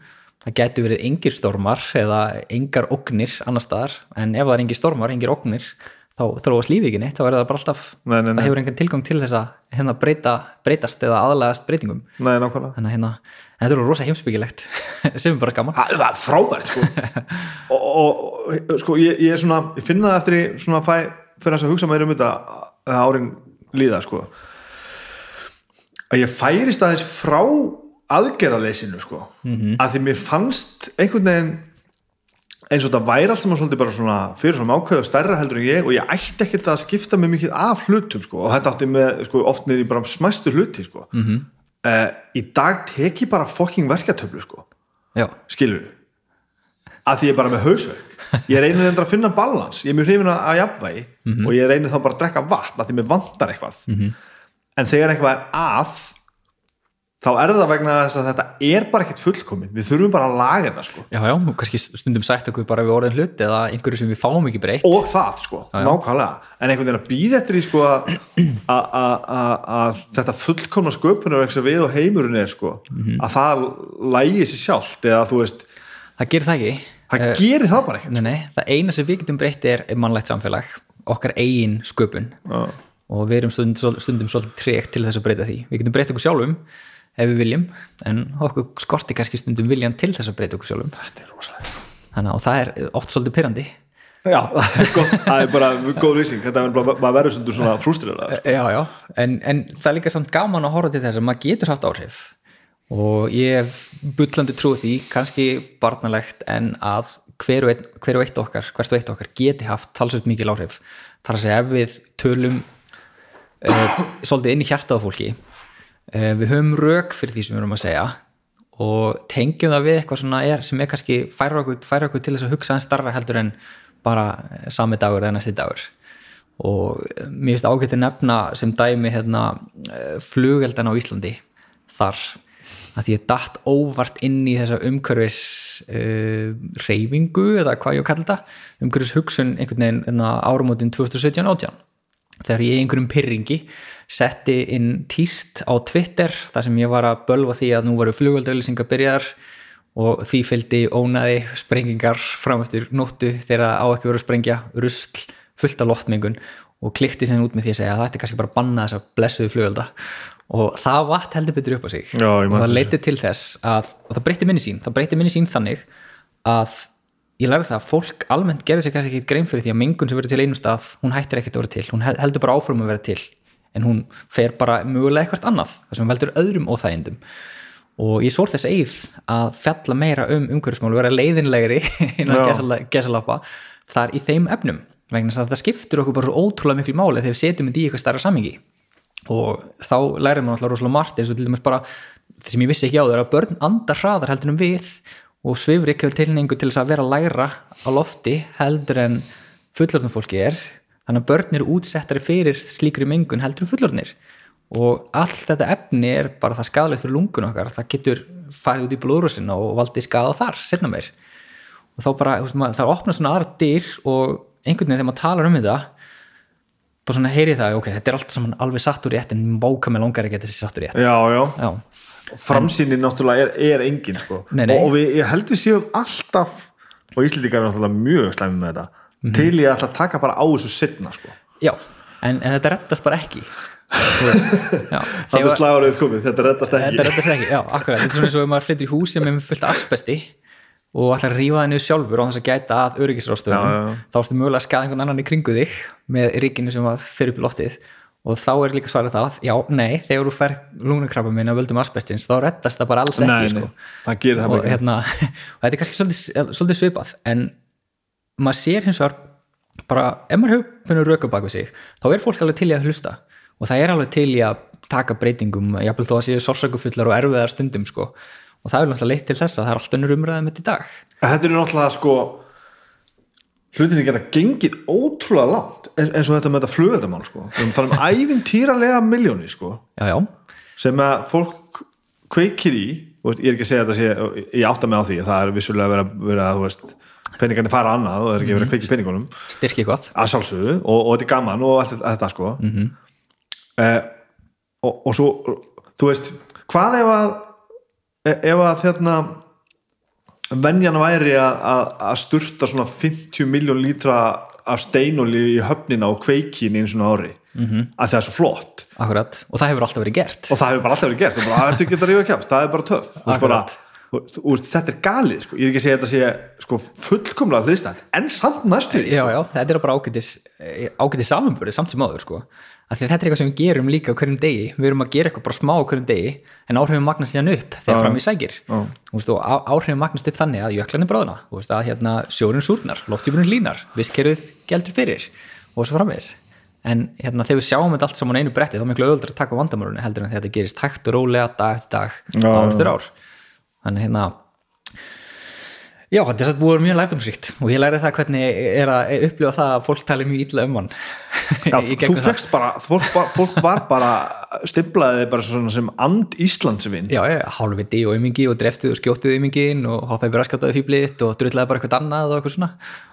það gæti verið engir stormar eða engar ógnir annar staðar en ef það er engir stormar, engir ógnir þá þróast lífi ekki neitt, þá verður það bara alltaf Nei, nei, nei. það hefur engan tilgang til þess að hérna breyta, breytast eða aðlægast breytingum. Nei, nákvæmlega. Þannig að hérna, þetta er rosa heimsbyggilegt sem er bara gaman. Það er frábært sko. Og, og, og sko ég, ég er svona ég finn það eftir svona fæ fyrir þess að hugsa meira um þetta að árin líða sko. Að ég færist aðeins frá aðgerðaleysinu sko. -hmm. að því mér fannst einhvern veginn eins og þetta væri allt saman svolítið bara svona fyrir svona ákveð og stærra heldur en ég og ég ætti ekkert að skipta mig mikið af hlutum sko. Og þetta átti með sko, oft niður í bara smæstu hluti sko. Mm -hmm. í dag tek ég bara fucking verkatöflu sko. Já, skilur að því ég er bara með hausverk. Ég reynir þetta að finna balans ég er mjög hrifin að jafnvægi og ég reynir þá bara að drekka vatn að því mér vantar eitthvað. En þegar eitthvað er að þá er það vegna þess að þetta er bara ekkit fullkomið, við þurfum bara að laga þetta sko. já, já, og kannski stundum sætt okkur bara við orðin hlut eða einhverju sem við fáum ekki breytt. Og það sko, nákvæmlega. En einhvern veginn að býða eftir því sko að, þetta fullkomna sköpunar sem við og heimurinn er sko, að það lægi sér sjálft eða þú veist, það gerir það ekki. Það gerir það bara ekkert nei, nei, það eina sem við getum breytt er mannlegt samfélag, okkar eigin sköpun. Já. og við erum stundum, stundum svolítið tregt til þess að breyta því. Við getum breytt okkur sjálfum ef við viljum en okkur skorti kannski stundum viljan til þess að breyta okkur sjálfum. Þetta er rosalega þannig að og það er oft svolítið pyrrandi Já, það er gott, það er bara góð lýsing, þetta er bara, maður verður stundur svona frústrilega sko. já, já, en, en það er líka samt gaman að horfa til þess að maður getur haft áhrif. Og ég hef bullandi trúið því, kannski barnalegt en að hver og, ein, hver og eitt okkar hvert og eitt okkar geti haft talsveit mikil áhrif. Þar að segja ef við tölum uh, svolítið inn í hjarta á fólki við höfum rök fyrir því sem við erum að segja og tengjum það við eitthvað svona er, sem er kannski færa okkur, færa okkur til þess að hugsa en starra heldur en bara sami dagur eða næsti dagur. Og mér finnst ágætt að nefna sem dæmi hérna, flugeldan á Íslandi þar að ég datt óvart inn í þessa umhverfis uh, reyfingu eða hvað ég að kalla þetta umhverfis hugsun einhvern veginn hérna, árumótin 2017-18 þegar ég einhverjum pyrringi setti inn tíst á Twitter þar sem ég var að bölva því að nú varu flugöldauðlýsingar byrjar og því fylgdi ónaði sprengingar fram eftir nóttu þegar á ekki voru að sprengja rusl fullt af loftmengun og klikti sem út með því að segja að þetta er kannski bara að banna þessa blessuðu flugölda. Og það vatt heldur betur upp á sig. Já, og það leiti til þess að það breytti minni sín, það breytti minni sín þannig að ég lærði það að fólk almennt gerði sér kannski ekki grein fyrir því að mengun sem verður til einum stað, hún hættir ekkert að vera til. Hún hel- heldur bara áfram að vera til en hún fer bara mögulega eitthvað annað það sem veldur öðrum óþægindum. Og ég sór þess eigið að fjalla meira um umhverfismál vera leiðinlegri innan gesalappa þar í þeim efnum. Vegna þess að það skiptir okkur bara ótrúlega miklu máli þegar við setjum þetta í eitthvað stærra samingi og þá lærir maður alltaf rosalega margt eins og til dæmis bara það sem ég vissi ekki á það að börn andar hraðar heldur en við og svifri ekki tilningu til þess að vera að læra á lofti heldur en fullorðnum fólki er þannig að börn eru útsettari fyrir slíkri mengun heldur en fullorðnir. Og allt þetta efni er bara það skadalegt fyrir lungun okkar, það getur farið út í blóðrúsin og valdið skada þar setna meir. Og þá bara, það opna svona aðra dyr og einhvern veginn þegar maður talar um þetta bara svona heyri það, ok, þetta er allt saman alveg satt úr rétt en váka með langar ekki að þetta sé satt úr rétt. Já, já, já, framsýnin náttúrulega er, er engin sko. Nei, nei. og við, ég held við séum alltaf og Íslendingar er náttúrulega mjög slæmi með þetta Mhm. til ég ætla að taka bara á þessu setna sko. já en, en þetta rettast bara ekki. Þegar- er slagurðið komið, þetta reddast ekki. Þetta rettast ekki, já, akkurat. Þetta er svona eins og ef maður flyttur í húsi með fullt asbesti og ætlar að rífa það niður sjálfur og þess að gæta að öryggisráðstöðunum þá ertu mögulega að skaða einhvern annan í kringu þig með ríkinu sem var fyrir upp í loftið. Og þá er líka svarið það, já, nei þegar þú fer lungnakrabba minna völdum asbestins þá rettast það bara alls ekki nei, sko. nei, það og, hérna, og þetta er kannski svolítið, svolítið svipað en maður sér hins vegar bara, ef maður hefur byrjað röka bak við sig þá er fólk alveg til í að hlusta og það er alveg til í að taka breytingum jafnvel þó að séu sorsakufullar og erfiðar stundum sko. og það er náttúrulega leitt til þess að það er allt önnur umræðum þetta í dag þetta er náttúrulega sko hlutinni geta gengið ótrúlega langt eins, og þetta með þetta flugveldamál sko. við erum að tala um ævintýralega miljóni sko, sem að fólk kveikir í veist, ég er ekki að segja þetta ég átta mig á því að það er vissulega að, að þú veist, peningarnir fara annað og það er ekki verið að kveiki peningunum. Styrki eitthvað. Að sjálfsögðu og, og þetta er gaman og allt þetta- sko. Mm -hmm. og, og svo þú veist, hvað ef að e- ef að þérna venjan væri að, sturta svona 50 miljón lítra af steinóli í höfnina og kveikin í einu svona ári? Mm -hmm. að það er svo flott. Akkurat, og það hefur alltaf verið gert. Og það hefur bara alltaf verið gert. Og bara, "Ah, ertu ekki að rífa kjáft, það er bara töff Og, og, þetta er galið sko. ég er ekki að segja að þetta sé sko, fullkomlega hlýstætt en samt næstu því já, já, þetta er bara ágætis ágætis samanbörði samt sem áður sko. að þetta er eitthvað sem við gerum líka hverjum degi. Við erum að gera eitthvað bara smá hverjum degi en áhrifin magnast síðan upp þegar fram í sækir. Já. Þú veist, og á- áhrifin magnast upp þannig að jöklarnir bráðna. Að hérna, sjórin súrnar, loftjúburinn línar visskerfið geldur fyrir og svo framvegis. En hérna, þegar við sjáum þetta allt saman einu bretti þá er miklu öðuldur að taka vandamörunni heldur en þetta gerist hægt og rólega dag eftir dag ár eftir ár þannig hérna Já, þetta er satt búið mjög lærdumsríkt og ég lærið það hvernig er að upplifa það að fólk tali mjög illa um hann. Já, þú fegst bara, fólk, var- bara stimplaði bara svona sem and Íslandsvinn Já, já, hálfviti og ymingi og dreftið og skjóttið ymmingin og hoppaði bara skátaði fýblið og drullaði bara eitthvað annað og eitthvað svona.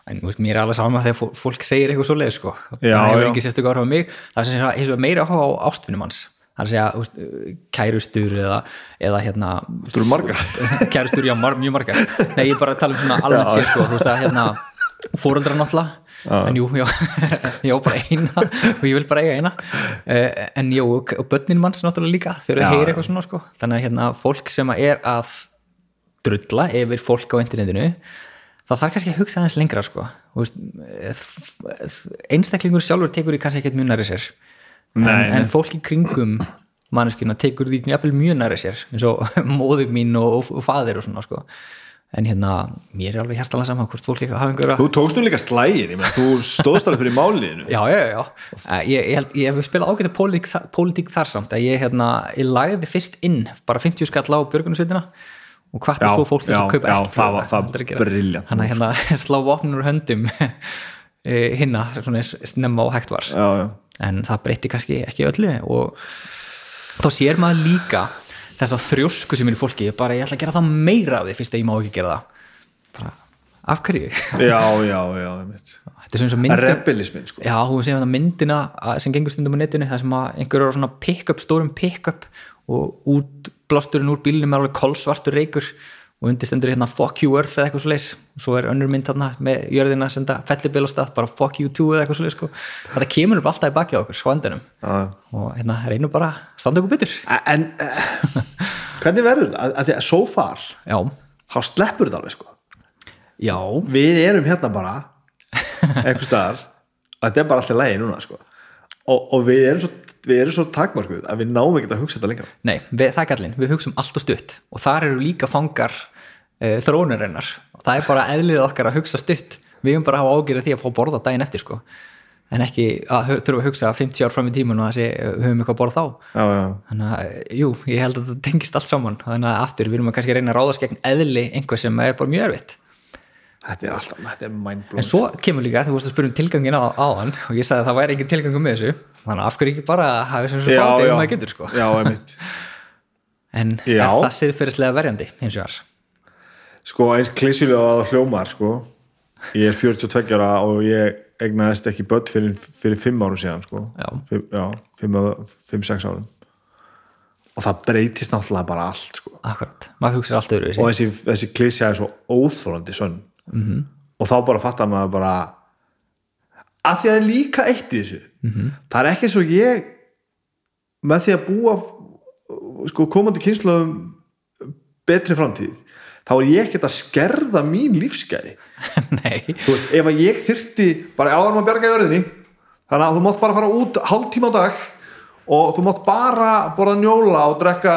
En veist, mér er alveg sama þegar fó- fólk segir eitthvað svo leið sko. Það hefur ekki sérstök áhrif á mig. Það er meira áhuga á ástfinnum hans það er að segja kærustur eða, eða hérna eru kærustur, já, mar, mjög margar. Nei, ég er bara að tala um svona almennt sér sko, þú veist að hérna fóreldra náttúrulega en jú, já, ég á bara eina og ég vil bara eiga eina. Uh, en jú, og börnin manns náttúrulega líka þegar Já, þau heyra eitthvað svona sko. þannig að hérna, fólk sem að er að drulla yfir fólk á internetinu þá þarf kannski að hugsa aðeins lengra sko. Veist, eh, einstaklingur sjálfur tekur því kannski ekkert mjög næri sér en, en fólk í kringum manneskina tekur því mjög næri sér eins og móður mín og, og, og faðir og svona sko. en hérna, mér er alveg hjertalega saman hvort fólk líka hafa einhverja Þú tókst nú líka meina, þú stóðst alveg fyrir máliðinu já, já, já, já. Ég, ég, ég hef spilað ágæta pólitík, pólitík þar samt að ég, hérna, ég lagði fyrst inn bara 50 skall á björgunarsveitina og hvatti Já, svo fólk þess já, að kaupa já, ekki það var- þetta. það Aldrei gera. brilliant þannig að hérna slá vopnun úr höndum eh, hinna svona snemma og hægt var Já, já, en það breytti kannski ekki öllu og þá sér maður líka þessa þrjósku sem er í fólki. Bara ég ætla að gera það meira af því fyrst að ég má ekki gera það. Bara, af hverju? já, já, já þetta er svona eins og myndin Rebelismin, sko. Já, hún séð þetta myndina að- sem gengur stundum á netinu það sem að einhver eru svona pick-up, stórum pick-up og út blásturinn úr bílunum er alveg kolsvartur reykur og undir stendur hérna fuck you earth eða eitthvað svo leis og svo er önnur mynd þarna með jörðina að senda fellibil á stað, bara fuck you too eða eitthvað svo leis sko. þetta kemur upp alltaf í baki á okkur Já, já. og hérna reynum bara standa okkur betur. En uh, hvernig verður þetta? Því að so far, já, þá sleppur þetta alveg, sko. Já, Við erum hérna bara einhver staðar, að þetta er bara alltaf lægi núna, sko. Og, og við erum svo, við erum svo takmarkuð að við náum ekki að hugsa þetta lengra. Nei, við, það er gallin við hugsum allt og stutt. Og þar eru líka fangar uh, þróunarinnar og það er bara eðlið okkar að hugsa stutt. Við höfum bara að hafa ágjörði því að fá að borða daginn eftir sko. En ekki að þurfa að hugsa 50 ár fram í tíman og að sé, við höfum eitthvað að borða þá. Já, já, þannig að, eh, jú, ég held að það tengist allt saman. Þannig að aftur, við erum að kannski reyna að ráðast gegn eðli einhver sem er bara mjög erfitt. Þetta er alltaf, þetta er mindblowing. En svo kemur líka, þú vorst að spyrja um tilgangin á, á hann og ég sagði að það væri engin tilgangur með þessu. Þannig að af hverju ekki bara hafa sem svo fáti ef maður getur sko? Já, en það siðferðislega verjandi hins vegar sko eins klísulega það hljómar sko ég er 42 ára og ég egnaðist ekki börn fyrir, fyrir 5 árum síðan sko Já. 5-6 árum og það breytist náttúrulega bara allt sko akkurat, maður hugsa allt öðru og þessi, þessi klísja er svo óþólandi sönn Mhm. -hmm. og þá bara fattar maður bara að því að það er líka eitt í þessu Mhm. -hmm. það er ekki eins og ég með því að búa sko komandi kynsluðum betri framtíð þá er ég ekkert að skerða mín lífsgæði. Veist, ef að ég þyrfti bara áður maður bjarga í örðinni þannig að þú mátt bara fara út hálftíma á dag og þú mátt bara borða njóla og drekka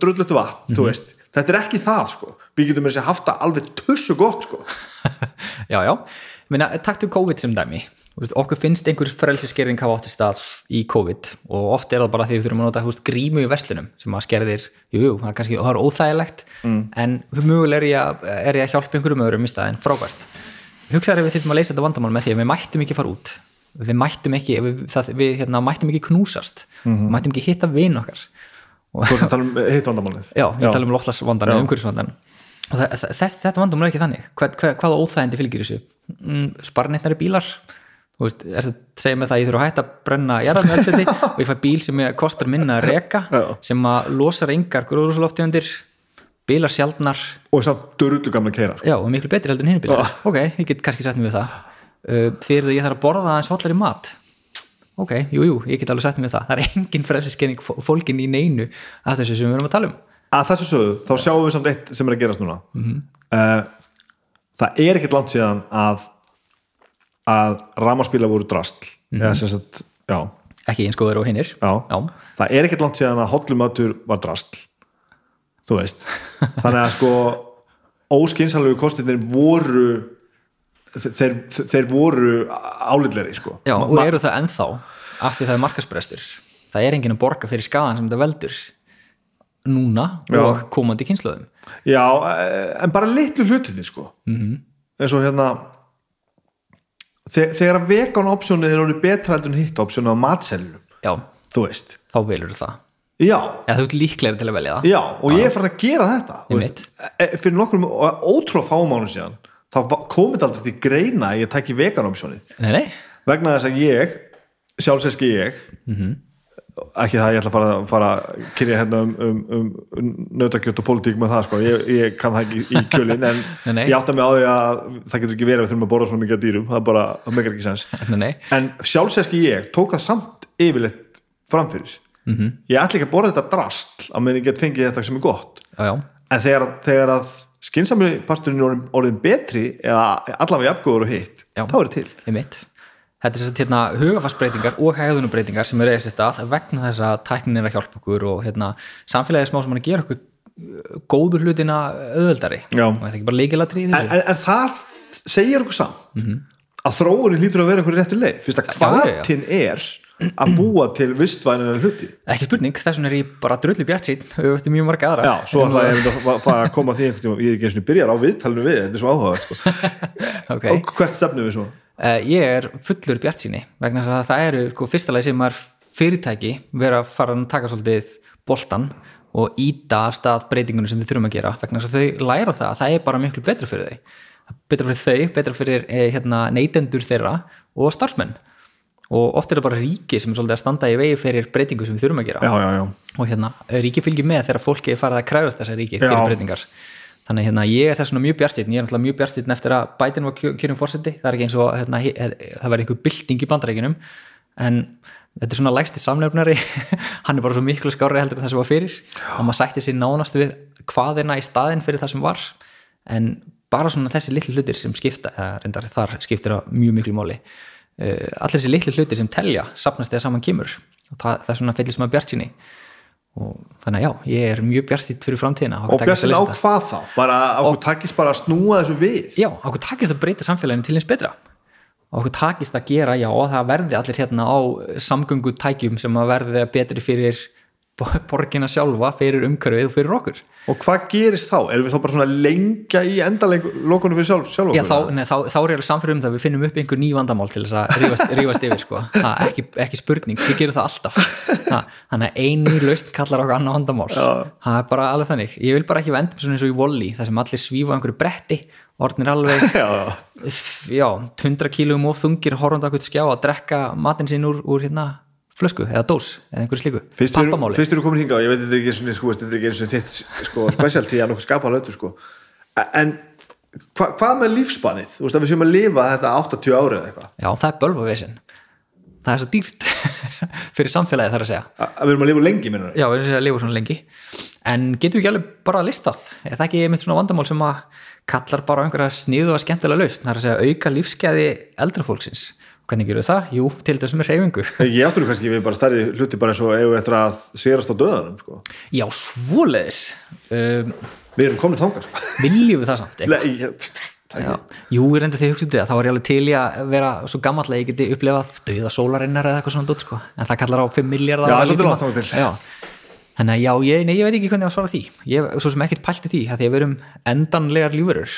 drullutu vatn, þú veist. Þetta er ekki það sko, við getum þessi haft það alveg tussu gott sko. Já, já. Minna, taktu COVID sem dæmi okkur finnst einhver frelsiskerðing hafa átt í stað í COVID og oft er það bara því við þurfum að nota veist, grímu í verslunum sem að skerðir, jú, jú, það er kannski það óþægilegt, mm. en mögulega er ég, að, að hjálpa einhverjum öðrum í staðin frábært. Hugsaður ef við þurfum að leysa þetta vandamál með því að við mættum ekki fara út. Við mættum ekki, við, það, við hérna, mættum ekki knúsast, við mættum ekki hitta vin okkar. Þú veist að tala um hitt vandamálið. Já, ég tala um loftlagsvandan og umhverfisvandan og þe- þe- þess, þetta vandamál er ekki þannig. Hva, hva, hvaða óþægindi fylgir þessu? Mm, sparnitnari bílar þú veist, er það að segja með það að ég þurfa að hætta að brenna jarðarmelsetti og ég fæ bíl sem ég kostar minna að reka sem að losar engar gróðursloftegundir bílar sjaldnar. Og samt dörullu gamla keira sko. já, og miklu betri heldur en hinn bílar. Ok, ég get kannski sett mig við það. Uh, þegar ég þarf að borða aðeins hollari mat. Ok, jú, jú, ég get alveg sett mig við það. Það er engin frelsiskenning fólkin í neinu af þessu sem við erum að tala um. Að þessu sögðu, þá sjáum við samt eitt sem er að gerast núna. Uh, það er ekkert langt síðan að að ramaspíla voru drastl eða sem sagt, já, ekki eins góður og hinnir það er ekkert langt síðan að hotlumatur var drastl þú veist. Þannig að sko óskinsalegu kostinir voru þeir, þeir voru álitleri sko. Já, og eru það ennþá af því það er markasbrestur það er enginn að borga fyrir skaðan sem þetta veldur núna Já. og komandi kynnslöðum Já, eh, en bara litlu hlutinni sko. -hmm. eins og hérna þegar að vegan optionið er orðið betra heldur en hitt optionið á matselunum Já, þú veist, þá velur það. Já, Já, þú ert líklegri til að velja það. Já og ég er farin að gera þetta. Veist, e- fyrir nokkur ótrúlega fámánu síðan þá va- kom þetta aldrei til greina að ég tæki vegan optionið. Nei, nei, vegna þess að ég sjálfseski ég ekki það að ég ætla að fara, fara að kyrja hérna um, um, um, um nautakjöt og pólitík með það sko, ég, ég kann það ekki í kjölin en Nei, nei. ég átta mig á því að það getur ekki verið að við þurfum að borða svona mikið dýrum. Það er bara, það meikar ekki sens. Nei, en sjálfseski ég tók það samt yfirleitt framfyrir Mhm. -hmm. ég ætla ekki að borða þetta drastl að meðan ég get fengið þetta sem er gott. Já, já, en þegar, þegar að skynsami parturinn er orðin, betri eða allavega jafngóður og hitt þá er þetta til Þetta er þess að hérna, hugafarsbreytingar og hegðunubbreytingar sem eru eða sér stað vegna þess að tæknin er að hjálpa okkur og hérna, samfélagið er smá sem að gera okkur góður hlutina auðveldari. Já. og þetta er ekki bara leikilatri en, en, en það segir okkur samt að þróunin hlýtur að vera einhverju réttu leið. Fyrst að hvatin er að búa til vistvænilega hluti ekki spurning, þess vegna er ég bara drullu bjart sín auðvitað mjög marga aðra Já, svo ætla ég að fara að koma að því einhvern tíma, ég er ekki eins og byrjar á viðtalinu við, þetta er svo áhugað sko. Ok. og hvert stefnum við svo? Uh, ég er fullur bjart síni vegna þess að það eru sko, fyrsta lagi sem er fyrirtæki vera að fara að taka svolítið boltan og íta af stað breytingunum sem við þurfum að gera vegna þess að þau læra það að það er bara miklu betra fyrir þau betra fyrir þau, betra fyrir eh, hérna, og oft er það bara ríki sem er svolítið að standa í vegi fyrir breytingu sem við þurfum að gera. Já, já, já, og hérna, ríki fylgir með þegar fólki er farið að kræfast þessar ríki fyrir breytingar. Þannig hérna, ég er þess vegna mjög bjartinn ég er náttúrulega mjög bjartinn eftir að Biden var kjörum fórseti það er ekki eins og hérna, það verði einhver bylting í bandarækjunum en þetta er svona lægsti samlefnari hann er bara svo miklu skári heldur en það sem var fyrir. Og maður sætti sér nánast við hvaðina í staðin fyrir það sem var. En bara svona þessi litlu hlutir sem skipta eða reyndar þar skiptir á mjög miklu máli. uh, allir þessi litlu hlutir sem telja sapnast þegar saman kemur. Og það, það er svona fellist maður bjart síni og þannig að já, ég er mjög bjartitt fyrir framtíðina og björnsin á hvað þá? Bara okkur takist bara að snúa þessu við? Já, okkur takist að breyta samfélaginu til eins betra. Okkur takist að gera, já, það verði allir hérna á samgöngutækjum sem að verði betri fyrir borgina sjálfa, fyrir umhverfið og fyrir okkur og hvað gerist þá? Erum við þá bara svona lengja í endalokunum fyrir sjálf, sjálf Já, okkur? þá, neð, þá, þá er ég alveg samfyrir um það að við finnum upp einhver ný vandamál til þess að rífast, rífast yfir sko. ha, ekki, ekki spurning, við gerum það alltaf ha, þannig að eini laust kallar okkur annað vandamál það er bara alveg þannig ég vil bara ekki venda svona eins og í Wall-E þar sem allir svífa einhverju bretti orðnir alveg já, já. f- já, 100 kílum of þungir horfandi okkur skjá að drekka matinn sinn úr, úr hérna flösku eða dós eða einhverju slíku, pappamáli. fyrst eru komin hingað og ég veit þetta er ekki svona, sko, þetta er ekki eins og þitt sko, specialty að nokkuð skapa hlutur sko. en hva, hvað með lífspanið? Þú veist að við séum að lifa þetta 80 ári eða eitthvað. Já, það er bölvavesin. Það er svo dýrt fyrir samfélagið þar að segja. Að að við erum að lifa lengi minnur já, við erum að lifa svona lengi. En getum við ekki alveg bara að listað? Er það ekki einmitt svona vandamál sem að kallar bara einhverja sniðu og skemmtilega laust það er að segja auka lífsgæði eldra fólksins hvernig gerur það? Jú, til þessum er reyfingu ég áttur kannski við bara stærri hluti bara eins og eigum við eftir að sérast á döðanum sko. já, svoleiðis um, við erum komin þangað sko. viljum við það samt Le, ég, Já. Jú, ég reyndi því að hugsa um þetta þá var ég alveg til í að vera svo gammal að ég geti upplefað dauða sólarinnar eða eitthvað svona dót sko. en það kallar á 5 miljardar Já, það er svolítið langt. Þannig að já, ég, nei, ég veit ekki hvernig ég á að svara því ég svo sem ekkert pælti því því að við erum endanlegar lífurur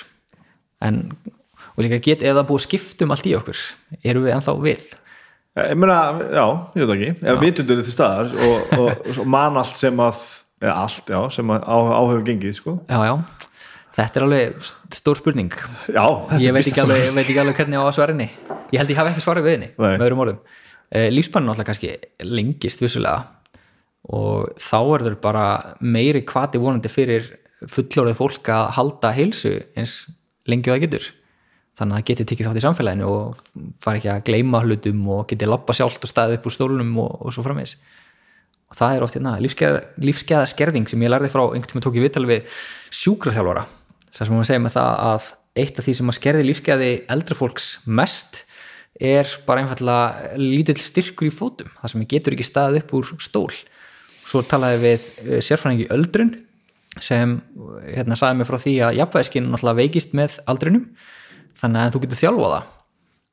en, og líka get eða búið skiptum allt í okkur erum við ennþá við? Ég meina, já, ég veit ekki. Ef vitundur er til staðar og, og, og man allt sem að eða allt, já, sem að á, áhefur gengið sko. Já, já, þetta er alveg stór spurning. Já, þetta ég veit ekki, alveg, veit ekki alveg hvernig á henni. Ég held ég hafi ekki svarað við henni Nei. með öðrum orðum. Uh, lífspannin alltaf kannski lengist vissulega og þá er þau bara meiri kvati vonandi fyrir fullorðið fólk að halda heilsu eins lengi og það getur þannig að það geti tekið þátt í samfélaginu og fara ekki að gleyma hlutum og geti lappa sjálft og staðið upp úr stólunum og, og svo framvegis. Og það er oft hérna lífsgeða skerðing sem ég lærði frá einhvern tíma tók ég viðtal við sjúkraþjálfara. Þar sem hún segir með það að eitt af því sem að skerði lífsgeði eldra fólks mest er bara einfallega lítill styrkur í fótum þar sem ég getur ekki staðið upp úr stól. Svo talaði við eh, sérfræðingi öldrun sem hérna sagði mig frá því að jafnvæðiskinn veikist með aldrinum þannig að þú getur þjálfa það.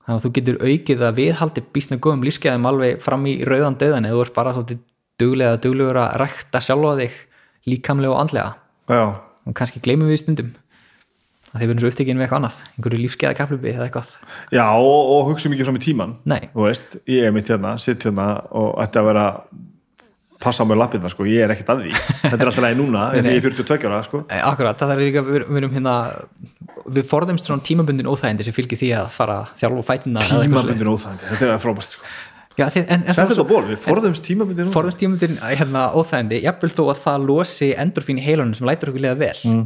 Þannig að þú getur aukið að viðhaldi býstna góðum lífsgæðum alveg fram í rauðan döðan eða þú ert bara svolítið duglega duglegur að rækta sjálfa þig líkamlega og andlega. Já, og kannski gleymum við stundum. Að þeir verðum svo upptekinn við eitthvað annað einhverju lífsgæða kaplubi eða eitthvað. Já og, og hugsa mikið fram í tíman Nei. þú veist, ég er mitt hérna, sitt hérna og ætti að vera passa á mig lappirna, sko, ég er ekkert að því þetta er alltaf lægi núna, því ég er 42 ára sko. Nei, Akkurat, það er líka, við, við erum hérna við forðumst svona tímabundin óþægindi sem fylgir því að fara að þjálfa fætina tímabundin óþægandi, þetta er frábært sko. Já, þið, en, en þetta á ból, við forðumst tímabundin óþægandi forðumst tímabundin hérna, óþægindi jafnvel þó að það losi endorfín í heilunum sem lætur okkur liða vel mm.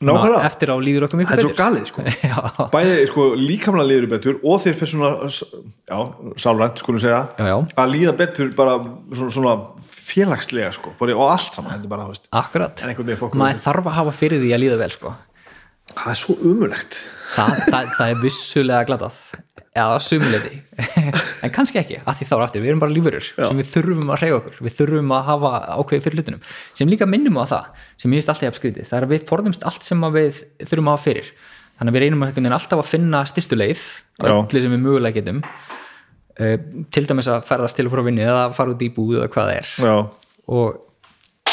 Nákvæmlega, eftir á líður okkur mjög þetta er svo galið sko. já, bæði sko, líkamlega líður betur og þeir fyrir svona sálrænt skulum segja. Já, já. að líða betur bara svona, svona félagslega sko, bara, og allt saman þetta er bara, akkurat. Maður þarf að hafa fyrir því að líða vel sko. það er svo umulegt það, það, það er vissulega glatað eða sumuleiti en kannski ekki, að því þá er aftur, við erum bara lífurur sem við þurfum að reyja okkur, við þurfum að hafa ákveði fyrir hlutunum, sem líka minnum á það sem ég veist alltaf jafn skrítið, það er að við forðumst allt sem að við þurfum að hafa fyrir. Þannig að við reynum veginn alltaf að finna styrstu leið Já. öllu sem við mögulega getum uh, til dæmis að ferðast til og frá vinni eða fara út í búð eða hvað það er. Já, og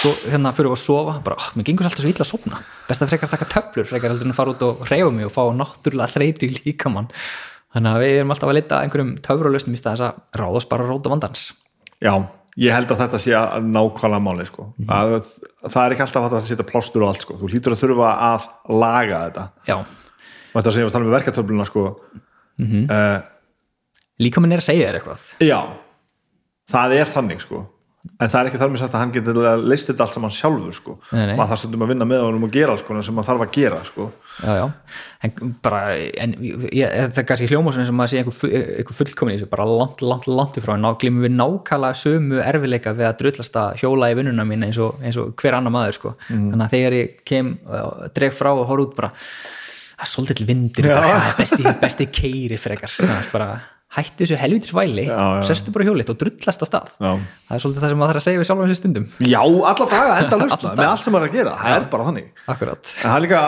svo hérna fyrir að sofa bara, oh, mér gengur alltaf svo illa að sofna. Best að frekar taka töflur, frekar heldur en að fara út og reyfa mig og fá náttúrulega þreyti líkamann þannig að við erum alltaf að lita einhverjum töfralausnum í staðis að ráðast bara róta vandans já ég held að þetta sé að nákvæmlega máli sko. að það er ekki alltaf að setja plástur og allt sko. þú hlýtur að þurfa að laga þetta já, og þetta sem ég var að tala með verkatöfluna sko. uh, líkaminn er að segja þér eitthvað já það er þannig sko en það er ekki þar með sagt að hann getur leist þetta allt saman sjálfur sko. Nei, nei. maður þarf stundum að vinna með honum og gera alls konar sem maður þarf að gera sko. Já, já, en bara en, ég, það er kannski hljómasun sem að sé einhver, einhver fullkomin í þessu, bara langt, langt, langt í frá ná, glimum við nákvæmlega sömu erfileika við að drullast að hjóla í vinnuna mín eins og, eins og hver annar maður sko. þannig að þegar ég kem uh, dreg frá og horf út bara það er svolítið ja, besti, besti keiri frekar, bara hættu þessu helvitis væli, Já, já. sestu bara hjólit og drullast að stað, já, það er svolítið það sem maður þarf að segja við sjálfum þessu stundum, já alla daga enda lausna Alla með allt sem maður er að gera, það er bara þannig. Það er líka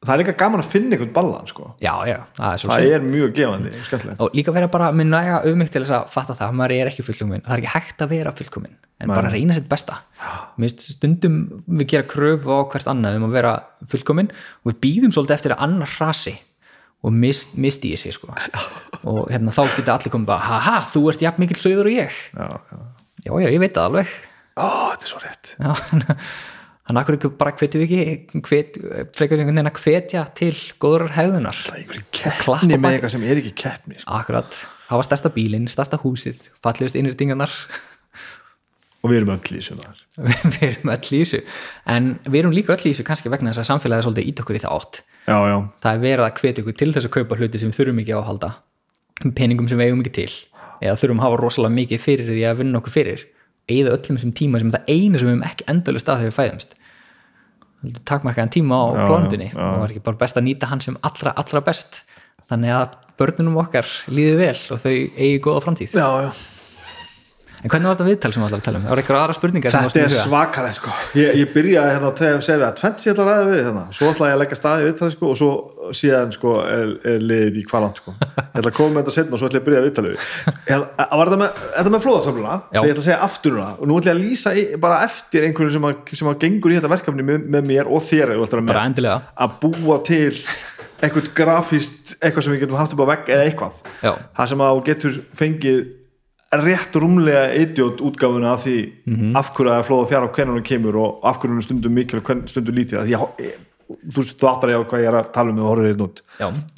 það er líka gaman að finna einhvern ballan sko. Já, já, það er það svolítið er mjög gefandi skemmtilegt. Og líka vera bara með næga auðmyggt til þess að fatta það, maður er ekki fullkomin það er ekki hægt að vera fullkomin en Nei. bara reyna sitt besta. Stundum við gera kröfu á hvert annað um að vera fullkomin og mist, misti ég sig sko. og hérna, þá geta allir komið bara haha, þú ert jafn mikill sögður og ég. Já, já. já, já, ég veit það alveg. Ó, þetta er svo rétt. Þannig að hverju bara hvetjum við ekki hvet, frekar einhvern veginn að hvetja til góðrar hegðunar. Það er einhverju keppni með eitthvað sem er ekki keppni sko. akkurat, hafa stærsta bílinn, stærsta húsið fallegust innrýtingarnar og við erum öll í þessu við erum öll í þessu. En við erum líka öll í þessu kannski vegna þess að samfélagið er svolítið ít okkur í það átt já, já, það er verið að hvetja okkur til þess að kaupa hluti sem við þurfum ekki á að halda. Peningum sem við eigum ekki til. Eða þurfum að hafa rosalega mikið fyrir því að vinna okkur fyrir. Eða öllum þessum tíma sem er það eina sem við höfum ekki endalust að þegar við fæðumst. Takmarkaðan tíma á klóndunni og var ekki bara best að nýta hann sem allra, allra best. Þannig að börnunum okkar líði vel og þau eigi góða framtíð. Já, já. En hvernig var þetta viðtal sem við ætlum að tala um? Það var eitthvað aðra spurningar sem þetta varstu er með í huga? svakalega sko. ég, ég byrjaði hérna að segja við að tvent ég ætla að ræða við hérna. svo ætla ég að leggja staði við það sko, og svo síðan sko, er, er liðið í hvaland sko. ég ætla að koma með þetta setna og svo ætla ég að byrja að viðtalið við Ég ætla- að var þetta með, þetta flóðatöfluna sem ég ætla að segja aftur núna og nú ætla ég að lýsa í, bara eftir einhverju sem, að, sem að gengur í þetta verkefni með, með mér og þér að að búa til eitthvað grafíst eitthvað sem við getum haft upp á vegg eða eitthvað Já. það sem að þú getur fengið rétt rúmlega idiot útgáfuna af því af hverju að flóða þjár og hvernig hún kemur og af hverju hún er stundum mikil og hvernig stundum lítið Af því ég, ég, þú áttar ég á hvað ég er að tala um með horfið hérna út.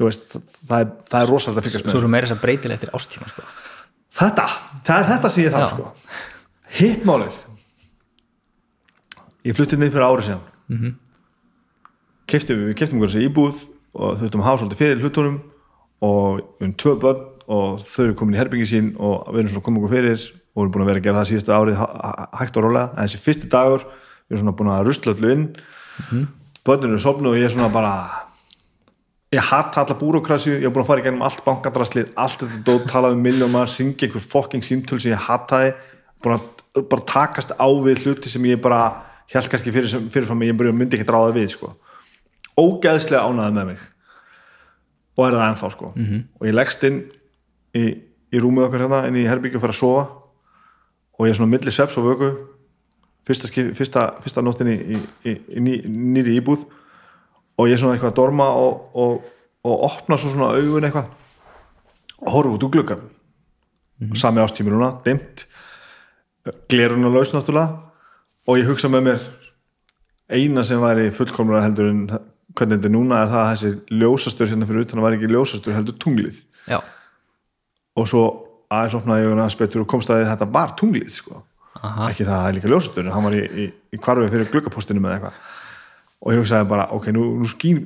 Veist, það, er, það er rosalega að fylgjast með svo þessu. eru meira þess að breytilega eftir ástíma sko. þetta, það er þetta sem ég þarf sko. Hitt málið. Ég flutti inn fyrir árið síðan. Mm -hmm. keftum, við keftum okkur þessi íbúð og þurftum að hafa svolítið fyrir hlutunum og við erum tvö börn og þau eru komin í herbingi sín og við erum svona komið okkur fyrir og við erum búin að vera að gera það síðasta árið hæ- hæ- hægt og rólega, en þessi fyrsti dagur við erum svona búin að rusla öllu inn börninu er sopnuð og ég er svona bara ég hatt alla búrokrasju ég er búin að fara í gegnum allt bankadraslið allt þetta dót, talað um miljón maður syngja einhver fokking símtöl sem ég hattaði búin að bara takast á við hluti sem ég bara held kannski fyrir, fyrirfram ég myndi ekki ráða við sko. ógeðslega ánaði með mig og er það ennþá sko. -hmm. og ég leggst inn í, í rúmið okkar hérna inn í herbyggju fyrir að sofa. Og ég er svona milli sveps og vöku. Fyrsta, fyrsta, fyrsta nóttin í, í, í, í ný, nýri íbúð. Og ég er svona eitthvað að dorma og, og, og opna svo svona augun eitthvað. Og horfa út úr gluggan sami ástími núna, dimmt. Glerun og laus náttúrulega. Og ég hugsa með mér eina sem væri fullkomlega heldur en hvernig þetta núna er það að þessi ljósastur hérna fyrir utan að væri ekki ljósastur heldur tunglið. Já, og svo aðeins opnaði ég aðeins betur og komst að þetta var tunglið sko. Ekki það að það er líka ljósastur en hann var í, í, í kvarfi fyrir gluggapostinu með eitthvað. Og ég hugsaði bara, ok, nú, nú skín,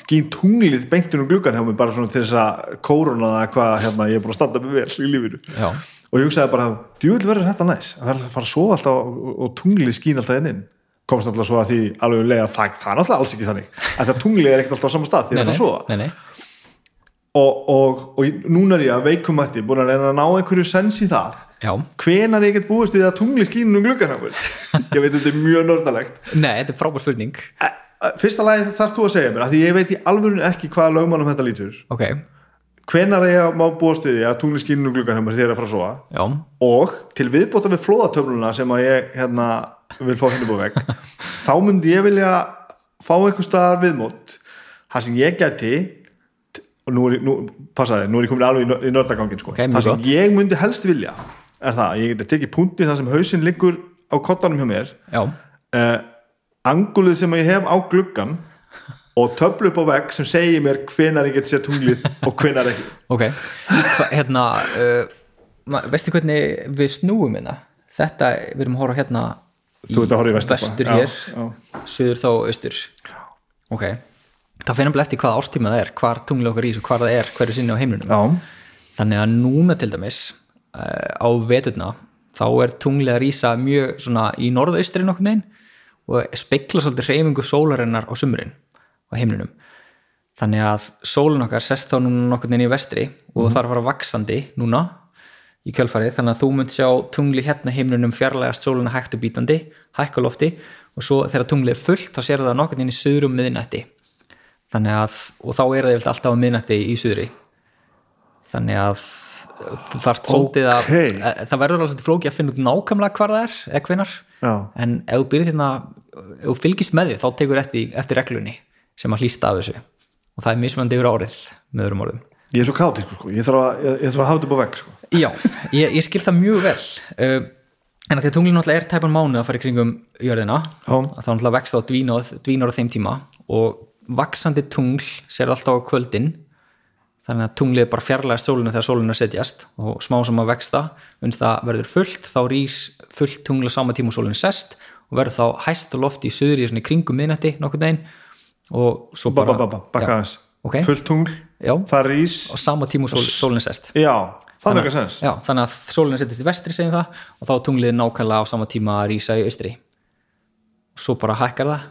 skín tunglið beintun um gluggan hjá mig bara svona til þess að kóruna það hvað hérna, ég er búin að standa mig vel í lífinu. Já, og ég hugsaði bara, djúvill verður þetta næs? Að verður að fara að sofa alltaf og, og tunglið skín alltaf inn inn. Komst alltaf að því alveg um leið að það, það er alltaf alls ekki þannig. Að það tunglið er ekkert alltaf á sama stað því nei, það er að nei, sofa. Nei, nei. Og, og, og núna er ég að veikumætti búin að reyna að ná einhverju sens í það já, hvenar ég get búist við að tungli skínum gluggarhamur ég veit þetta er mjög nördalegt nei, þetta er frábær spurning. Fyrsta lagi þarfst þú að segja mér af því ég veit í alvörun ekki hvaða lögmálum þetta lítur. Ok, hvenar ég að má búast við að tungli skínum gluggarhamur þegar að fara að sofa? Já, og til viðbóta við flóðatöfluna sem að ég hérna vil fá henni búið veg þá myndi ég vilja fá einhver staðar viðmót. Það sem ég geti og nú er, ég- nú, passaði, nú er ég komin alveg í nör- í nördagangin sko. Ok, mjög það sem gott. ég myndi helst vilja er það, að ég geti tekið punktið þar sem hausinn liggur á kottanum hjá mér uh, angulið sem ég hef á gluggan og töflu upp á vegg sem segir mér hvenar ég get sér tunglið og hvenar ekki. Ok, hérna uh, veistu hvernig við snúum hérna? Þetta, við erum að horfa hérna þú ert að horfa í vestur, hér, suður þá austur. Ok, það finnum bara eftir hvað ástíma það er, hvar tungli okkar ís og hvar það er hverju sinni á heimlunum Já, þannig að núna til dæmis uh, á veturna þá er tunglið að rísa mjög svona í norðaustri nokkurn veginn og spekla svolítið hreyfingu sólarinnar á sumrin á heimlinum þannig að sólun okkar sest þá núna nokkurn veginn í vestri og það er að fara vaksandi núna í kjölfarið. Þannig að þú munt sjá tungli hérna á heimlinum fjarlægast sóluna hægt og bítandi hækka á lofti og svo þegar tunglið er fullt þá sér það nokkurn veginn í suðrum miðnætti þannig að, og þá er það yfirleitt alltaf á miðnætti í suðri. Þannig að þú þarft svolítið að, Ókei. að það verður alveg svolítið flóki að finna út nákvæmlega hvar það er eða hvenar, en ef þú byrðir hérna ef þú fylgist með því, þá tekur eftir, eftir reglunni sem að hlýsta af þessu. Og það er mismunandi yfir árið með öðrum orðum. Ég er svo kátískur sko. ég þarf að, þarf að hafa þetta á vegg sko. Já, ég, ég skil það mjög vel. Uh, en að því að tunglinn náttúrulega er tæpan mánu að fara í kringum jörðina að þá náttúrulega vext á dvínor á þeim tíma. Og vaksandi tungl sér alltaf á kvöldin. Þannig að tunglið bara fjarlægast sólinu þegar sólinu að setjast og smá sem að vexta uns það verður fullt, þá rís fullt tungl á sama tíma og sólinu sest og verður þá hæst á lofti í svona í kringum miðnætti nokkurn veginn og svo ba, bara ba, ba, ba, Já. aðeins. Ok. fullt tungl, Já, það rís á sama tíma og sól, sólinu sest. Já, meika sens. Já, þannig að sólinu setjast í vestri segjum það og þá tunglið nákvæmlega á sama tíma að rísa í austri. Svo bara hækkar það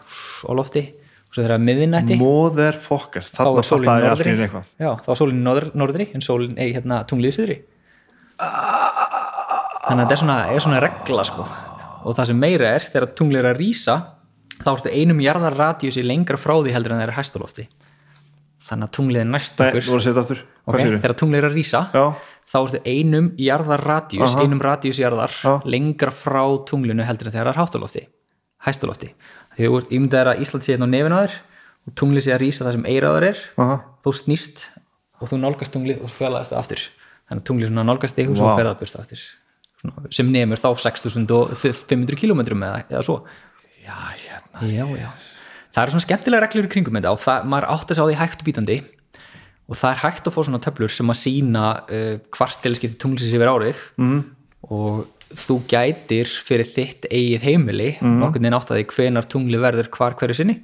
á lofti og svo þegar miðinætti motherfucker, þá þarna er fattaði ég norðri. einu eitthvað. Já, þá er sólin norður, norðri en sólin, ei, hérna, tunglið í suðri. Þannig að þetta er svona, er svona regla sko. Og það sem meira er, þegar tunglið er að rísa þá ertu einum jarðar radíusi lengra frá því heldur en það er hæst á lofti. Þannig að tunglið er næst okkur. okay, þegar tunglið er að rísa Já, þá ertu einum jarðar radíus, Aha. einum radíus jarðar Já. lengra frá tunglinu heldur en það er hæstulofti því þú ert ímyndaður að Ísland sé hérna á nefin á þér og tunglið sé að rísa það sem eiraður er aha, þú snýst og þú nálgast tunglið og fjarlægast það aftur þannig að tunglið nálgast þig og svo Vá. fer það burt aftur svona, sem nemur þá 6500 kilometrum eða, eða svo já, hérna já, já. það eru svona skemmtilega reglur í kringum þetta og það, maður átt að sá því hægt og bítandi og það er hægt að fá svona töflur sem að sína uh, kvartilskipti tunglisins yfir árið mm. og þú gætir fyrir þitt eigið heimili mm. nokkurn veginn átt að því hvenar tungli verður hvar hverju sinni.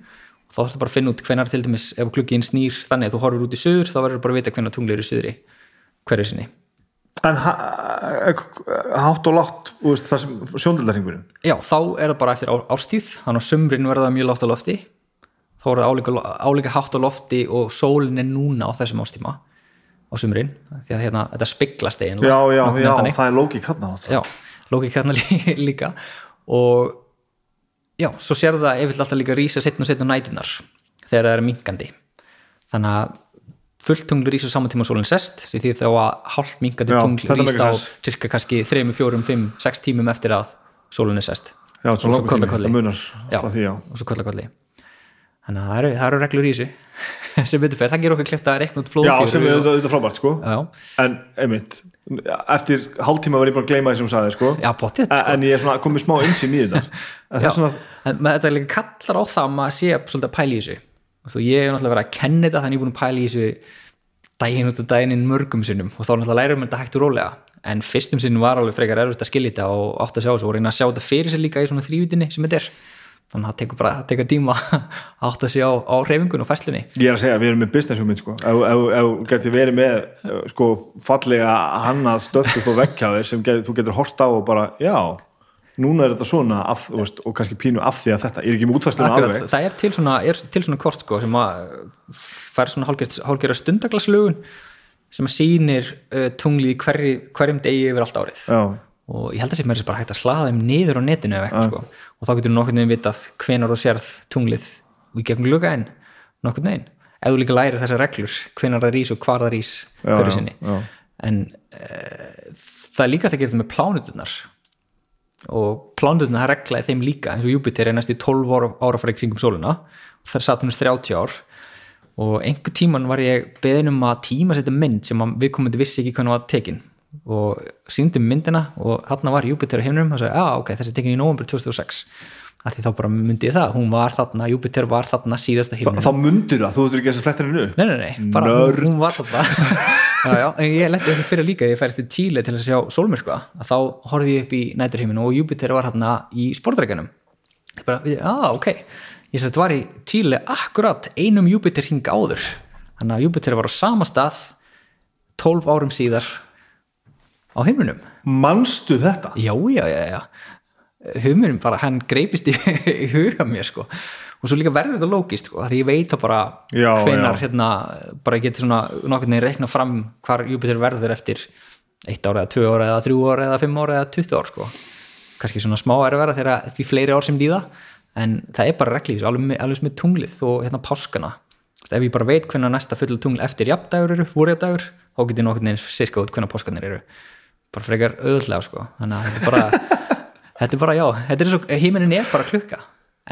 Og þá þarfstu bara að finna út hvenar til dæmis ef klukkin snýr þannig að þú horfur út í söður þá verður bara að vita hvenar tungli eru í söðri hverju sinni. En ha, hátt og látt það sem sjóndildarhingurinn Já, þá er það bara eftir ár, árstíð þannig að sumrin verða mjög látt á lofti. Þá er það álíka, álíka hátt á lofti og sólin er núna á þessum ástíma á sumrin, því að hérna, þetta Já, já, já, er já, lókik hérna lí- líka. Og já, svo sér það yfirlega alltaf líka rísa setn og setn og nætunar þegar það er minkandi þannig að fullt tungl rís á saman tíma sólinn sest því því þá að hálft minkandi Já, tungl þetta rís meikar á cirka kannski 3, 4, 5, 6 tímum eftir að sólinn er sest. Já, Og svo þetta Já. já. svo kollakolli. Þannig að það eru, það eru reglur í þessu sem betur fer, það gerur okkur klift að reikna út Já, flóðfjöru sem er og- auðvitað auðvitað frábært, sko. Já, En, einmitt, eftir hálftíma var ég bara að gleyma því sem hún sagði, sko. Já, potið sko. En ég er svona komið smá insinn í þetta. En er svona, en þetta líka kallar á það að maður sé svolítið að pæla í þessu. Þú ég er náttúrulega verið að kenna þetta þannig ég er búin að pæla í þessu daginn út og daginn inn mörgum sinnum. Og þá náttúrulega lærum þetta hægt og rólega. En fyrstum sinnum var alveg frekar erfitt að skilja þetta og átt að sjá þessu og reyna að sjá þetta fyrir sér líka í svona þrývitinni sem þetta er þannig að það tekur bara það tekur tíma að átt að sjá á reyfingun og fæslunni ég er að segja, við erum með business hugmynd, sko. Ef getur verið með, eh, sko, fallega hannað stöft upp á veggjaðir sem get, þú getur hort á og bara, já núna er þetta svona af, veist, og kannski pínu af því að þetta ég er ekki með útfæsluna alveg. það er til svona, er til svona kort sko, sem að fær svona hálfgerða stundaglaslögun sem að sýnir uh, tunglið hverjum degi yfir allt árið. Já, og ég held að sem er bara hægt að hlaða þeim niður á netinu eða eitthvað sko. og þá getur nokkurn veginn vitað hvenar þú sérð tunglið í gegnum luka en nokkurn veginn. Ef þú líka lærir þessar reglur hvenar það rís og hvar það hverju já, sinni. já. en uh, það er líka það getur með plánuturnar og plánuturnar það reglaði þeim líka eins og Júpiter er næstu 12 ára, ára fyrir kringum sóluna það er Saturnus 30 ár. Og einhver tíman var ég beðin um að tíma setja mynd sem að viðkomandi vissi ekki hvernig var tekin og síndi myndina og þarna var Júpiter á himnum og sagði, já ok, þessi er tekin í november 2006 af því þá bara myndi ég það, hún var þarna Júpiter var þarna síðasta himnum þá mundir það, þú þurftur ekki að þessi flettir hennu Nei, nei, nei, bara Nörd. hún var þarna. Já, já, en ég letti þessi fyrir líka ég færist til Chile til að sjá sólmyrkva að þá horfði ég upp í næturheiminu og Júpiter var þarna í sportreikanum ég bara, já, ok. Ég þetta var í Chile akkurat einum Júpiter hing áður. Þannig að Júpiter var á sama stað 12 árum síðar á himnunum manstu þetta? já, já, já, já. Hugmyndum bara, hann greipist í, í huga mér sko. Og svo líka verður þetta lógist sko, því ég veit þá bara Já, hvenar já. hérna, bara ég geti svona nokkurn veginn reikna fram hvar Júpiter verður eftir eitt ára eða tvö ára eða þrjú ára eða fimm ára eða tuttu ára sko. Kannski svona smá er að vera þegar því fleiri ár sem líða en það er bara reglís alveg, alveg sem með tunglið og hérna páskana. Ef ég bara veit hvernig næsta fulla tungl eftir jafndagur eru, vorjafdagur þá get ég nokkurn veginn sirka út hvernig páskanir eru bara frekar auðvöldlega sko. Þannig að þetta er bara þetta er bara já, þetta er svo, heiminin er bara klukka.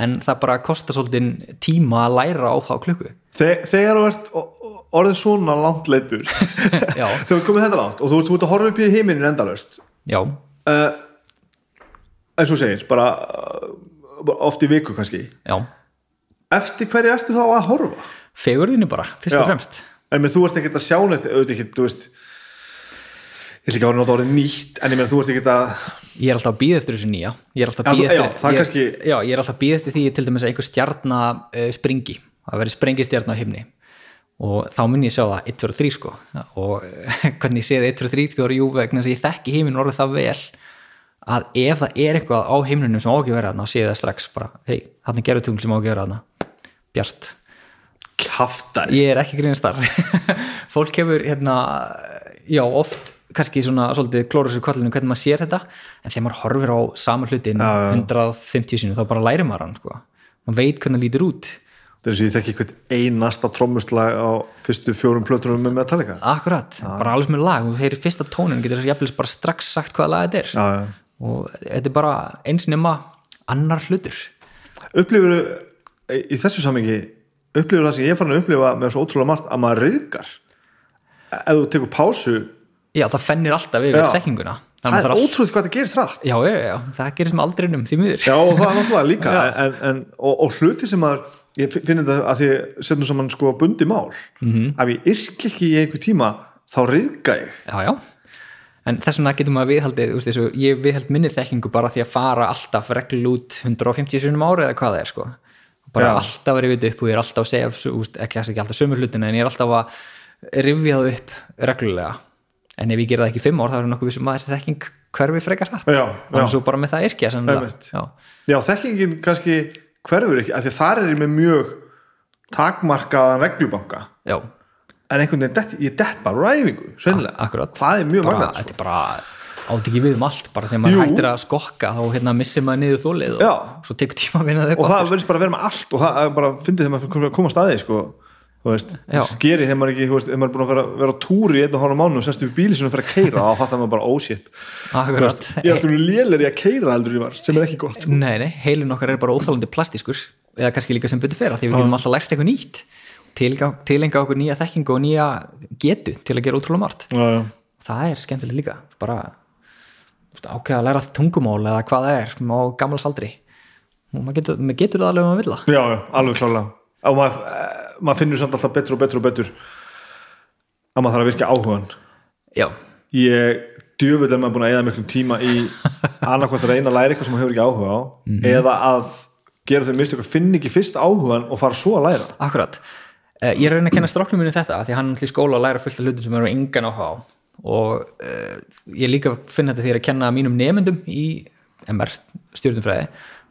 En það bara kostar svolítið tíma að læra á þá klukku. Þe, þegar þú ert o- o- orðið svona langt leitur þú ert komið þetta langt og þú ert, ert að horfa upp í heiminin endalaust. Já, uh, eins og þú segir bara uh, oft í viku kannski. Já. Eftir hverju ertu þá að horfa? fegurðinu bara, fyrst og Já. fremst. En menn, þú ert ekkert að sjá neitt auðvitað ekki, þú veist ég ætla ekki að nota orðið nýtt en ég menn þú ert ekkert að ég er alltaf að býða eftir þessu nýja. Ég er alltaf að býða þú- eftir já, það ég, kannski- já, ég er alltaf að býða eftir því til dæmis að einhver stjarna uh, springi. Að veri sprengistjarna á himni. Og þá mun ég sjá það 1, 2 og 3 sko. Og eh, hvernig ég sé það 1, 2 og 3 því voru jú vegna þess að ég þekki heiminn orðið það vel að ef það er eitthvað á heimnunum sem á ekki að vera þarna og sé það strax bara, hei, hann er gerutungl sem á ekki að vera þarna. Bjart. Kaftar ég er ekki grínast þar fólk hefur hérna já oft kannski svona svolítið klóra sér kvallinu hvernig maður sér þetta en þegar maður horfir á sama hlutin Já, já. 150 sinni þá bara lærir maður hann sko. maður veit hvernig það lítur út það er þess að ég þekki eitthvað einasta trommuslag á fyrstu fjórum plötunum með Metallica akkurat, bara alveg er lag og þeir fyrsta tónin getur þess að jafnvel bara strax sagt hvaða lag þetta er já, já. og þetta er bara eins nema annar hlutur upplifur í þessu samingi upplifur það sem ég er farin að upplifa með svo ótrúlega margt að maður reyðgar ef þú tekur pásu já það fennir alltaf yfir þekkinguna. Það er að ótrúlega hvað það gerist rætt já, já, já, það gerist með aldrinum því miður. Já og það er náttúrulega líka en, en, og, og hluti sem maður ég finn þetta að því setjum saman sko bundi mál. Mhm. -hmm. ef ég yrk ekki í einhver tíma þá reyðga ég. Já, já. En þess vegna getur maður viðhaldið þú veist, þessu, ég viðhald minni þekkingu bara því að fara alltaf reglu út 150 sinum ári eða hvað það er sko. Bara Já. alltaf að rifja þetta upp og ég er alltaf að segja veist, ekki, ekki alltaf sömur hlutina en ég er alltaf að rifja það upp reglulega en ef ég gera það ekki fimm ár þá er nokkuð vissum að þessi þekking hverfi frekar hratt. Já. svo bara með það yrkja já, já þekkingin kannski hverfur ekki af því þar er ég með mjög takmarkaðan reglubanka. Já, en einhvern veginn, dett, ég dett bara ræfingu sennilega, það er mjög magnað sko. þetta er bara átt ekki við um allt bara þegar maður Jú. hættir að skokka þá hérna missir maður niður þólið og Já. svo tekur tíma að vinna þau og það verðist bara að vera með allt og það bara fyndið þegar maður koma að staði sko, þú veist, það geri þegar maður ekki þú veist, þegar maður er búin að vera, vera á túri í og hálfa mánu og upp í bíli sem fyrir að keira og þá fattar maður bara ósétt akkurat. Ég er alltaf lélir í að keira heldur ég var sem er ekki gott. Sko. Nei, nei, heilin okkar er bara óþálandi plastískur eða kannski líka sem betur fyrir því við getum alltaf lært eitthvað nýtt. Tilenga- okkur nýja þekkingu og nýja getu til að gera ótrúlega margt. Já, já. það er skemmtilegt líka bara veist, ákveða að læra tungumál eða hvað það er á gamals aldri. Og maður getur, maður getur það alveg um að vilja já, já, alveg klálega og maður, maður finnur samt alltaf betur og betur og betur að maður þarf að virka áhugan Já, ég djöfull er maður búin að eða miklum tíma í annarkvæmt að reyna að læra eitthvað sem maður hefur ekki áhuga á eða að gera þau mistök að finna ekki fyrst áhugan og fara svo að læra. Akkurat. Eh, Ég er að reyna að kenna stráknum minni þetta því hann er í skóla að læra fullt af hlutum sem eru engan áhuga á. Og uh, ég líka finn þetta er að kenna mínum nemyndum í MR stjórnumfræði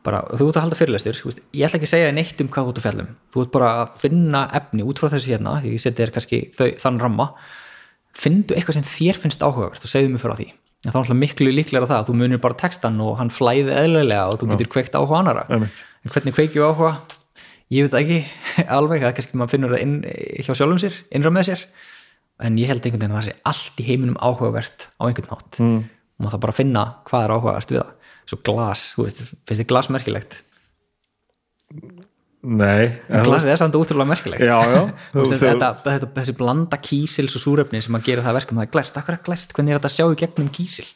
bara, þú ert að halda fyrirlestur ég ætla ekki að segja þér neitt um hvað þú ert að fjallum þú ert bara að finna efni út frá þessu hérna ég seti þér kannski þau, þann ramma. Finndu eitthvað sem þér finnst áhugavert og segðu mig frá því. En þá er alltaf miklu líklega það að þú munir bara textan og hann flæði eðlilega og þú getur kveikt áhuga annara Einmitt. en hvernig kveikju áhuga? Ég veit ekki alveg, það er kannski maður finnur það inn, hjá sjálfum sér, innra með sér. En ég held einhvern veginn að það sé allt í heiminum áhugavert á einhvern nátt mm. og maður það bara að finna hvað er áhugavert við það svo glas, þú veist, finnst þið glas merkilegt? Nei glas er samt útrúlega merkilegt. Já, já. Þú veist, þetta, þetta, þessi blanda kísils og súrefni sem að gera það verkum það er glært, akkur er glært, hvernig er þetta að sjá í gegnum kísil?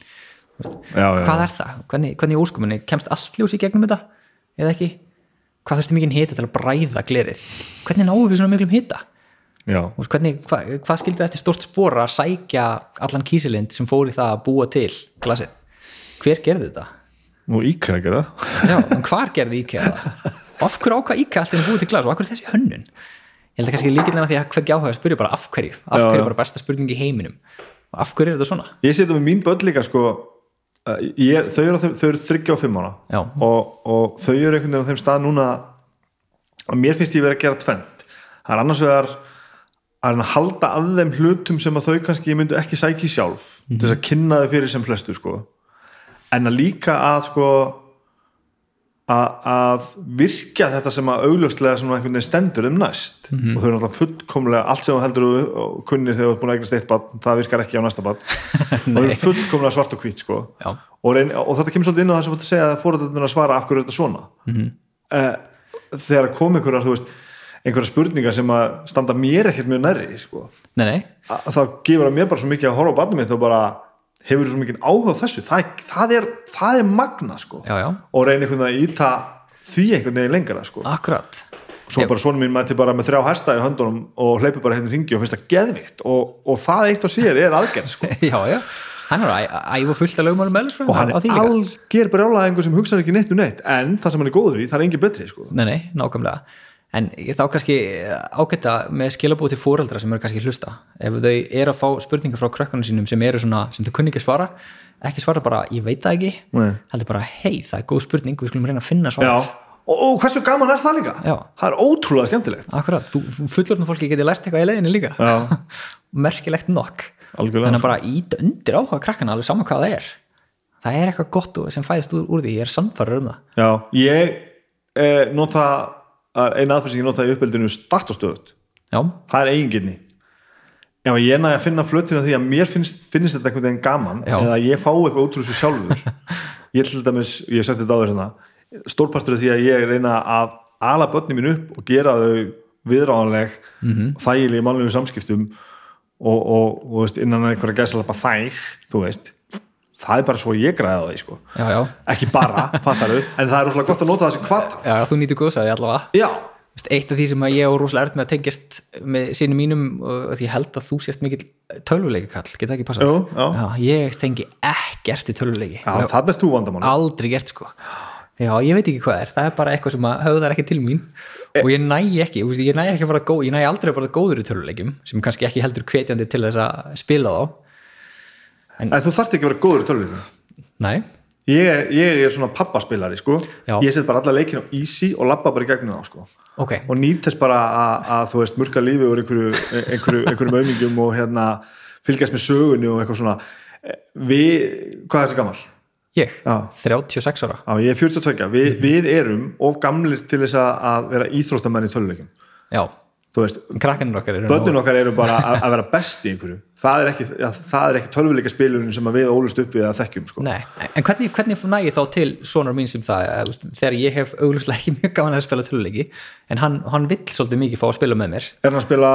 Já, hvað er það, hvernig, hvernig í óskuminni kemst allt ljós í gegnum þetta? Eða ekki, hvað þurfti mikið hita til að bræða glerið, hvernig náum við svona miklum hita? Hvernig, hva, hvað skildi þetta stort spora að sækja allan kísilind sem fór í það að búa til glasið? Hver gerði þetta? Nú íkæða gera það. Já, en hvar gerði IKEA það? Af hverju ákvað IKEA alltaf að búa til glas? Og af hverju þessi hönnun? Ég held að kannski líkilina því að hvergi áhuga spyrja bara af hverju, af hverju er bara besta spurning í heiminum? Og af hverju er þetta svona? ég setja með mín börn líka sko ég, er- þau eru, eru þryggja og fimm ára. Og, og þau eru einhvern veginn á þeim stað núna að mér finnst ég verið að gera tvent það er annars vegar að að halda að þeim hlutum sem að þau kannski myndu ekki sæki sjálf til þess að kynna þau fyrir sem flestu sko en að líka að sko að, að virkja þetta sem að augljóslega sem einhvern veginn stendur um næst. Og þau eru náttúrulega fullkomlega allt sem þú heldur og kunnir þegar þú ert búin að eignast eitt barn það virkar ekki á næsta barn. Og þau eru fullkomlega svart og hvít sko. Og, reyn, og þetta kemur svolítið inn á það sem þetta segja að fóröldarnir að svara af hverju er þetta svona? Mm þegar kom einhverjar þú veist, einhverjar spurningar sem að standa mér ekkert mjög nærri sko. nei, nei, að, þá gefur það mér bara svo mikið að horfa á barnum mitt og bara hefur svo mikið áhuga á þessu? Það, það, er, það er magna sko. já, já, og reyna einhvern veginn að íta því einhvern veginn lengra sko. akkurat. Svo bara svona mín mætti bara með þrjá hæsta í höndunum og hleypi bara hérna ringi og finnst það geðvikt og, og það eitt og sér er aðgerð sko. Já, já, hann er að æfa fullt að meðlisfræðin og hann er alger brjálæðingur sem hugsaður ekki neitt um neitt. En það sem hann er góður í, það er engin betri sko. Nei, nei, nákvæmlega En þá kannski ágætta með skilabúið til fóreldra sem eru kannski hlusta. Ef þau eru að fá spurningar frá krökkunum sínum sem eru svona, sem þau kunni ekki svara ekki svara bara, ég veit það ekki heldur bara, hei, það er góð spurning við skulum reyna að finna svara og, og hversu gaman er það líka? Já. Það er ótrúlega skemmtilegt. Akkurat, þú fullorðnum fólki geti lært eitthvað í leiðinni líka. Merkilegt nokk. Algjörlega. Þannig að bara ít undir áhuga krakkana alveg sama hvað það er. Það er eitthvað gott sem fæðist úr, úr því. Ég er samfarrar um það. Já, ég eh, nota eina aðferð sem ég nota í uppeldinu start og stöðut já, það er eiginginni Já, ég næði að finna flötinu því að mér finnst, finnst þetta einhvern veginn gaman Já. eða ég fá eitthvað út úr þessu sjálfur. Ég til dæmis, ég hef sagt þetta áður hérna stórpartur af því að ég reyna að ala börnum mín upp og gera þau viðráðanleg mm -hmm. þægileg mannlegum samskiptum og, og, og veist, innan einhverja gæsalapa þæg þú veist, það er bara svo ég græði á því sko. já, já, ekki bara, fattaru en það er rosalega gott að nota það sem kvata já, þú nýtur góðsæði allavega. Eitt af því sem ég á rosalega erut með að tengjast með sínum mínum og því ég held að þú sést mikill tölvuleiki kall, geta ekki passað? Já. ég tengi ekkert í tölvuleiki. Það er þú vandamáli aldrei gert sko. Já, ég veit ekki hvað er, það er bara eitthvað sem höfðar ekki til mín. Og ég næ ekki ég næ ekki góð, ég næ aldrei að fara góður í töluleikum sem kannski ekki heldur hvetjandi til þess að spila þá en þú þarft ekki að vera góður í tölvinu nei, ég, ég er svona pappaspilari sko. Já. ég set bara alla leikin á easy og labba bara í gegnum þá sko. ok og nýt þess bara að, þú veist murka lífi úr einhverju, einhverju, einhverjum auðmingum og hérna fylgjast með sögunni og eitthvað svona við, hvað er þetta gammal? ég, Já. 36 ára Já, ég er 42, Vi, Mhm. við erum of gamlir til þess að, vera íþróttamenn í töluleikum já, krakkanir okkar eru börnin okkar eru bara að, að vera best í einhverju það er ekki, ja, það ekki tölvuleika spilurinn sem að við ólust upp við að þekkjum sko. Nei, en hvernig, hvernig næ ég þá til sonar mín sem það, eða, þú veist, þegar ég hef auglustlega ekki mjög gaman að spila töluleiki en hann, hann vill svolítið mikið fá að spila með mér er hann að spila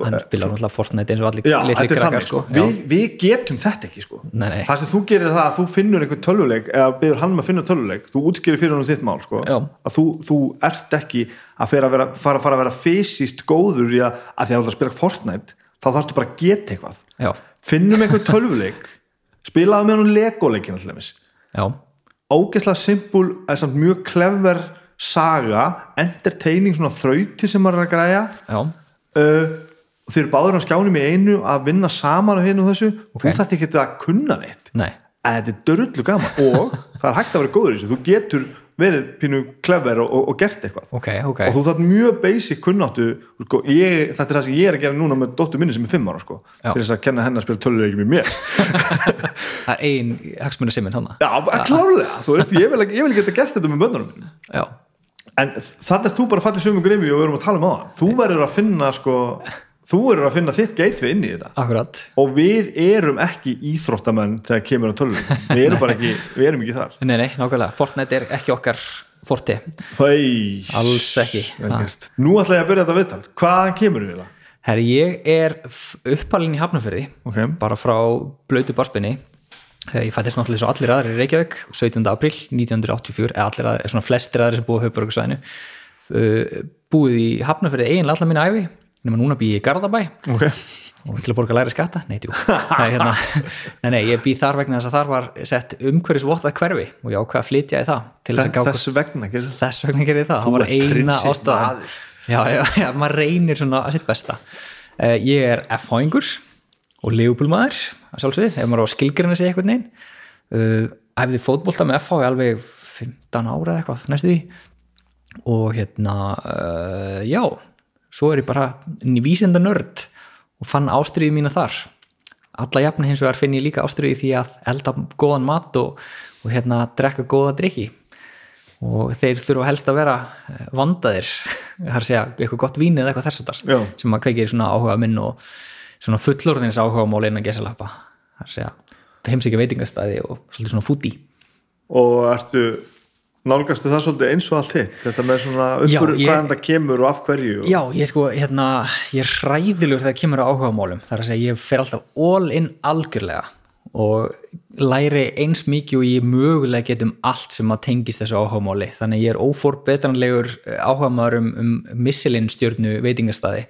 hann spila náttúrulega Fortnite eins og allir litli krakkar sko. Já. við, við getum þetta ekki sko. Nei, nei. það sem þú gerir er það að þú finnur einhvern tölvuleik eða byrður hann um að finna tölvuleik þú útskýrir fyrir hann þitt mál sko. Að þú, þú ert ekki að fara að vera, fara, fara að vera fysiskt góður í að, að því að þú ert að spila Fortnite þá þarftu bara að geta eitthvað. Já, finnum einhvern tölvuleik spilaðu með hann legoleikin alltaf ógeðslega simpul er samt mjög clever saga, entertaining svona þrauti sem maður er að græja. Uh, og þeir eru báður á skjánum í einu að vinna saman á hinn og þessu. Og þú Ok. þarft ekki að kunna neitt. Nei. Að þetta er dörullu gaman. Og það er hægt að vera góður í þessu. Þú getur verið pínu klefver og, og, og gert eitthvað. Ok, ok. Og þú þarf mjög basic kunnáttu sko, ég, þetta er það sem ég er að gera núna með dóttur minni sem er fimm ára sko, til þess að kenna henni að spila töluleiki með mér. Það er ein hagsmunni simmin hana já, klálega, þú veist, ég vil, ég vil geta gert þetta með bönnunum minn já, en þannig er þú bara fallið sömu grifi og við erum að tala um á það þú verður að finna sko, þú verður að finna þitt gateway inn í þetta. Akkurat. Og við erum ekki íþróttamenn þegar kemur á töluleiki við erum bara ekki, við erum ekki þar. Nei, nei, nákvæmlega, Fortnite er ekki okkar forti, Fæ, alls ekki. Nú ætla ég að byrja þetta viðtal. Hvaðan kemur við það? herri, ég er uppalinn í Hafnarfyrði ok, bara frá blötu barspinni. Ég fættist náttúrulega svo allir aðrir í Reykjavík 17. april 1984 eða allir aðrir, svona flestir aðrir sem búið á höfbörgsvæðinu búið í Hafnarfyrði eiginlega allar minna æfi nema núna býð ég í Garðabæ. Ok. Og til að borga læri skatta, nei, nei, hérna, nei, nei, ég býð þar vegna þess að þar var sett umhverfisvottað hverfi og ég ákvað að flytja í það þess að gá þess vegna gerir það þess vegna gerir það, það var eina prinsinn ástæða maður. já, já, já, maður reynir svona að sitt besta. Uh, ég er F-háingur og leifbúlmaður að sjálfsvið, ef maður á að skilgrina sig eitthvað neinn uh, æfði fótbolta með F-há í alveg 15 ára eða eitthvað næstu því. Og hérna uh, já, svo er ég bara vísinda nörd og fann ástriði mína þar. Alla jafna hins vegar finn ég líka ástriði því að elda góðan mat og, og hérna drekka góða drikki og þeir þurfa helst að vera eh, vandaðir, að segja eitthvað gott vín eða eitthvað þess Já. að sem að kveikir svona áhuga minn og svona fullorðins áhuga mál innan gesalappa það er að segja heimsækja veitingastæði og svolítið svona fúti og ertu nálgastu það svolítið eins og allt hitt? Þetta með svona uppur hvaðan það kemur og af hverju og... Já, ég sko, hérna, ég er hræðilegur þegar kemur á áhuga málum, það er að segja ég fer alltaf all in algjörlega og læri eins mikið og ég mögulega get um allt sem að tengist þessu áhuga máli, þannig ég er óforbetranlegur áhuga maður um, um Michelin stjörnu veitingastæði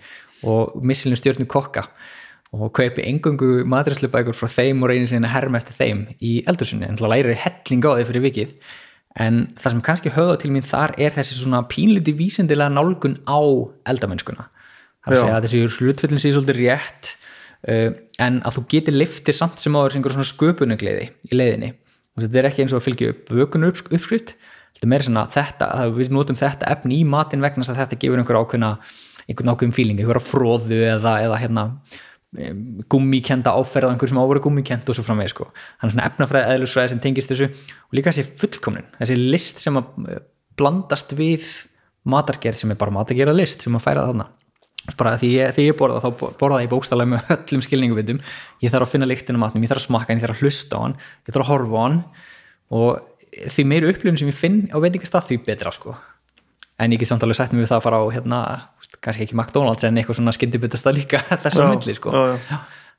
og Michelin stjörnu kokka og kaupi engöngu matræslubækur frá þeim og reynir sinni að herma eftir þeim í eldursunni, en það læri helling á því fyrir vikið en það sem kannski höfða til mín þar er þessi svona pínliti vísindilega nálgun á eldamennskuna. Það er að segja að þessi hlutfellin sé svolítið rétt uh, en að þú getur liftir samt sem áður svona sköpunugleiði í leiðinni. Og þetta er ekki eins og að fylgja upp vökunu uppskrift þetta er meira svona þetta, að við notum þetta efni í matinn vegna þess að þetta gefur einhver ákveðna einhvern ákveðum fíling, einhverja fróðu eða, eða hérna gummikenda áferð á einhver sem ávara gummikend og svo framvegi sko. hann er svona efnafræði eðlusfræði sem tengist þessu og líka þessi fullkomnin, þessi list sem að eh, blandast við matargerð sem er bara matargerða list sem að færa þarna. Bara því ég, því ég borða þá borða ég bókstæðlega með öllum skilningum ég þarf að finna lyktin á matnum, ég þarf að smakka hann ég þarf að hlusta hann, ég þarf að horfa hann og því meiri upplifun sem ég finn á veitingastað því betra sko. En ég get samt alveg sagt mér við það að fara á hérna, kannski ekki McDonalds en eitthvað svona skyndibitastað líka þess að milli sko.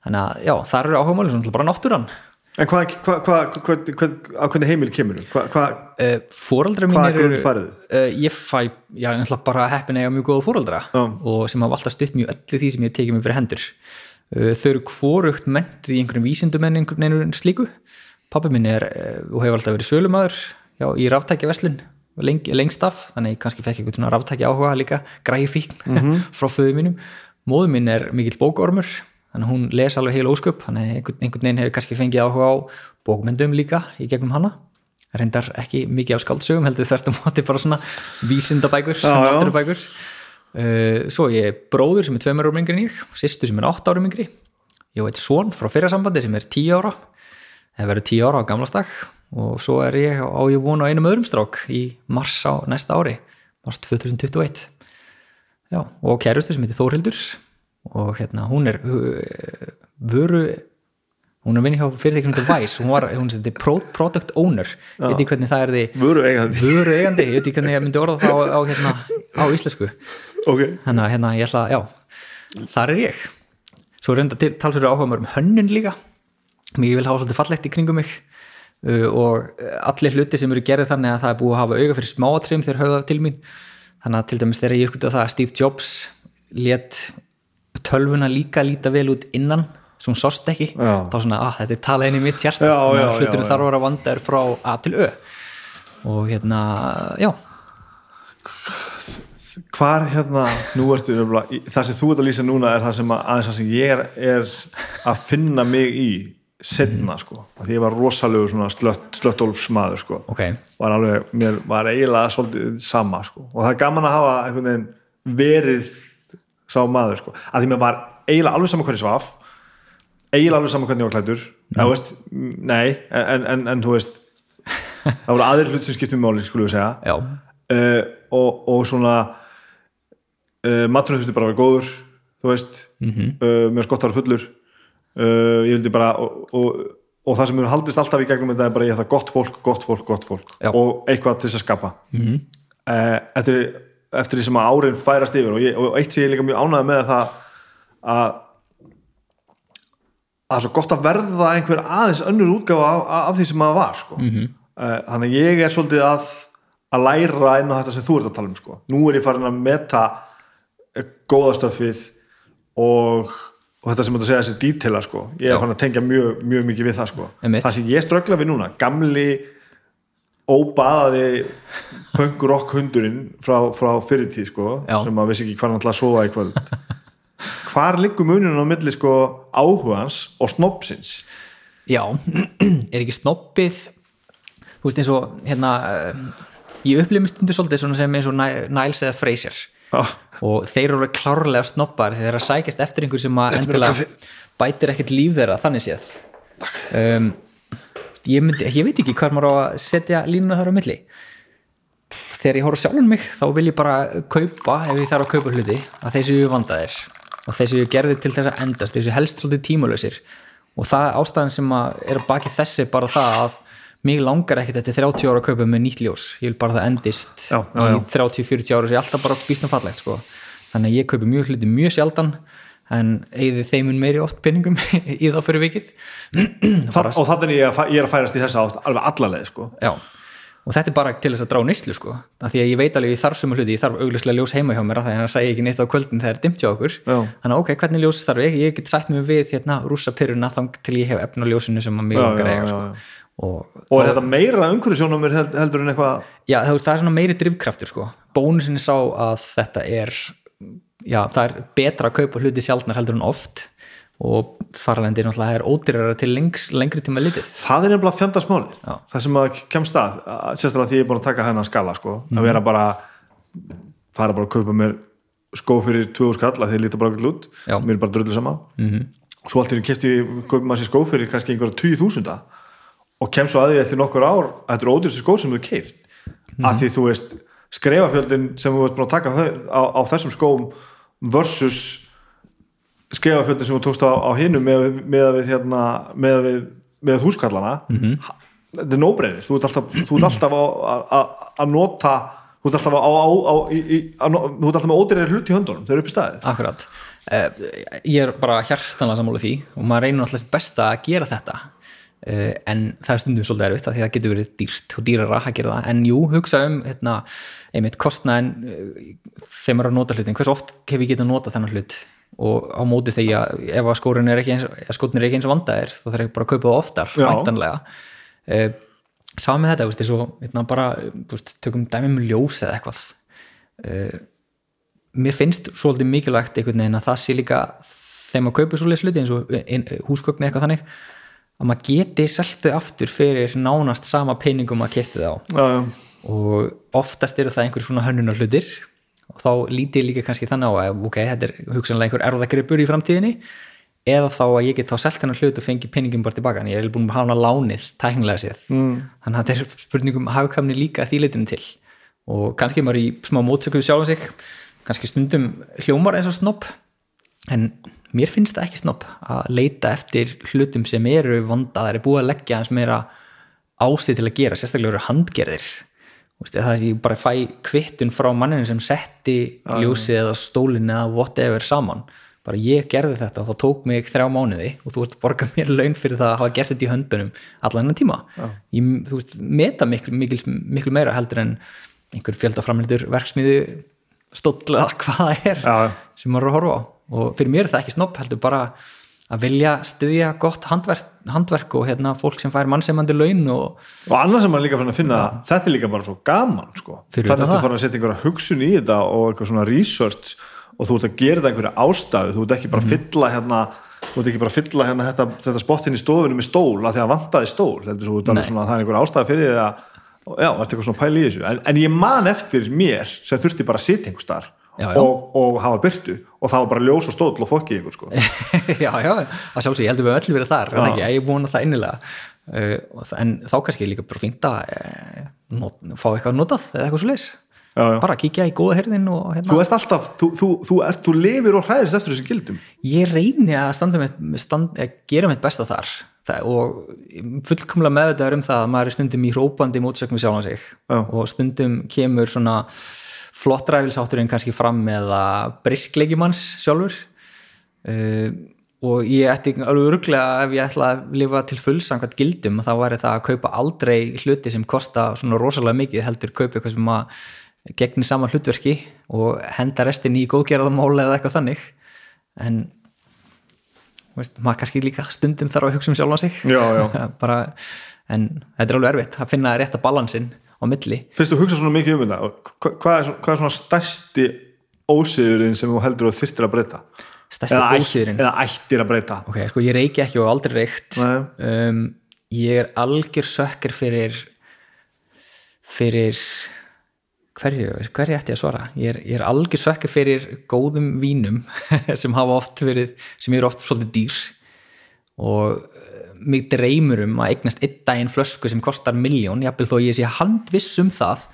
þannig að já, þar eru áhuga máli bara náttúran. En hvað, hvað, hvað, hvað, á hvernig heimil kemur hvað, uh, mínir grunn færðu? uh, ég fæ, já, ég ætla bara að eiga mjög góða fóreldra Já. og sem hafa alltaf stutt mjög öllu því sem ég tekið mér fyrir hendur. Uh, þau eru hvorugt mentur í einhverjum vísindum en einhvern einhvern slíku. Pappi minn er uh, og hefur alltaf verið sölumæður já, í ráftækja verslun leng, lengst af, þannig ég kannski fekk eitthvað svona ráftækja áhuga líka, græði fíkn Mhm. frá föðu mínum. Móðu minn er mikill bókormur þannig hún les alveg heil ósköp þannig einhvern, einhvern veginn hefur kannski fengið áhuga á bókmyndum líka í gegnum hana. Reyndar ekki mikið á skaldsögum heldur þarst að móti bara svona vísindabækur náttúrubækur uh, svo ég er bróður sem er tveimur árum yngri en ég sýstu sem er átt árum yngri. Ég og eitt son frá fyrra sambandi sem er tíu ára. Það verður tíu ára á gamlastak og svo er ég á ég vona á einum öðrum strák í mars á næsta ári mars 2021 já, og kærustu sem heitir Þórhildur og hérna hún er uh, vöru hún er vinni hjá fyrirtækjum til Vice. Hún var, hún seti pro, product owner. Veit ég hvernig það er því vöru eigandi vöru eigandi, ég veit ekki hvernig ég myndi orða það á, á, hérna, á íslensku. Ok, þannig að hérna ég ætla, já þar er ég. Svo reynda til talsverður áhuga mér um hönnun líka. Mér vil hafa svolítið fallegt í kringum mig og uh, allir hluti sem eru gerðið þannig að það er búið að hafa auga fyrir smáatrým þegar höfða til mín. Þannig að til dæmis þegar ég uppgötta það að Steve Jobs let tölvuna líka líta vel út innan sem hún sást ekki, Já. þá svona að þetta er talað inn í mitt að já, hluturinn já. þarf að vera vandaður frá A til Ö. Og hérna, já. Hvar hérna nú ertu það sem þú ert að lýsa núna er það sem að, það sem ég er, er að finna mig í setna sko, því ég var rosalegu svona slött, slöttólfsmaður sko. Ok, var alveg, mér var eiginlega svolítið sama sko, og það er gaman að hafa einhvern veginn verið sá maður sko, að því mér var eiginlega alveg sama hvernig svaf eiginlega alveg sama hvernig ég var klæddur. Mm. eða, veist, mm, nei, en, en, en þú veist það voru aðrir hlut sem skiptum máli, skulum við segja. Uh, og, og svona uh, maturinn þurfti bara að vera góður þú veist, Mhm. uh, mér er gott að vera fullur uh, ég vildi bara og, og, og það sem mér haldist alltaf í gegnum þetta er bara ég það gott fólk, gott fólk, gott fólk Já. og eitthvað til þess að skapa Mhm. uh, eftir, eftir því sem að árin færast yfir og, ég, og eitt sem ég líka mjög ánægð með er það að að það er svo gott að verða einhver aðeins önnur útgáfa af, af því sem maður var sko. Mhm. uh, þannig að ég er svolítið að að læra inn á þetta sem þú ert að tala um sko. nú er ég farin að meta eh, góða stöfið og, og þetta sem þetta segja þessi dítela sko. ég er farin að tengja mjög, mjög mikið við það sko. Einmitt. það sem ég ströggla við núna gamli óbaðaði punk rock hundurinn frá, frá fyrirtíð sko, Já. sem að vissi ekki hvað hann ætla að sofa í kvöld hvar liggur muninu á milli sko, áhugans og snobsins já er ekki snobbið þú veist eins og hérna uh, ég upplifum stundu svolítið sem eins og Ni- Niles eða Fraser ah, og þeir eru alveg klárlega snobbar þeir eru að sækjast eftir einhver sem að bætir ekkert líf þeirra þannig séð. Um, ég, myndi, ég veit ekki hvað maður á að setja línuna þar á milli. Þegar ég horf sjálfum mig þá vil ég bara kaupa ef ég þarf að kaupa hluti að þeir séu vandaðir. Og þeir séu gerðir til þess að endast þeir séu helst svolítið tímalausir. Og það ástæðan sem að er baki þessi bara það að mig langar ekkert eftir 30 ára að kaupa með nýtt ljós ég vil bara að það endist Já, já, já. í 30-40 ára sem ég alltaf bara býstum fallegt sko. þannig að ég kaupi mjög hluti mjög sjaldan en eigði þeimun meiri oft pinningum í þá fyrir vikið það, og þannig ég, að ég er að færast í þessa átt alveg allaleg sko. Og þetta er bara til þess að drá neyslu sko, því að ég veit alveg ég þarf sumu hluti, ég þarf augljóslega ljós heima hjá mér því að það sæði ekki neitt á kvöldin þegar það er dimmt hjá okkur þannig að ok, hvernig ljós þarf ég ég get sætt mig við hérna rússa pyrruna þang til ég hef efna ljósinu sem að mig langar að eiga sko. Og, og er þetta meira umhverfisjónum held, heldur en eitthvað já, það, það er svona meiri drifkraftur sko. bónusin er sá að þetta er já, það er betra að kaupa hluti sjaldnar heldur en oft og farlendi náttúrulega er ódýrara til lengs, lengri tíma litið það er nefnilega fjandasmálið Já. það sem að kemst að, sérstaklega því ég er búin að taka hennan skala sko, Mhm. að vera bara fara bara að kaupa mér skó fyrir 2000 skall að því líta bara ekki út Já. Mhm. mér er bara drullu sama -hmm. og svo allt í henni kefti kaupa maður sér skó fyrir kannski einhverja 20.000 og kem svo að því eftir nokkur ár að þetta eru ódýrstu skó sem þú keift Mhm. að því þú veist skrefafjöldin sem þú ert búin að taka þau, á, á þessum skóm versus skrefafjöldin sem þú tókst á, á hinu með, með við hérna með við, með húskallana Mhm. þetta er nóbreynir þú ert alltaf, þú ert alltaf að að nota þú ert alltaf á, á, á í, í, að, með ódýrari hlut í höndunum þau eru upp í staðið. Akkurat. Uh, Ég er bara hjartanlega sammála því og maður reynir alltaf besta að gera þetta en það er stundum svolítið erfitt því að það getur verið dýrt og dýrara að gera það. En jú, hugsa um hérna, einmitt kostnaðin uh, þegar maður er að nota hlutin hvers oft hef ég getað nota þennan hlut? Og á móti þegar að ef að skórin er ekki eins, er ekki eins og vandaðir þá þarf ég bara að kaupa það oftar Já. væntanlega. Uh, Sá með þetta, veist, og hérna, bara, veist, tökum dæmi með ljós eða eitthvað. Mér finnst svolítið mikilvægt einhvern veginn að það sé líka þegar maður kaupir svolítið sluti eins og húsgögn eitthvað þannig að maður geti seltu aftur fyrir nánast sama peningum að kefti það á. Já, og oftast eru það einhver svona hönnunar hlutir og þá lítið líka kannski þannig á að ok, þetta er hugsanlega einhver erfðagripur í framtíðinni. Eða þá að ég get þá selt hennar hlut og fengi peningum bara tilbaka en ég er búin að hafa hana lánið tæknilega séð. Mm. þannig að þetta er spurningum hagkvæmni líka því leitinu til. Og kannski maður í smá mótsöku við sjálfum sig. Kannski stundum hljómar eins og snopp en mér finnst það ekki snopp að leita eftir hlutum sem eru vandaðar er búið að leggja eins meira ásið til að gera, sérstaklega eru handgerðir. Það er ég bara fæ kvittun frá manninu sem setti ljósið eða stólinn eða whatever saman. Bara ég gerði þetta og það tók mig þrjá mánuði og þú ert að borga mér laun fyrir það að hafa gert þetta í höndunum allan þennan tíma. Ég, þú veist, meta miklu, miklu, miklu meira heldur en einhver fjöldaframlendur verksmiðu stóll eða hvað það er Já. sem maður er að horfa á og fyrir mér er það ekki snopp heldur bara að vilja styðja gott handverk, handverk og hérna fólk sem fær mannsemandi laun og og annað sem maður líka fann að finna þetta er líka bara svo gaman sko. Þannig að þú fann að setja einhverja hugsun í þetta og eitthvað svona research og þú ert að gera þetta einhverja ástæðu. Þú ert ekki bara að fylla hérna þú ert ekki bara að fylla hérna þetta, þetta spottin í stofunum með stól að því að vantaði stól heldur svo, Nei. svona, það er einhver ástæða fyrir því að já, það er eitthvað svona pæli í þessu? En, en ég man eftir mér sem þurfti bara að sitja einhver starf Já, já. og, og hafa byrtu og það var bara ljós og stóll og fokki ykkur sko. já, já, að sjálfsög, ég heldur við öll verið þar en ekki, ég vona það innilega uh, það- en þá kannski er líka bara fínt að uh, not, fá eitthvað notað eða eitthvað svo já. bara kíkja í góða herðin og þú hérna, ert alltaf, þú, þú, þú, ert, þú lifir og hræðist eftir þessu gildum ég reyni að standa með, stand, að gera mitt besta þar það, og fullkomlega meðvitaður um það að maður er stundum í hrópandi mótsöknum sjálfan sig Já. og stundum kemur svona flottræfilsátturinn kannski fram með að briskleikimanns sjálfur. Uh, og ég ætti alveg örglega ef ég ætla að lifa til fullsamkvæmt gildum þá væri það að kaupa aldrei hluti sem kosta svona rosalega mikið heldur kaupa eitthvað sem að gegni saman hlutverki og henda restin í góðgerðamáli eða eitthvað þannig. En veist, maður kannski líka stundum þarf að hugsa um sjálfa sig. Já, já. bara, en þetta er alveg erfitt að finna rétta balansinn á milli. Finnst þú hugsa svona mikið um þetta Hva, hvað, er, hvað er svona stærsti ósiðurinn sem þú heldur að þyrftir að breyta? Stærsti eða, ætt, ósýðurinn eða ættir að breyta? Ok, sko ég reiki ekki og aldrei reykt. Um, ég er algjör sökkir fyrir fyrir hverju, hverju ætti ég að svara? Ég er, ég er algjör sökkir fyrir góðum vínum sem hafa oft verið sem eru oft svolítið dýr. Og mig dreymur um að eignast einn daginn flösku sem kostar miljón, jafnvel þó ég sé handviss um það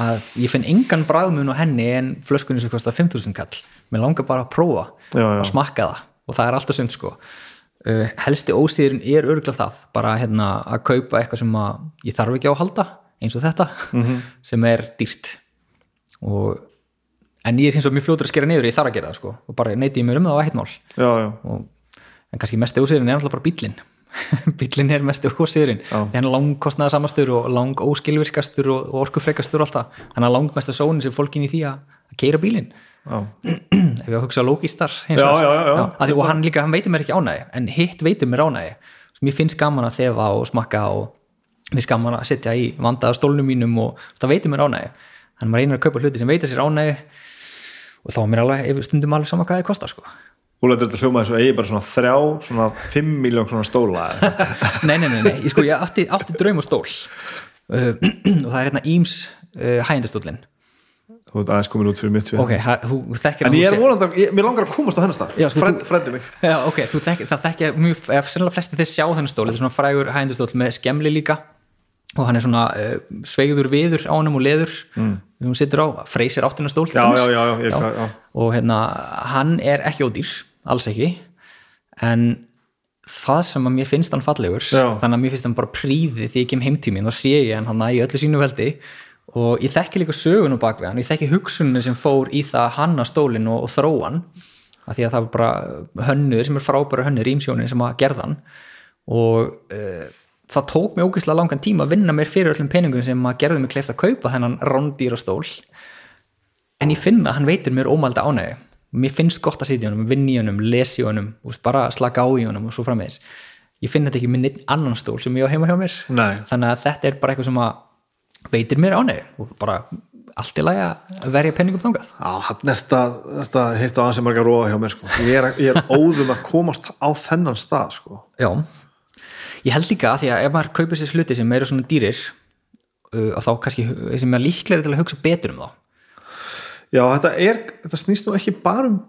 að ég finn engan bræðmun á henni en flöskunni sem kostar 5000 kall. Mér langar bara að prófa Já, já. að smakka það. Og það er alltaf sund sko. Uh, helsti ósýðurinn er örgulega það bara hérna, að kaupa eitthvað sem að ég þarf ekki á að halda eins og þetta Mhm. sem er dýrt. Og en ég er hins vegar mjög fljótur að skera niður ég þarf að gera það sko. Og bara neyti ég mér um það á ekkert mál. Já, já, og, en kannski mesti ósýðurinn er alltaf bara bíllinn bíllinn er mesti ósýðurinn hann er langkostnaða samastur og lang óskilvirkastur og, og orkufrekastur og alltaf hann er langmesta sónin sem fólkin í því að, að keira bílinn. Ef að hugsa að því, og hann líka, hann veitir mér ekki ánægi en hitt veitir mér ánægi mér finnst gaman að þefa og smakka og mér finnst gaman að setja í vandaða stólnum mínum og það veitir mér ánægi þannig maður reynir að kaupa hluti sem veitir sér ánægi og þá er mér alveg stundum alveg sama hvað það kostar sko. Þú lætur þetta hljóma þess að eigi bara svona þrjá, svona 5 miljón svona stóla. Nei, nei, nei, nei, ég, sko, ég átti, átti draum og stól. Uh, og það er hérna Íms uh, hægindastóllin Þú ert aðeins komin út fyrir mitt svið. Ok, ha, þú þekkir En hann, ég er ég, mér langar að komast á hennar stað. Já, sko, Frendi mig. Já, ok, þú þekki, það þekkja mjög, sennilega flesti þeir sjá þennan stól, þetta er svona frægur hægindastóll með skemli líka. Og hann er svona uh, sveigður viður á honum og leður. Mm. hún situr á, freysir áttina stól til Já, dæmis. já, já, já, ég, já. og hérna, hann er ekki ódýr alls ekki. En það sem að mér finnst hann fallegur Já. þannig að mér finnst hann bara príði því ég kem heimtímin og sé ég hann hann í öllu sínu veldi. Og ég þekki líka sögun og bakveg hann, ég þekki hugsunni sem fór í það að hanna stólinn og, og þróan af því að það var bara hönnur sem er frábæra hönnur ímsjónin sem að gerða hann. Og uh, það tók mig ógeðslega langan tíma að vinna mér fyrir öllum peningum sem að gerði mig kleift að kaupa þennan rándýra stól en ég finna að hann veitir mér ómælda ánægi mér finnst gott að sitja í honum, vinna í honum lesi í honum, bara slaka á í honum og svo framvegis ég finn þetta ekki með neitt annan stól sem ég á heima hjá mér Nei. þannig að þetta er bara eitthvað sem að veitir mér ánægi og bara allt í lagi að verja penningum þangað Já, hann er þetta, hitt á hann sem margar róa hjá mér sko. ég, er, ég er óðum að komast á þennan stað sko. já, ég held líka að því að ef maður kaupir sér hluti sem eru svona dýrir uh, og þá kannski sem er líklega til að hugsa betur um þá Já, þetta er, þetta snýst nú ekki bara um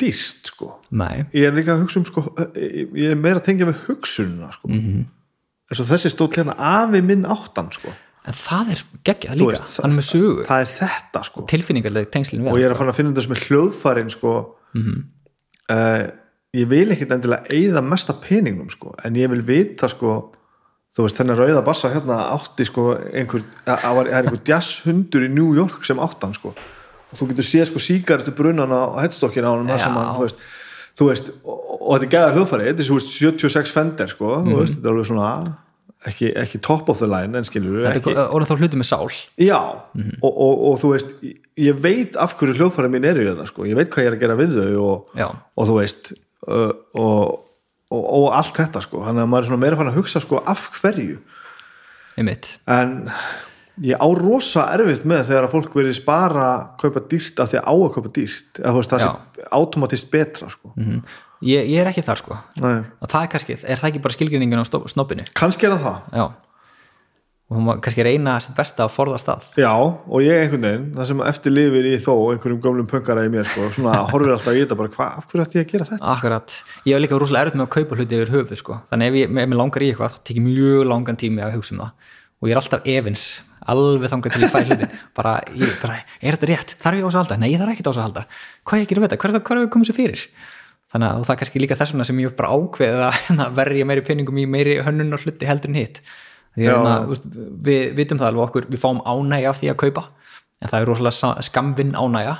dýrt sko. Nei, ég er líka að hugsa um sko, ég er meira að tengja við hugsununa sko. mm. -hmm. eins og þessi stóð hérna afi minn áttan sko. en það er geggjað líka, veist, hann er með sögu það er þetta sko. tilfinningarlega tengslinn við og ég er að fara að finna þetta sem er hljóðfærin sko. uh, ég vil ekkit endilega eigða mesta peningnum sko. en ég vil vita sko, þú veist þennan rauða bassa hérna átti sko, einhver, var- það er einhver jazzhundur í New York sem áttan sko. Og þú getur séð sko síkaretu brunan á headstockina á hann þar sem hann, þú veist, þú veist og, og þetta er gæða hljóðfæri, þetta er svo veist, 76 fender sko, þú veist, þetta er alveg svona ekki, ekki top of the line en skilur Þetta ekki, er orðin þá hluti með sál. Já, og, og, og þú veist ég veit af hverju hljóðfæri mín eru í þetta sko. ég veit hvað ég er að gera við þau og, og þú veist uh, og, og, og allt þetta sko. þannig að maður er svona meira fann að hugsa sko, af hverju. Einmitt, en ég á rosa erfitt með þegar að fólk verið spara kaupa dýrt af því að á að kaupa dýrt. Eða þú veist það sé automatist betra sko. mm ég, ég er ekki þar sko. Það er kannski, er það ekki bara skilgrinningin á snobbinu? Kannski er það það. Já. Og hún má kannski reyna sitt besta að forðast það Já, og ég einhvern veginn, það sem eftir lifir í þó einhverjum gömlum pöngara í mér sko, svona horfir alltaf í þetta bara, hvað, af hverju ætti ég að gera þetta? Akkurat, ég hef líka rosalega erfitt með að kaupa hluti yfir höfuð sko, þannig ef ég, ef mér langar í eitthvað þá tekið mjög langan tími að hugsa um það. Og ég er alltaf efins, alveg þangað til ég fæ hluti, bara, ég, bara er þetta rétt, þarf ég á þessu að halda? Nei, ég þarf ekki á þessu að halda. Hvað ég gerir við þetta, hvað er það, er komið sér fyrir? Þannig að það er kannski líka þess vegna sem ég bara ákveðið að hérna, verja meiri peningum í meiri hönnun og hluti heldur en hitt. Að hérna, við vitum það alveg okkur, við fáum ánægja af því að kaupa. En það er rosalega sa- skamvinn ánægja.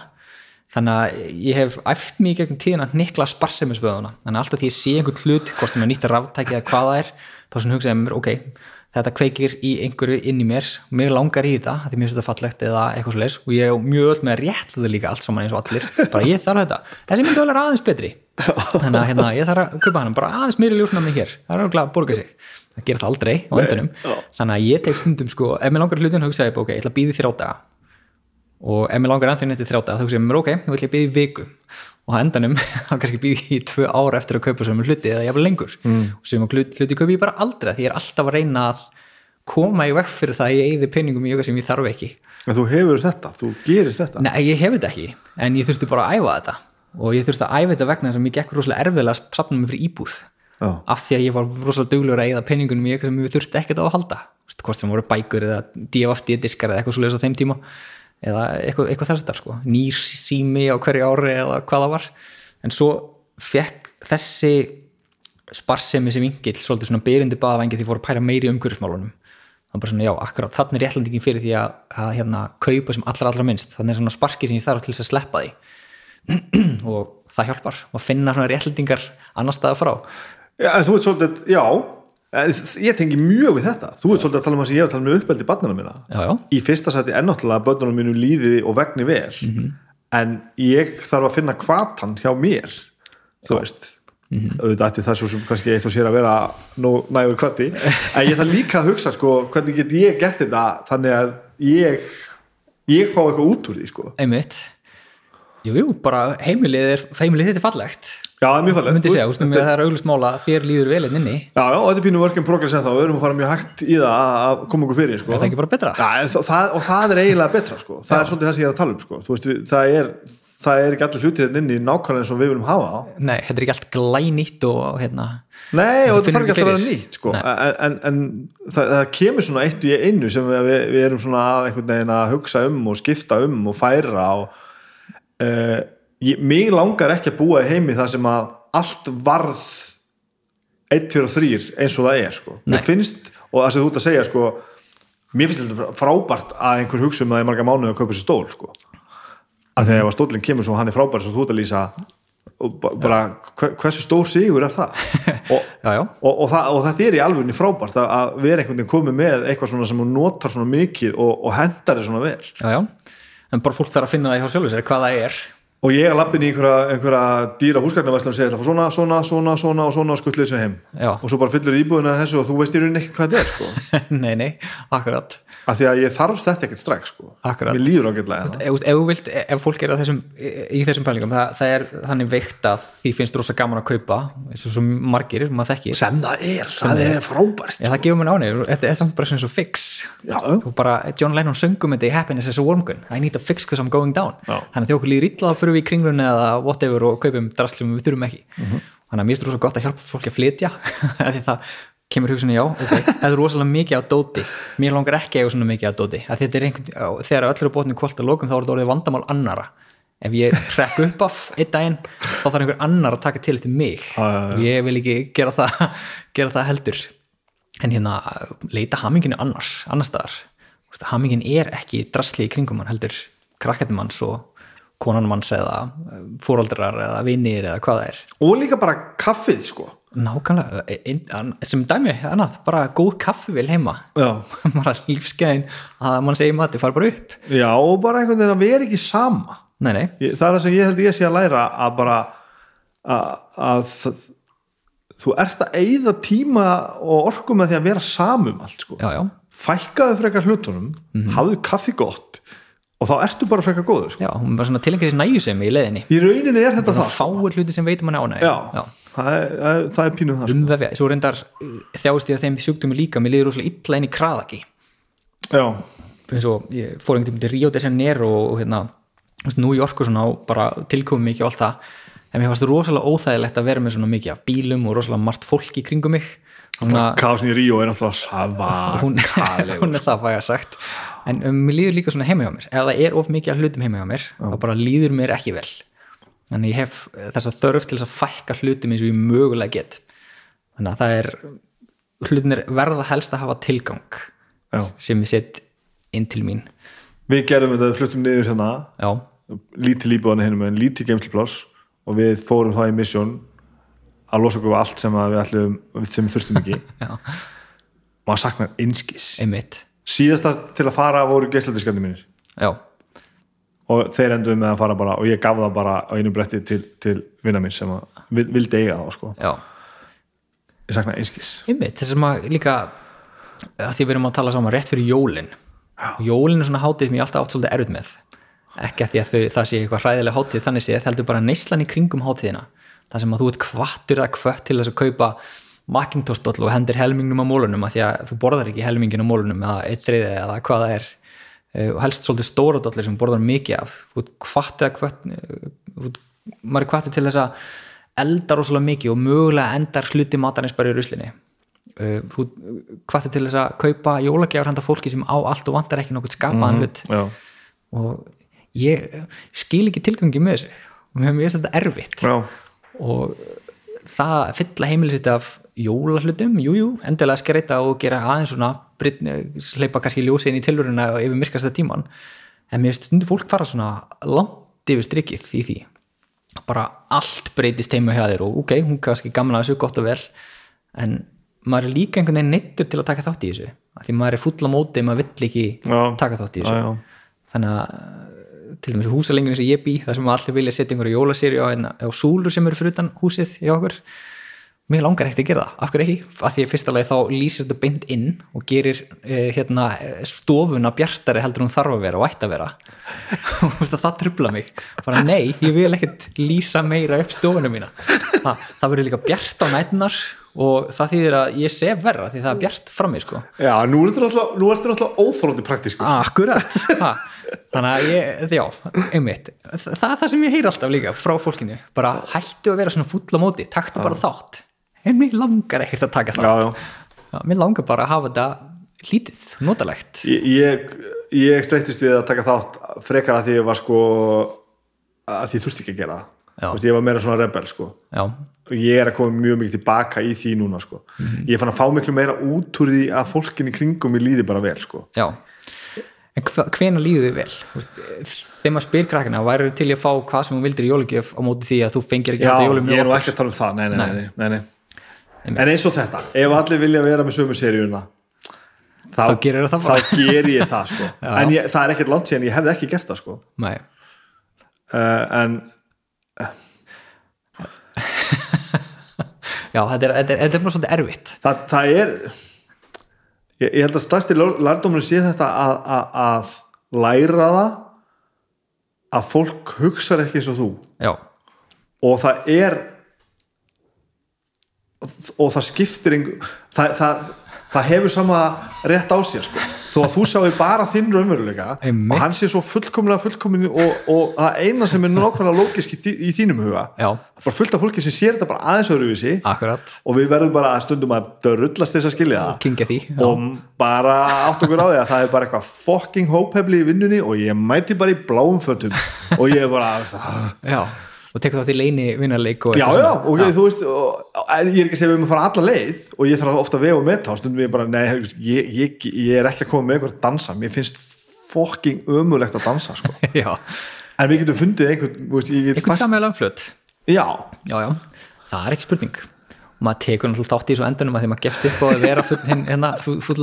Þannig að ég hef æft mig í gegnum tíðina nikla sparsemisvöðuna þannig að alltaf því ég sé einhvern hlut hvort sem er nýtt ráftæki eða hvað það er þá sem hugsaði mér, ok, þetta kveikir í einhverju inn í mér, mér langar í þetta því mér finnst þetta fallegt eða eitthvað svo leis og ég er mjög öll með að rétt það líka allt saman eins og allir. Bara ég þarf þetta, þessi myndi vel er aðeins betri. Þannig að hérna, ég þarf að kaupa hann bara aðeins meiri ljósnæmi hér, það er alveg að borga sig. Það gerir það aldrei á endanum. já. þannig að ég tek stundum sko, ef mér langar hlutin hugsaði ég, bara, ok, ég ætla að býði þrjá daga. Og ef mér langar ennþá neitt í þrjá daga þá hugsa ég mér ok, nú ætla ég að býði viku og á endanum þá kannski býði í tvö ára eftir að kaupa sem hluti eða jafnvel lengur. Mm. og sem hluti, kaupi ég bara aldrei því ég er alltaf að reyna að koma í vekk fyrir það að ég eigði peningum í eitthvað sem ég þarf ekki. En þú hefur þetta, þú gerir þetta? Nei, ég hef þetta ekki, en ég þurfti bara að æfa þetta. Og ég þurfti að æfa þetta vegna að mér gekk rosalega erfiðlega að sapna mig fyrir íbúð. Já, af því að ég var rosalega duglegur að eigða peningunum í eitthvað sem ég þurfti ekkert á að halda. Hvort sem voru bækur eða DFFD diskar eða eitthvað svo á þeim tíma eða eitthvað, eitthvað þess að sko. nýr sími á hverju ári eða hvað það var. En svo fekk þessi sparsemi sem vingill svolítið svona byrjandi baðavengi því fór að pæla meiri umhverfismálunum. Var bara svona já, akkurat, þannig er réttlandingin fyrir því að, að hérna, kaupa sem allra allra minnst. Þannig er svona sparki sem ég þarf til þess að sleppa því. Og það hjálpar og finna svona réttlandingar annar staða frá. Já en þú ert svolítið, já ég tengi mjög við þetta. Þú ert svolítið að tala um það sem ég er að tala um uppeldi barnana mína já, já, í fyrsta sæti ennáttúrulega að börnunum mínu líði og vegni vel. En ég þarf að finna kvatan hjá mér þú veist. Auðvitað ætti það svo sem kannski eitt og sér að vera nægur kvati en ég þarf líka að hugsa sko hvernig get ég gert þetta þannig að ég ég fá eitthvað út úr því sko. Einmitt. Jú, jú, bara heimilið er heimilið þetta er fallegt já, það er mjög myndi þú segja, veist, ústum við að það er auglust mála þér líður vel inn inni, já, já, og þetta er pínu work in progress en þá við erum að fara mjög hægt í það að koma okkur fyrir sko. er það ekki bara betra? Já, en það, og það er eiginlega betra sko. það er svolítið það sem ég er að tala um sko. Þú veist, það, er, það er ekki allir hlutir hérna inni nákvæmlega eins og við viljum hafa það Nei, þetta er ekki allt glænýtt og hérna, Nei, og Þú þetta þarf ekki alltaf að það, það í ég, mig langar ekki að búa í heimi þar sem að allt varð 1, 2 og 3 eins og það er sko. Mér finnst, og það sem þú ert að segja sko, mér finnst þetta frábært að einhver hugsa um það í marga mánuði að kaupa sér stól sko. að þegar stólinn kemur svo hann er frábært svo þú ert að lýsa bara hver, hversu stór sigur er það? Og já, já, og, og, það, og þetta er í alvegni frábært að, að vera einhvern veginn komið með eitthvað svona sem hún notar svona mikið og, og hendar þið svona vel. Já, já. En bara fólk þarf að finna það hjá sjálfur sér hvað það er og ég er lappin í einhverja, einhverja dýra húsgagnarvæslan og segja þetta svona, svona, svona, svona og svona og skutlið þessu heim Já. og svo bara fyllur íbúðina þessu og þú veist í rauninni ekkert hvað þetta er sko. nei, nei, akkurat af því að ég þarf þetta ekkert strax sko. Akkurat. mér líður ágætlega það ef, ef, ef fólk er þessum, í þessum pælingum það, það er þannig veikt að því finnst rosa gaman að kaupa eins og margir, maður þekkir sem það er, það er frábært Já, það gefur mér ánir, þetta er samt bara svona svo fix Já. og bara John Lennon söngum þetta í Happiness is a Warm Gun I need a fix because I'm going down Já. þannig að þegar okkur líður illa þá fyrir við í kringlunni eða whatever og kaupum drastlum við þurfum ekki Mhm. þannig að mér finnst rosa gott að hjálpa fólki að flytja því kemur hugsunni já, ok, það er rosalega mikið á dóti. Mér langar ekki að eiga svona mikið á dóti. Er einhvern, á- þegar öllur er bótinu kvöld að lókum þá er þetta orðið vandamál annara ef ég hrekk upp af einn daginn þá þarf einhver annar að taka til eftir mig. Og ég vil ekki gera það, gera það heldur. En hérna leita haminginu annars, annar staðar. Hamingin er ekki drasli í kringum hann heldur krakkættum manns og konan manns eða fóraldrar eða vinnir eða hvað það er. Og líka bara kaffið sko. Nákvæmlega, an- sem dæmi annað, bara góð kaffivél heima. Já. bara lífskeiðin að mann segir mati fara bara upp. Já, og bara einhvern veginn að vera ekki sama. Nei, nei, ég, það er það sem ég held ég sé að læra að bara að, að þú ert að eyða tíma og orku með því að vera samum allt sko. já, já. Fækkaðu frekar hlutunum hafðu kaffi gott og þá ertu bara frekar góður sko. já, hún var svona tilengið sér næjusemi í leiðinni. Í rauninni er þetta það sko. fáir hluti sem veitum hann ánæg já, er, það, er, það er pínuð það sko. umvefja, svo reyndar uh, þjáist ég að þeim sjúkdómi líka, mér líður rosalega illa inn í kraðaki. Já, eins og ég fór einhvern veginn til Rio de Janeiro og hérna, New York og svona og bara tilkomið mikið og allt það. En mér fannst rosalega óþægilegt að vera með svona mikið af bílum og rosalega margt fólk í kringum mig. Að Kásin í Ríó er náttúrulega hún, svakalegur hún er það fæða sagt. En um, mér líður líka svona heima hjá mér. Ef það er of mikið af hlutum heima hjá mér þá bara líður mér ekki vel þannig ég hef þess að þörf til að fækka hlutum eins og ég mögulega get. Þannig að það er hlutinir verða helst að hafa tilgang Já. sem ég set inn til mín. Við gerðum þetta, við fluttum niður hérna. Já, lítið líbúðan hinum en lítið geimsluplás og við fórum það í misjón að losa okkur við allt sem við ætlum sem við þurftum ekki. Maður saknar einskis. Síðasta til að fara voru geisladiskandi mínir. Já, og þeir enduðu með að fara bara og ég gaf það bara á einu bretti til, til vinna minn sem vildi eiga það sko. já, ég saknar einskis þess að maður líka að því við erum að tala saman rétt fyrir jólin. Jólin er svona hátíð sem ég alltaf átt svolítið erfitt með. Ekki að því að þau, það sé eitthvað hræðilega hátíð þannig sé, heldur bara neyslan í kringum hátíðina. Það sem að þú ert kvattur eða kvött til þess að kaupa Macintosh doll og hendir helmingnum á mólunum að því að þú borðar ekki helmingin á mólunum eða eitt þriði eða hvað það er og helst svolítið stóra dollir sem borðar mikið af. Þú eða kvött eh, maður er kvattur til þess að elda rosalega mikið og mögulega endar hluti matarins bara í ruslinni Uh, þú kvartir til þess að kaupa jólagjafar handa fólki sem á allt og vantar ekki nokkuð skapaðan hlut. já, og ég skil ekki tilgangi með þessu. Og mér finnst þetta erfitt. Já, og það að fylla heimilið sitt af jólahlutum, jújú, jú, endilega skreita og gera aðeins svona breytni, hleypa kannski ljósi inn í tilvöruna og yfir myrkasta tíman en mér finnst stundu fólk fara svona langt yfir strikið í því bara allt breytist heima hjá þér og ok, hún kannski gamla þessu gott og vel en maður er líka einhvern veginn neittur til að taka þátt í þessu því maður er full á móti, maður vill ekki Já. taka þátt í já, þessu já. þannig að uh, til dæmis húsalengjunni sem ég bý þar sem allir vilja setja einhverju jólasýri á, á súlur sem eru fyrir utan húsið hjá okkur mér langar ekkert að gera það, af hverju ekki? Af því að fyrsta lagi þá lýsir þetta beint inn og gerir eh, hérna eh, stofuna bjartari heldur hún þarf að vera og ætti að vera. Og það trubla mig. Bara nei, ég vil ekkert lýsa meira upp stofuna mína. Það, það verður líka bjart á nætnar og það þýðir að ég sé verra því það er bjart frammi sko. Já, nú ertu náttúrulega, óþróndi praktísku Akkurat. Ha. Þannig að ég, já, einmitt. Það það er það sem ég heyr alltaf líka frá fólkinu. Bara hættu að vera svona full á móti taktu bara þátt en mér langar ekkert að taka já, já. Já, mér langar bara að hafa þetta lítið, notalegt Ég, ég, ég streytist við að taka þátt frekar að því ég var sko að því þurfti ekki að gera það Já. Þú veist, ég var meira svona rebel sko Já, og ég er að koma mjög mikið tilbaka í því núna sko. ég fann að fá miklu meira út úr því að fólkin í kringum ég líði bara vel sko. já En hvena líður þið vel? Þú Þegar maður spyr krakkina, væri til í að fá hvað sem hún vildir í jólugjöf á móti því að þú fengir ekki já, þetta jólum ég er nú ekki að tala um það nei, nei, nei, nei. En eins og þetta ef allir vilja vera með sömu seríuna þá, Þá gerirðu það bara. þá ger ég það sko. Já. en ég, það er ekkert langt síðan ég hefði ekki gert það sko. Uh, en já, þetta er, þetta er, þetta er bara svolítið erfitt það, það er ég, ég held að stærsti lærdómur sé þetta að, að, að læra það að fólk hugsar ekki eins og þú Já, og það er og það skiptir einhver, það, það, það hefur sama rétt á sér sko. þó að þú sjáu bara þinn raunveruleika og hann sé svo fullkomlega fullkomin og, og það eina sem er nákvæmlega lógisk í, í þínum huga já, bara fullt af fólki sem sér þetta bara aðeins öðruvísi. Akkurat. Og við verðum bara stundum að dörrullast þess að skilja það. Og bara átt okkur á því að það er bara eitthvað fucking hóphefli í vinnunni og ég mæti bara í bláum fötum. Og ég er bara. Já, og tekur þátt í leini vinnarleik og já eitthvað já, svona. og ég, þú veist og, en ég er ekki að segja við erum að fara alla leið og ég þarf ofta að vega og metta og stundum ég bara, nei, ég, ég, ég er ekki að koma með eitthvað að dansa, mér finnst fucking ömulegt að dansa sko. já, en við getum fundið einhvern, veist, ég get einhvern sammeðlega flött já, Já, já, það er ekki spurning. Og maður tekur náttúrulega þátt í þessu endunum að því maður gefst upp að vera full, hérna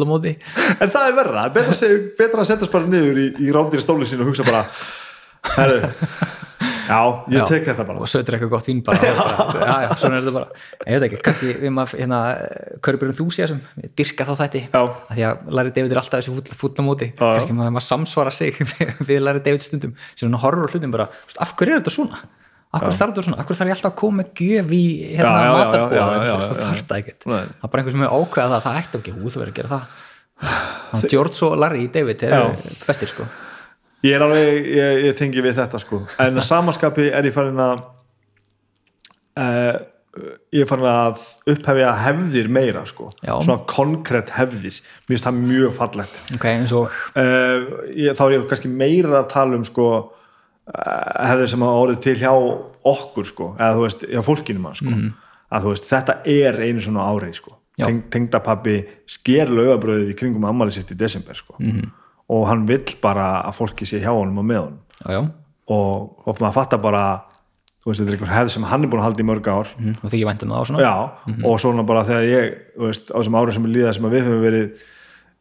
móti. En það er verra, er betra betra að setjast já, ég tek þetta bara. Og sötur eitthvað gott vín bara, bara já, já, svona er þetta bara. Ég veit ekki, kannski við maður hérna, körbjörnum þú sé þessum, dyrka þá þetta Já. af því að Larry David er alltaf þessu full, fulla móti Já, já. kannski maður, maður samsvara sig við Larry David stundum sem hann horfur á hlutum bara, "Þú veist, af hverju er þetta svona? Af hverju þarf þetta svona, af hverju þarf ég alltaf að koma gjöf í hérna já, já, það þarf það ekkert. Það er bara einhver sem er ákveða það, það ætti ekki. Hú þú verður að gera það. Að George og Larry David Já. bestir sko ég er alveg, ég, ég tengi við þetta sko. En að samanskapi er ég farin að uh, ég er farin að upphefja hefðir meira sko, Já. svona konkrétt hefðir. Mér finnst það mjög fallegt. Ok, eins og? Uh, ég, þá er ég kannski meira að tala um sko uh, hefðir sem hafa orðið til hjá okkur sko, eða þú veist, hjá fólkinu mann sko, að þú veist, þetta er einu svona ári sko. Teng, tengdapappi sker laugabröðið í kringum ammali sitt í desember sko, -hmm. Og hann vill bara að fólki sé hjá honum og með honum. Og of maður fattar bara þú veist, þetta er einhver hefð sem hann er búin að halda í mörg ár. Mm, og þykir væntum það á svona. Já, og svona bara þegar ég þú veist, á þessum árið sem er líða sem að við höfum verið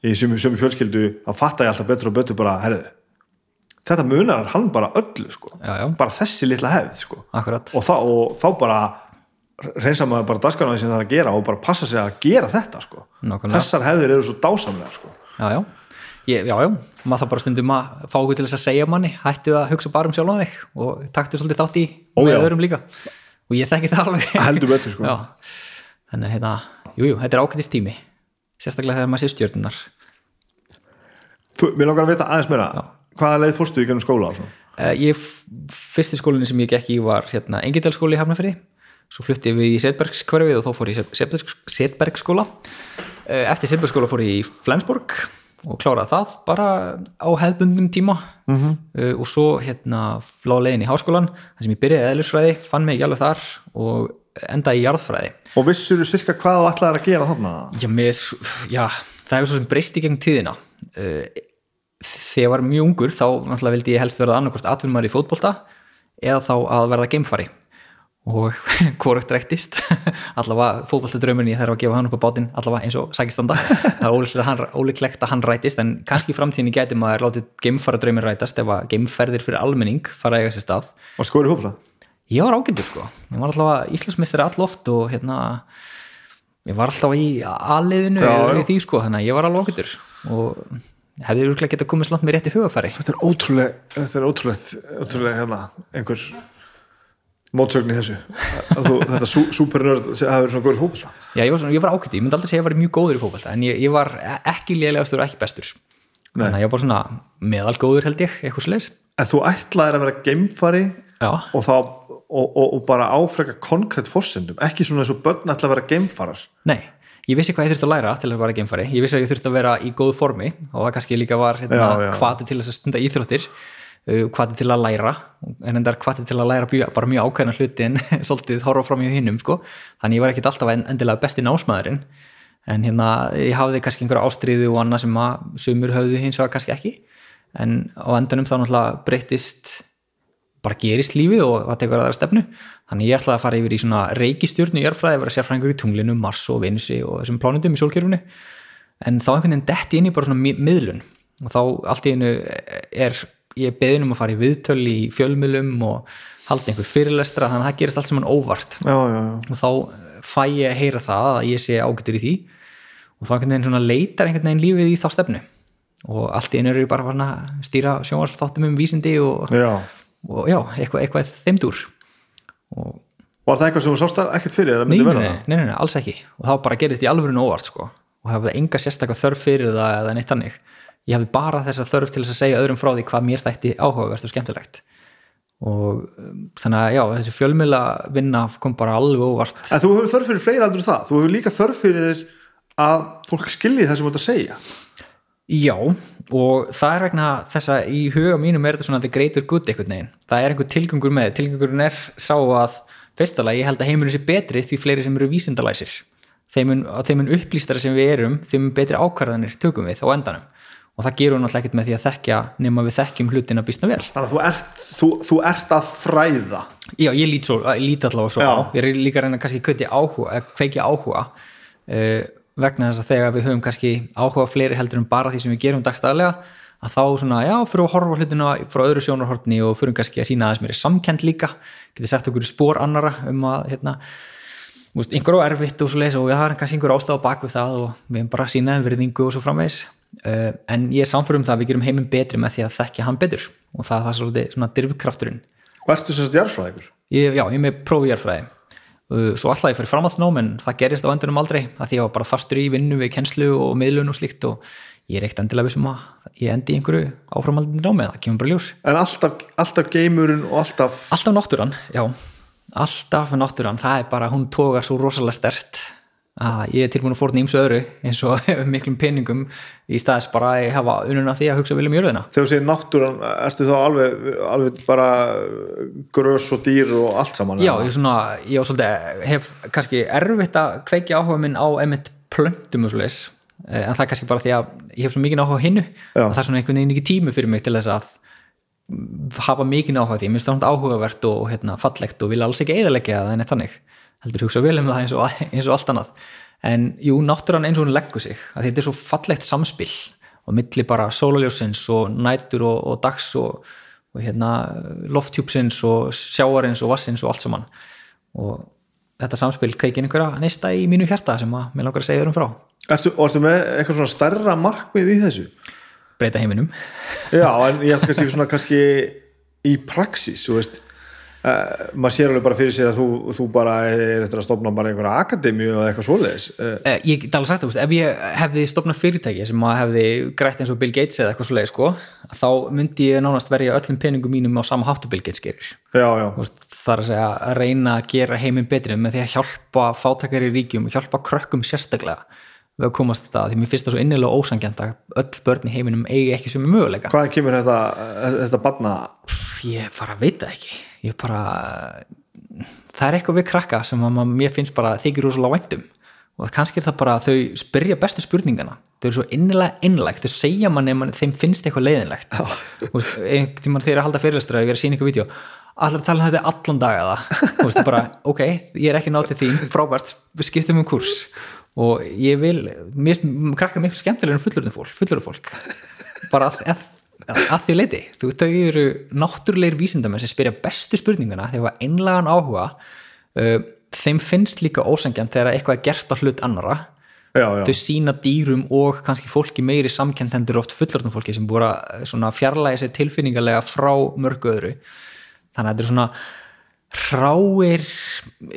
í sömu, fjölskyldu þá fattar ég alltaf betur og betur bara herðu, þetta munar hann bara öllu sko. já, já, bara þessi litla hefð sko. akkurat. Og, þá, og þá bara reynsa maður bara dagskarnaði sem það er að gera og bara passa sig að gera þetta sko. Þessar hefðir eru svo dásamlega sko. Já, já, maður það bara stundum að fá okkur til þess að segja manni hættu að hugsa bara um sjálfan þig og taktu svolítið þátt í Ó, með já. öðrum líka. Og ég þekki það alveg. Heldur betur sko. já, þannig hérna, jú, jú, þetta er ákveðist tími sérstaklega þegar maður sé stjörnunar Þú- mér langar að vita aðeins meira. Hvaða leið fórstu í gennum skóla uh, ég, fyrsti skólinni sem ég gekk í var hérna, Engidalskóli í Hafnafri svo flutti við í Setbergskverfið og þá fór ég í Setbergskóla uh, eftir Setbergskóla fór ég í Flensborg og kláraði það bara á hefðbundum tíma -hmm. uh, og svo hérna flá leiðin í háskólan þar sem ég byrjaði eðlisfræði, fann mig ekki alveg þar og endaði í jarðfræði og vissur þú sirka hvað þú ætlaðir að gera þarna? Já, mér, já, það hefur svo sem breyst í gegn tíðina uh, þegar ég var mjög ungur þá vildi ég helst verða annarkvort atvinnumar í fótbolta eða þá að verða geimfari og hvorugt rættist allavega fótboltadraumin ég þarf að gefa hann upp á bátinn allavega eins og sækistanda það er ólíklegt að hann, rættist en kannski framtíðinni gæti maður látið geimfara draumin rætast ef að geimferðir fyrir almenning fara eiga sér stað. Og skóri hópla? ég var ágændur sko. Ég var alltaf íslensmestari alloft og hérna ég var alltaf í aðliðinu í því sko, þannig að ég var alveg ágændur og hefði örgulega getað komið slant með rétti hugafæri Þetta er ótrúlega, þetta er ótrúlega, ótrúlega hérna, mótsögn í þessu. Þú, þetta supernörd hafi verið svona góður hópla já, ég var, svona, ég var ágættur, ég myndi aldrei segja að ég var mjög góður í fókbalta en ég, ég var ekki lélegastur og ekki bestur. Þannig að ég var bara svona meðalgóður held ég, eitthvað sliðis en þú ætlaðir að vera geimfari og, þá, og, og, og bara áfreka konkrétt fórsendum, ekki svona eins og börn ætla að vera geimfarar. Nei ég vissi hvað ég þurfti að læra til að vera geimfari. Ég vissi að ég þurfti að vera í góðu formi og það kannski líka var hérna, hvati til þess að stunda íþróttir uh, hvati til að læra. En endar hvati til að læra bara mjög ákveðna hluti en svolítið horfa fram í hinnum sko. þannig ég var ekkit alltaf en- endilega besti námsmaðurinn. En hérna ég hafði kannski einhverja ástriðu og annað sem að sumur höfðu hins vegar kannski ekki. En á endanum þá náttúrulega breyttist bara gerist lífið og það tekur aðra stefnu. Þannig ég ætlaði að fara yfir í svona reikistjörnu í örfræði, vera sérfræðingur í tunglinu, Mars og Venusi og þessum plánutum í sólkerfunu en þá einhvern veginn detti inn í bara svona mi- miðlun. Og þá allt í einu er ég beðin um að fara í viðtöl í fjölmiðlum og halda einhver fyrirlestra þannig að það gerist allt sem hann óvart. Já, já, og þá fæ ég að heyra það að ég sé ágættur í því. Og þá leitar einhvern veginn lífið í þá stefnu. Og allt í einu eru ég bara að stýra sjónvarsþáttum um vísindi og, já. og já, eitthvað, eitthvað þeimdur og var það eitthvað sem þú sást ekkert fyrir nei, nei, nei, alls ekki. Og þá bara gerist í alvörinu óvart sko. Og hafði enga sérstakka þörf fyrir það eða neitt þannig ég hafði bara þessa þörf til þess að segja öðrum frá því hvað mér þætti áhugavert og skemmtilegt og um, þannig að já, þessi fjölmiðla vinna kom bara alveg óvart en þú hefur þörf fyrir fleira aldur það þú hefur líka þörf fyrir að fólk skilji það sem þú ert að segja Já, og það er vegna þess að í huga mínum er þetta svona the greater good einhvern veginn. Það er einhver tilgangur með, tilgangurinn er sá að fyrstulega ég held að heimurinn sé betri því fleiri sem eru vísindalæsir. Þeim mun upplýstara sem við erum, þeim mun betri ákvarðanir tökum við á endanum. Og það gerur náttúrulega ekkert með því að þekkja nema við þekkjum hlutina býstna vel. þannig að þú ert, þú, þú ert að fræða Já, ég lít, svo, lít allavega svo Já. á. Ég er líka að reyna kannski að kveikja áhuga, að kveikja áhuga uh, vegna þess að þegar við höfum kannski áhuga fleiri heldur en bara því sem við gerum dagstæðlega að þá svona, já, fyrir að horfa hlutina frá öðru sjónarhortni og fyrir kannski að sína aðeins mér samkend líka, getið sett okkur spór annara um að, hérna þú veist, einhver á erfitt og svo leiðis og það er kannski einhver ástæð á bak við það og við erum bara að sína þeim verðingu og svo framvegis uh, en ég er samfærum það að við gerum heiminn betri með því að þekkja hann betur. Og það er það svolítið svona dirfkrafturinn. Og ertu jarðfræðingur? ég, já, ég er með prófi jarfræði uh, svo alltaf ég fyrir framhaldsnám en það gerist á endunum aldrei að því ég var bara fastur í vinnu við kennslu og miðlun og slíkt og ég er ekkert endilega vissum að ég endi í einhverju áframhaldandi námi það kemur bara ljós. En alltaf, alltaf geimurinn og alltaf alltaf náttúran, já. Alltaf náttúran, það er bara hún tógar svo rosalega stert að ég er tilbúin að fórna ímsu öðru eins og miklum peningum í staðis bara að hafa ununa því að hugsa viljum jörðina. Þegar þú segir náttúran, ertu þá alveg, alveg bara grös og dýr og allt saman? já, ég, svona, ég svolítið, hef kannski erfitt að kveikja áhuga minn á emitt plöntum og svoleiðis Eh, en það er kannski bara því að ég hef svo mikið áhuga hinnu og það er svona einhvern veginn ekki tími fyrir mig til þess að hafa mikið áhuga því, mér finnst það áhugavert og hérna, fallegt og vil alls ekki eðalegja það en eitt þannig, heldur hugsa vel um það eins og, eins og allt annað. En jú, náttúran eins og hún leggur sig að þetta er svo fallegt samspil og milli bara sólaljósins og nætur og, og dags og, og hérna, lofthjúpsins og sjáarins og vassins og allt saman. Og þetta samspil kveikir einhverja neista í mínu hjarta sem að mér langar að segja þér um frá. Ertu, og ertu með eitthvað svona stærra markmið í þessu? breyta heiminum. Já, en ég ætti kannski svona kannski í praxis, þú veist uh, maður sér alveg bara fyrir sér að þú, þú bara er eftir að stopna bara einhverja akademíu eða eitthvað svoleiðis. Uh, Eh, ég get alveg sagt það, ef ég hefði stopnað fyrirtæki sem að hefði grætt eins og Bill Gates eða eitthvað svoleið sko, þá myndi ég nánast verja öllum peningum mínum á sama háttu Bill Gates gerir. Það er að segja að reyna að gera heiminn betri með því að hjálpa fátakari ríkjum og hjálpa krökkum sérstaklega við að komast þetta, því mér finnst það svo innilega ósangjant að öll börn í heiminum eigi ekki sem er möguleika. Hvaðan kemur þetta, þetta barna ég bara veit það ekki ég bara það er eitthvað við krakka sem að mér finnst bara þykir rosalega væntum og kannski er það bara að þau spyrja bestu spurningana. Þau eru svo innilega innlægt. Þau segja manni að þeim finnst eitthvað leiðinlegt. Einhvern tímann þegar ég er að halda fyrirlestra ég er að sína eitthvað vídeo. Allar tala um þetta allan dag eða? Þú veist, bara, ok, ég er ekki nátt til þín. Frábært, við skiptum um kurs. Og ég vil, mér krakka miklu skemmtilega en fullurinn fólk, fullurinn fólk. Bara að, að, því leiti þú, þau eru náttúrulegir vísindamenn sem spyrja bestu spurninguna þegar var einlegan áhuga uh, þeim finnst líka ósangjant þegar eitthvað er gert á hlut annara Já, já, þau sína dýrum og kannski fólki meiri samkentendur oft fullorðnum fólki sem búið að svona fjarlægi sér tilfinningarlega frá mörgu öðru. Þannig að þetta er svona hráir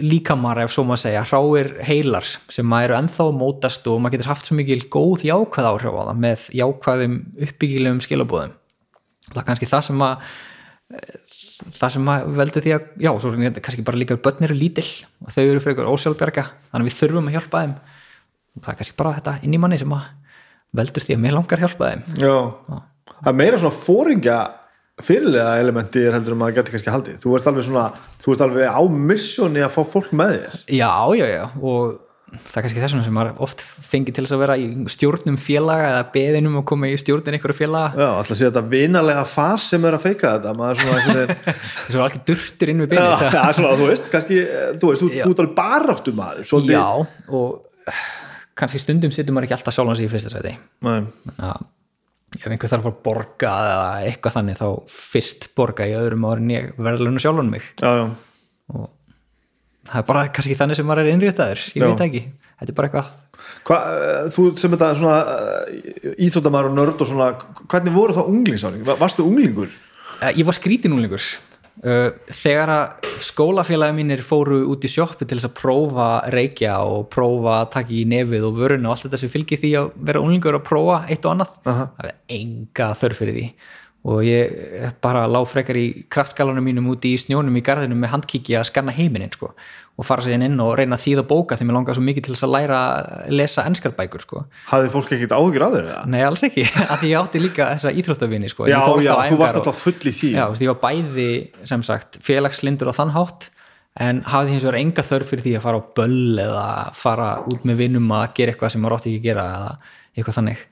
líkamar ef svo maður segja, hráir heilar sem maður eru ennþá að mótast og maður getur haft svo mikil góð jákvæð áhrif á það með jákvæðum uppbyggilegum skilabóðum það er kannski það sem að það sem að veldur því að já, svo er þetta kannski bara líka börn eru lítill og þau eru fyrir ykkur ósjálfberga þannig við þurfum að hjálpa þeim. Og það er kannski bara þetta inn í manni sem að veldur því að mér langar hjálpa þeim. Já. það er meira svona fóringja fyrirlega elementi er heldur um að geti kannski haldið. Þú ert alveg svona, þú ert alveg á missjóni að fá fólk með þér. Já, já, já og það er kannski þessuna sem maður oft fengi til þess að vera í stjórnum félaga eða beðinum og koma í stjórnin einhverju félaga. Já, alltaf sé þetta vinalega fas sem er að feika þetta. Maður er svona einhvern veginn þess að alveg durtur inn við Já, beðin já, svona, þú veist, kannski, þú veist, þú, Já. ert alveg baráttu maður svolítið, já, og kannski stundum situr maður ekki alltaf sjálfan ef einhver þarf að borga eða eitthvað þannig þá fyrst borga í öðrum árin ég verðlunum sjálfan mig. Já, já, og það er bara kannski þannig sem maður er innréttaður ég Já. veit ekki, þetta er bara eitthvað. Hva, eh, þú sem þetta svona íþróttamæður og nörd og svona hvernig voru það unglingsáring, varstu unglingur? Eh, ég var skrítinúlingur þegar að skólafélagi mínir fóru út í sjoppu til þess að prófa reykja og prófa að taka í nefið og vöruna og allt þetta sem fylgir því að vera unglingur og prófa eitt og annað Aha. það er enga þörf fyrir því og ég bara lá frekar í kraftgalanum mínum úti í snjónum í garðinum með handkíki að skanna heiminin sko og fara sér inn og reyna að þýða bóka því mér langar svo mikið til þess að læra að lesa enskar bækur sko. Hafði fólk ekkert áhyggjur af eða? Nei, alls ekki, af því ég átti líka þessa íþróttavinni sko. Já, já, þú varst og- alltaf full í því Já, þú veist, ég var bæði sem sagt félagslindur á þann hátt en hafði hins vegar enga þörf fyrir því að fara á böll eða fara út með vinnum að gera eitthvað sem maður átti ekki að gera eða eitthvað þannig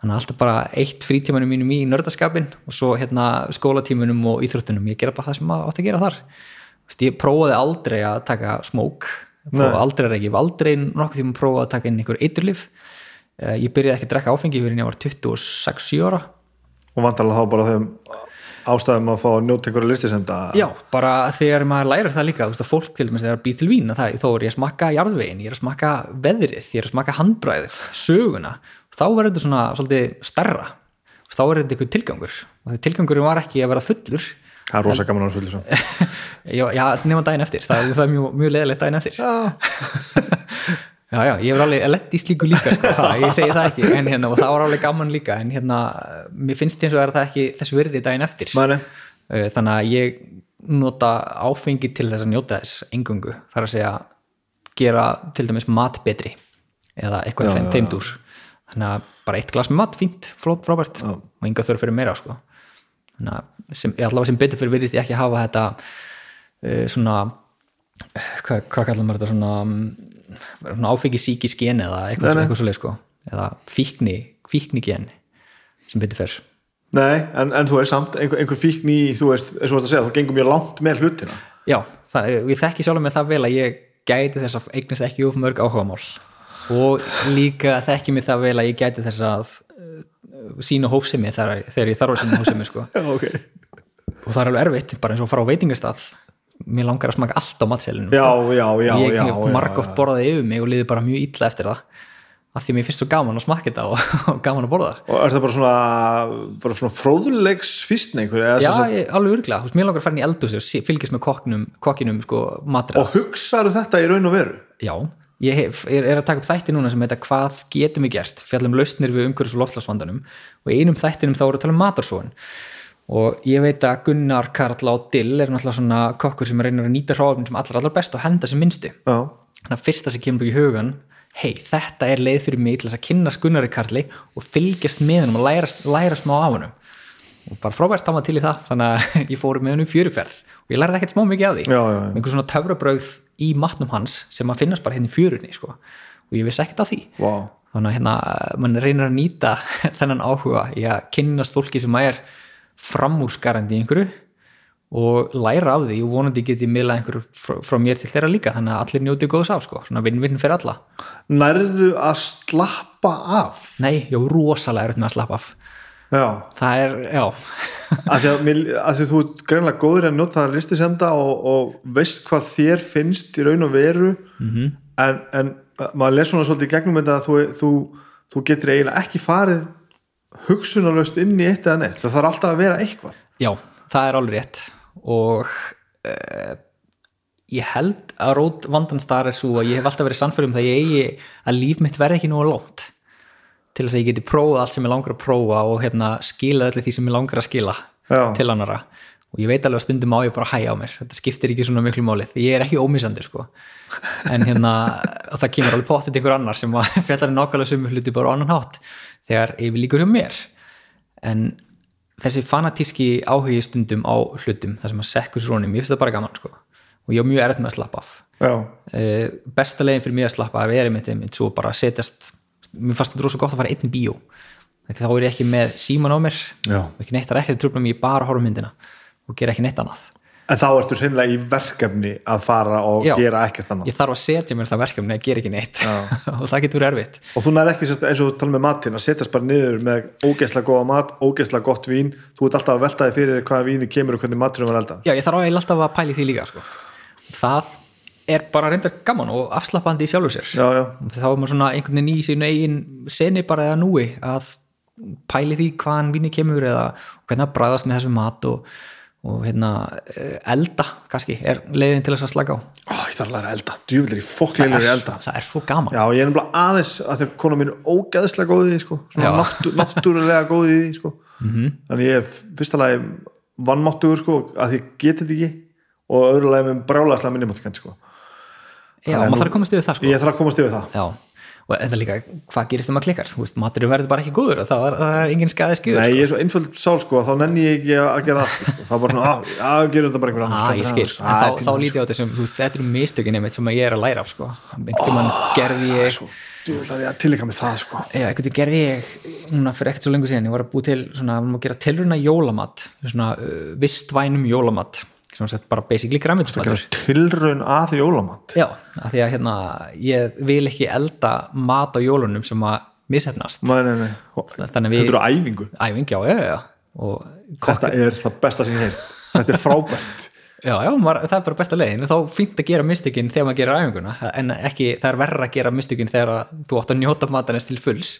þannig að alltaf bara eitt frítímanum mínum í nördaskapin og svo hérna skólatímanum og íþróttunum, ég gera bara það sem maður átti að gera þar. Þú veist, ég prófaði aldrei að taka smók prófaði aldrei að reykja, aldrei nokkuð tíma prófaði að taka inn einhver eiturlif ég byrjaði ekki að drekka áfengi fyrir en ég var 26 ára. Og vantarlega þá bara þeim ástæðum að fá að njóta einhverja listisemda. Já, bara þegar maður lærir það líka þú veist að fólk til dæmis þegar býr til vín að það, þá er ég að smakka jarðvegin, ég er að smakka veðrið, ég er að smakka handbræðið, söguna þá verður þetta svona svolítið starra þá er þetta einhver tilgangur. Og tilgangurinn var ekki að vera fullur. Það er rosa gaman að vera fullur já, já nema daginn eftir, það, það er mjög, mjög leðilegt daginn eftir. Já, já, ég hef alveg lett í slíku líka sko, það, ég segi það ekki, en hérna og það var alveg gaman líka, en hérna mér finnst eins og er það ekki þessu virði daginn eftir. Mæni. Eh, þannig að ég nota áfengi til þess að njóta þess engungu, þar að segja gera til dæmis mat betri eða eitthvað þeim teimdúr þannig að bara eitt glas með mat, fínt frábært Já. og enga þörf fyrir meira sko. þannig að sem, allavega sem betur fyrir virðist ég ekki hafa þetta uh, svona hvað, hvað kallar maður þetta svona, mm, svona áfengi síki sken eða eitthvað, eitthvað svoleið sko. eða fíkni, fíkni gen sem betur fyrir Nei, en, en þú veist samt einhver, einhver fíkn í, þú veist, eins og þú veist að segja þú gengur mjög langt með hlutina Já, það, ég þekki sjálf með það vel að ég gæti þess að eignast ekki of mörg áhugamál og líka þekki mig það vel að ég gæti þess að uh, sína hófsemi þegar, þegar ég þarf að sína hófsemi sko. Já, ok. Og það er alveg erfitt, bara eins og að fara á veitingastað. Mér langar að smaka allt á matselinu Já, já, já, ég hef já. borðaði yfir mig og liði bara mjög illa eftir það. Af því að mér finnst svo gaman að smakka þetta og, og gaman að borða. Og er það bara svona, bara svona fróðulegs fyrstn einhver eða Já, ég, alveg örglega, mér langar að fara inn í eldhúsi og fylgjast með kokkinum, sko, matra. Og hugsaðu þetta í raun og veru? Já, ég hef, er, er að taka upp þætti núna sem heita hvað getum við gert? Fjallum lausnir við umhverfis og loftslagsvandanum. Og einum þættinum þá voru að tala um matarsóun og ég veit að Gunnar Karl á Dill er náttúrulega svona kokkur sem reynir að nýta hráfnin sem allra allar best og henda sem minnstu. Já, þannig að fyrsta sem kemur í hugan hei, þetta er leið fyrir mig til að kynna Gunnari Karli og fylgjast með hann og læra, læra smá af hann og bara frábært hann var til í það þannig að ég fór með hann um fjöruferð og ég lærði ekkert smá mikið af því já, já, já. með einhver svona töfrabrögð í matnum hans sem að finnast bara hérna í fjörunni sko. og ég vissi ekkert á því Vá. þannig að hérna, mann reynir að nýta þennan áhuga í að kynnast fólki sem er framúrskarandi í einhverju og læra af því og vonandi geti miðlað einhverju frá, frá mér til þeirra líka þannig að allir njóti góðs af sko, svona vinn-vinn fyrir alla Nærðu að slappa af nei, já, rosalega er með að slappa af Já, það er, já, að því að, að að þú ert greinlega góður að nota listisemda og, og veist hvað þér finnst í raun og veru Mhm. -hmm. en, en maður les svona svolítið í gegnum þetta að þú, þú, þú getur eiginlega ekki farið hugsunarlaust inn í eitt eða neitt. Það þarf alltaf að vera eitthvað. Já, það er alveg rétt. Og uh, ég held að rót vandans þar er svo að ég hef alltaf verið sannfærum það ég eigi að líf mitt verði ekki nú langt til þess að ég geti prófað allt sem ég langar að prófa og hérna skila öllu því sem ég langar að skila Já. til annara og ég veit alveg að stundum á ég bara að hæja á mér. Þetta skiptir ekki svona miklu máli. Því ég er ekki ómissandi sko. En hérna það kemur alveg pottit einhver annar sem fjallar nákvæmlega sumu hluti bara á annan hátt þegar yfir líkur hjá mér. En þessi fanatíski áhugi stundum á hlutum þar sem að sekkur srónum, ég finnst það bara gaman sko. Og ég á mjög erfitt með að slappa af. Já, uh, besta leiðin fyrir mig að slappa af er einmitt, einmitt svo bara setjast mér fannst þetta rosa gott að fara einn bíó. Þá er ég ekki með síman á mér Já. ekki neitt að ekki trúfla mig, ég bara horfa á myndina og gera ekki neitt annað. En þá ertu hreinlega í verkefni að fara og Já. gera ekkert annað. Ég þarf að setja mér það verkefni að gera ekki neitt. Og það getur verið erfitt. Og þú nær ekki eins og þú tala með matinn að setjast bara niður með ógeðslega góða mat ógeðslega gott vín, þú ert alltaf að velta þig fyrir hvaða víni kemur og hvernig maturinn var elda Já, ég þarf alltaf að pæli því líka sko. það er bara reyndar gaman og afslappandi í sjálfur sér já, já, þá er maður svona einhvern veginn í sínu eigin seni bara eða núi að pæli því hvaðan víni kemur eða hvernig að bræðast með þessum mat og, og hérna eh, elda kannski er leiðin til þess að slaka á Ó, ég þarf að læra að elda, djúvilir í fokkleilir í er, elda það er svo gaman já, ég er nefnilega aðeins að þegar kona mín er ógeðslega góð í því sko. svona náttú, náttúrulega góð í því sko. -hmm. þannig ég er fyrsta lagi vannmáttugur sko, að ég geti þetta ekki og öðru lagi með brjálæðslega minnumáttukend sko. Já, að maður þarf að komast yfir það sko. Ég þarf að komast yfir það. Já, og þetta líka, hvað gerist þegar maður klikkar? Þú veist, maturinn verður bara ekki góður og það er, það er engin skæði skýður Nei, ég er svo einföld sál sko, þá nenni ég ekki að gera aftur sko. þá bara svona, að, að gerum þetta bara einhver annar Ah, ég skil, en þá, þá lítið á þetta sem þú veist, þetta eru mistökin einmitt sem að ég er að læra af sko. einhvern tímann gerði ég svo, djúvill að ég að tilíka með það sko. Já, einhvern veginn gerði ég sem sett bara basically græmitismatur tilraun að jólamat. Já, af því að hérna ég vil ekki elda mat á jólunum sem að mishefnast þetta eru æfingu. Æfing, já, já, já og þetta er það besta sem ég heist þetta er frábært. Já, já, maður, það er bara besta leiðin. Þá fínt að gera mistökin þegar maður gerir æfinguna en ekki, það er verra að gera mistökin þegar þú átt að njóta matarins til fulls.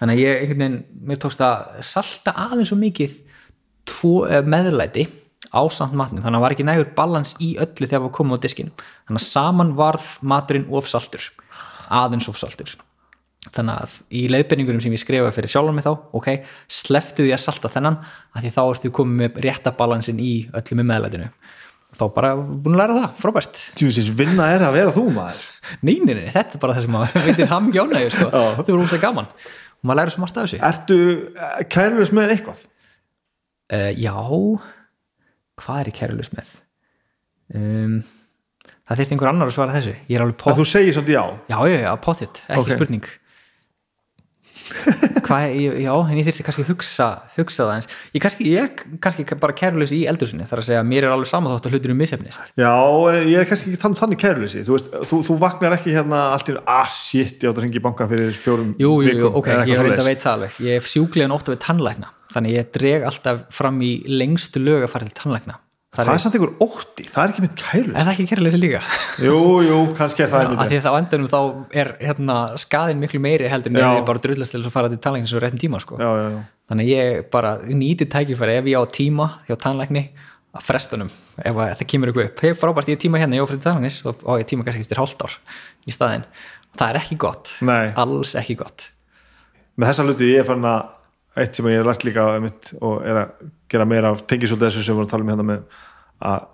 Þannig að ég, einhvern veginn, mér tókst að salta aðeins svo mikið eh, meðlæti á samt matnin, þannig að það var ekki nægur balans í öllu þegar við komum á diskin þannig að saman varð maturinn of saltur. Aðeins of saltur. Þannig að í leiðbyrningurum sem ég skrifa fyrir sjálfum mig þá, ok, sleftu því að salta þennan, að því þá ertu komið með rétta balansin í öllu með meðlætinu. Þá bara búin að læra það, frábært. Tjúsins, vinna er að vera þú maður. Nei, nei, þetta er bara það sem maður veitir ham ekki ánægju, sko, þetta er úrlega gaman. Og maður læra svo margt af þessu. Ertu kærleis með eitthvað? uh, Já hvað er ég kærulus með? Um, það þyrfti einhver annar að svara þessu. Ég er alveg pott, þú segir samt já? Já, já, já, pottitt ekki Ok. spurning hvað, já, en ég þyrfti kannski að hugsa, hugsa það eins ég, kannski, ég er kannski bara kærulus í eldursinni þar að segja að mér er alveg sama þótt að hlutunum misefnist Já, ég er kannski ekki þann, þannig kærleisi þú, þú, þú vaknar ekki hérna allt í ah shit, ég átt að ringi í bankan fyrir fjórum Jú, jú, jú, ok, ég reynda að veit það alveg. Ég hef sjúklega nótt að við tannlækna þannig ég dreg alltaf fram í lengstu lög að fara til tannlækna Það er samt einhver ótti, það er ekki mitt kærleisi er það ekki kærlega líka. Jú, jú, kannski er það að einmitt því að þá endanum þá er hérna, skaðin miklu meiri heldur en ef ég bara drullast til að fara til tannlæknis og réttin tíma sko. Já, já, já. Þannig ég bara nýti tækifæri ef ég á tíma hjá tannlækni að frestunum ef að það kemur ykkur upp. Hef frábært ég hef tíma hérna, ég á fyrir tannlæknis og á ég tíma kannski eftir hálft ár í staðinn. Það er ekki gott, Nei. alls ekki gott. Með þessa hluti ég er fann að eitt sem ég hef lært líka og er að gera meira af tengisótt þessu sem við vorum að tala um hérna með að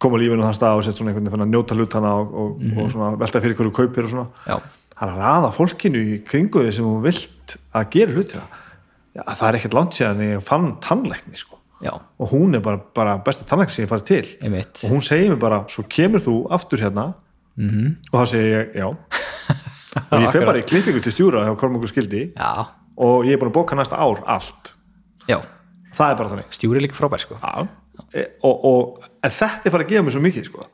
koma lífinu þann stað og setja svona einhvern veginn að njóta hlutana og, og, og svona velta fyrir hverju kaupir og svona. Já, það er að raða fólkinu í kringu því sem þú vilt að gera hlutina. Já, það er ekkert langt síðan ég fann tannlækni sko. já, og hún er bara, bara besti tannlækni sem ég farið til. Einmitt. Og hún segir mér bara, svo kemur þú aftur hérna. -hmm. og þá segir ég, já. Og ég fer bara í klippingu til stjúra hjá Kormungur skildi. Já, og ég er búin að bóka næsta ár allt. Já, það er bara þannig. Stjúri er líka frábær sko. Já. E, og, og, en þetta er farið að gefa mér svo mikið sko.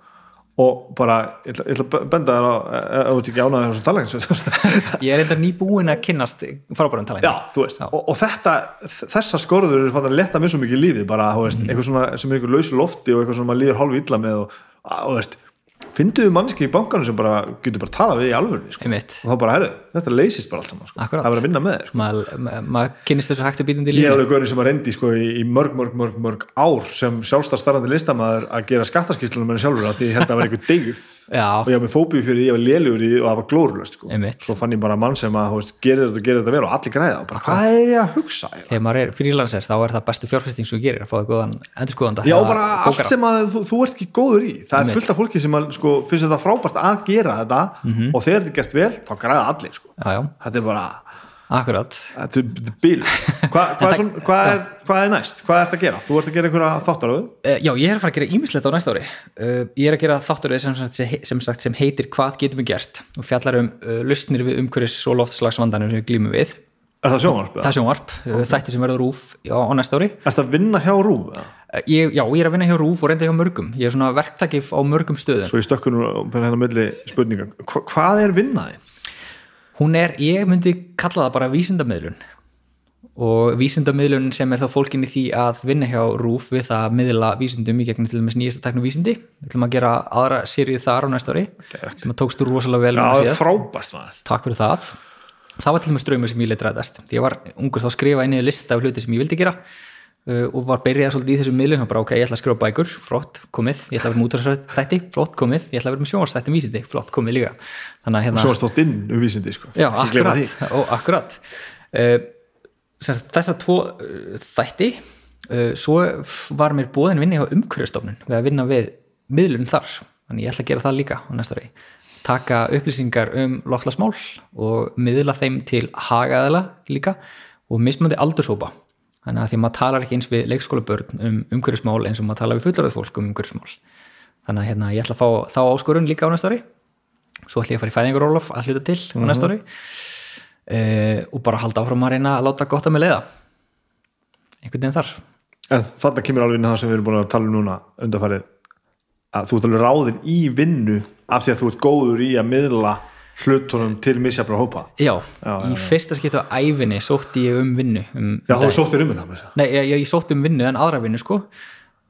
og bara, ég ætla, að benda þér á ef þú ert ekki ánæður þessum tannlækni ég er enda nýbúin að kynnast frábærum tannlækni Já, þú veist, og, og þetta þessar skorður eru fann að leta mér svo mikið lífið bara, þú veist, eitthvað svona sem er einhver lausu lofti og eitthvað sem maður líður hálfu illa með og, og veist, fynduðu mannski í bankanum sem bara getur bara talað við í alvörunni sko. og þá bara, herru, þetta leysist bara allt saman sko. Akkurat. það er verið að vinna með þér sko. maður ma ma kynnist þessu hægt og býtandi ég er alveg gaurið sem að reyndi sko, í, í mörg, mörg, mörg, mörg ár sem sjálfstarfstarfandi listamæður að gera skattaskýslunum með sjálfur af því ég að það var einhver degð já, og ég var með fóbíu fyrir því ég var lélugur í því og það var glórulöst sko. Svo fann ég bara mann sem að veist, gerir þetta og gerir þetta vel og allir græða og bara, hvað er ég að hugsa þegar maður er frílanser þá er það bestu fjárfesting sem þú gerir að fá það góðan endurskoðanda Já, bara allt sem að þú, þú ert ekki góður í það er fullt af fólki sem að, sko, finnst þetta frábært að gera þetta Mhm. og þegar þetta er gert vel, þá græða allir sko. Já, já, þetta er bara, akkurat. Þetta er þetta er bil Hva, hvað, er hvað, er, hvað er næst? Hvað ert að gera? Þú ert að gera einhverja þáttaröðu Uh, já, ég er að fara að gera ímislegt á næsta ári. Uh, ég er að gera þáttur sem, sem, sagt, sem heitir Hvað getum við gert? Og fjallar um uh, lustnir við umhverfis og loftslagsvandanum sem við glýmum við. Er það sjónvarp? það er sjónvarp, uh, þætti sem verður rúf á, á næsta ári. Ert að vinna hjá Rúf? ég, Já, ég er að vinna hjá rúf og reynda hjá mörgum. Ég er svona verktakif á mörgum stöðum hún er, ég myndi kalla það bara vísindamiðlun. Og vísindamiðlun sem er þá fólkin í því að vinna hjá RÚF við það að miðla vísindum í gegnum til dæmis nýjasta teknum vísindi. Við ætlum að gera aðra sérið þar á næsta ári. Sem að tókstu rosalega vel Já, frábært maður. Takk fyrir það. Það var til dæmis draumur sem ég leitt ræðast því ég var ungur þá að skrifa inn í lista af hluti sem ég vildi gera og var byrjað svolítið í þessum miðlum. Og bara ok, ég ætla að skrifa bækur, flott, komið. Ég ætla að vera mútarsætti, flott, komið. Ég ætla að vera með sjónvarsætti um vísindi, flott, komið líka. Að hérna er stótt inn um vísindi sko. Já, akkurat, ó, akkurat. Uh, sagt, Þessar tvo uh, þætti uh, svo var mér bóðin vinni á umhverjastofnun við að vinna við miðlun þar. Þannig ég ætla að gera það líka á næsta ári. Taka upplýsingar um loftlasmál og miðla þeim til hagaðala líka og mismandi aldurshópa þannig að því að maður talar ekki eins við leikskólabörn um umhverjasmál eins og maður talar við fullorðið fólk um umhverjasmál þannig að hérna, ég ætla að fá þá áskorun líka á næsta ári. Svo ætla ég að fara í fæðingarólof að hluta til á næsta ári. Uh, og bara halda áfram að reyna að láta gott að mig leiða. Einhvern veginn þar. En þarna kemur alveg inn það sem við erum búin að tala um núna undarfærið að þú ert alveg ráðin í vinnu af því að þú ert góður í að miðla hlutunum til misjafra hópa. Já, Já, já, í fyrsta skiptu á æfinni sótti ég um vinnu um, Já, þú sóttir um það Nei, ég, ég sótti um vinnu en aðra vinnu sko.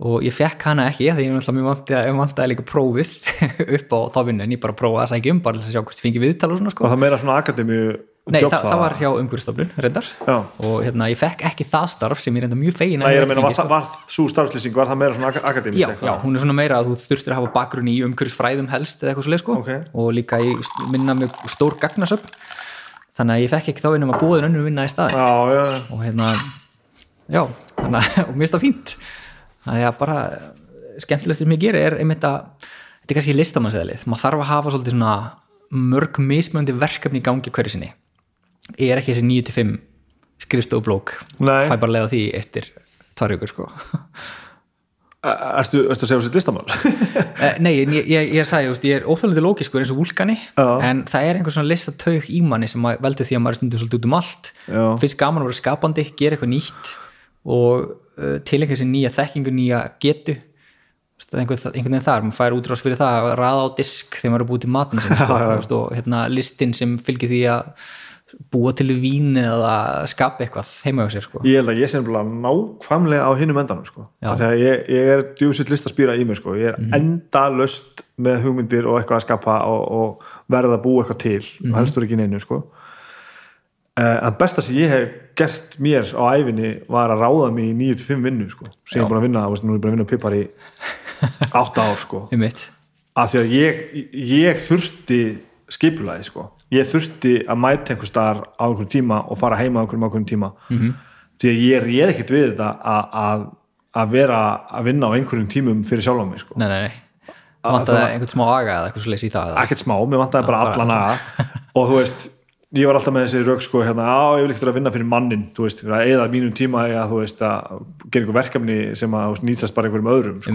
Og ég fekk hana ekki því ég náttúrulega mér vantaði, ég vantaði líka prófið upp á þá vinnu en ég bara prófaði að sækja um bara að sjá hvort fengi viðtal og svona sko. Og það meira svona akademíu Nei, jobb það, var hjá umhverfstofnun reyndar. Já. og hérna, ég fekk ekki það starf sem ég reynda mjög fegin Nei, ég er að meina, var, það, var svo starfslýsing, var það meira svona ak akademíst Já, já, hún er svona meira að þú þurftir að hafa bakgrunn í umhverfsfræðum helst eða eitthvað svo leið sko. Ok. og líka í minna mjög stór gagnasöfn. Þannig að ég fekk ekki þá vinnum að búið önnur vinna í staði Já, og hérna já, þannig að, og mér stað fínt. Þannig að bara skemmtilegst sem ég geri er einmitt að þetta er kannski listamannsæðlið, maður þarf að hafa svolítið svona mörg mismöndi verkefni í gangi hverju sinni ég er ekki þessi 9-5 skrifstofublók Nei. fæ bara leið á því eftir tvær ykkur sko ertu að segja sér listamál? Eh, Nei, en ég, ég, ég sagði, ég er óþjóðlega lókiskur eins og vulkani, Já. en það er einhver svona listatög í manni sem veldur því að maður er stundum svolítið út um allt, Já. finnst gaman að vera skapandi, gera eitthvað nýtt og uh, tilengja sér nýja þekkingu, nýja getu einhvern, einhvern veginn þar, maður fær útrás fyrir það að raða á disk þegar maður er búið til matinn sem sko, og hérna listin sem fylgir því að búa til vín eða skapa eitthvað heima á sér sko. Ég held að ég nefnilega nákvæmlega á hinnum endanum sko. Já. Að ég, ég er djúsitt listaspýra í mig sko. ég er Mhm. endalöst með hugmyndir og eitthvað að skapa og, og verða að búa eitthvað til Mhm. og helstur ekki neinu sko. uh, en besta sem ég hef gert mér á æfinni var að ráða mig í 9-5 vinnu sko. sem ég er búin að vinna, veist, er búin að vinna pipar í 8 ár sko. Af því að ég, ég þurfti skipulaði sko ég þurfti að mæta einhver staðar á einhverjum tíma og fara heima á einhverjum á einhverjum tíma -hmm. því að ég réð ekkert við þetta að, að, að vera að vinna á einhverjum tímum fyrir sjálf á mig sko Nei, nei, nei Að- Vantaði það- einhvern smá aga eða eitthvað svo leys í það eða? ekkert smá, mér vantaði bara allan aða og þú veist, ég var alltaf með þessi rauk sko hérna, á, ég vil ekkert að vinna fyrir mannin þú veist, eða mínum tíma að þú veist að gera einhver verkefni sem að nýtast bara einhverjum öðrum sko.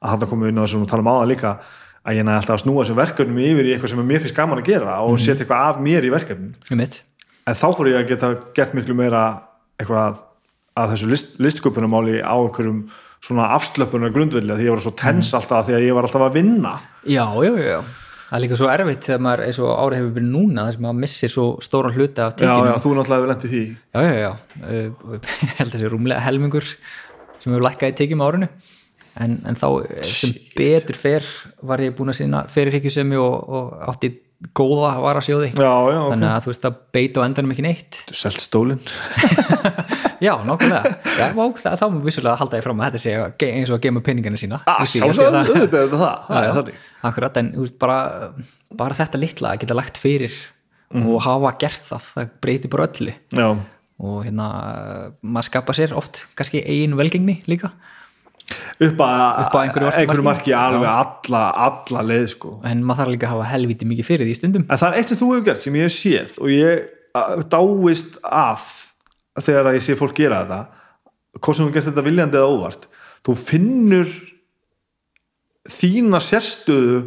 Að er að að að, að hann koma inn á þessum og tala um á það líka að ég næði alltaf að snúa þessum verkefnum yfir í eitthvað sem mér finnst gaman að gera og setja eitthvað af mér í verkefnin Einmitt. en þá fór ég að geta gert miklu meira eitthvað að þessu list, listsköpunamáli á einhverjum svona afslöpunar grundvilli því ég var svo tens alltaf því að ég var alltaf að vinna Já, já, já, já. Það er líka svo erfitt þegar maður eins og árið hefur verið núna þar sem maður missir svo stóran hluta af já, tekinu. já, þú náttúrulega hefur lendið því já, já, já. Held þessi rúmlega helmingur sem hefur lækkað í tekjum árinu. En, en þá eh, sem betur fer var ég búin að sinna fyrirhyggjusemi og, og átti góða varasjóði. já, já, ok, Þannig að þú veist að beita á endanum ekki neitt. þú selt stólinn Já, nákvæmlega. Já, vá, það, þá má vissulega halda ég fram að þetta sé að- eins og að geima peningana sína. að Ah, sjálfsögðu, það. er þetta það það er þannig Akkurat, en þú veist, bara, bara þetta litla að geta lagt fyrir og hafa gert það, það breytir bara öllu já, og hérna maður skapa sér oft kannski eigin velgengni líka upp að einhverju marki alveg alla, alla leið sko. En maður þarf líka að hafa helviti mikið fyrir því stundum. En það er eitt sem þú hefur gert sem ég hef séð og ég dáist að þegar að ég sé fólk gera þetta. Hvort sem þú gert þetta viljandi eða óvart. Þú finnur þína sérstöðu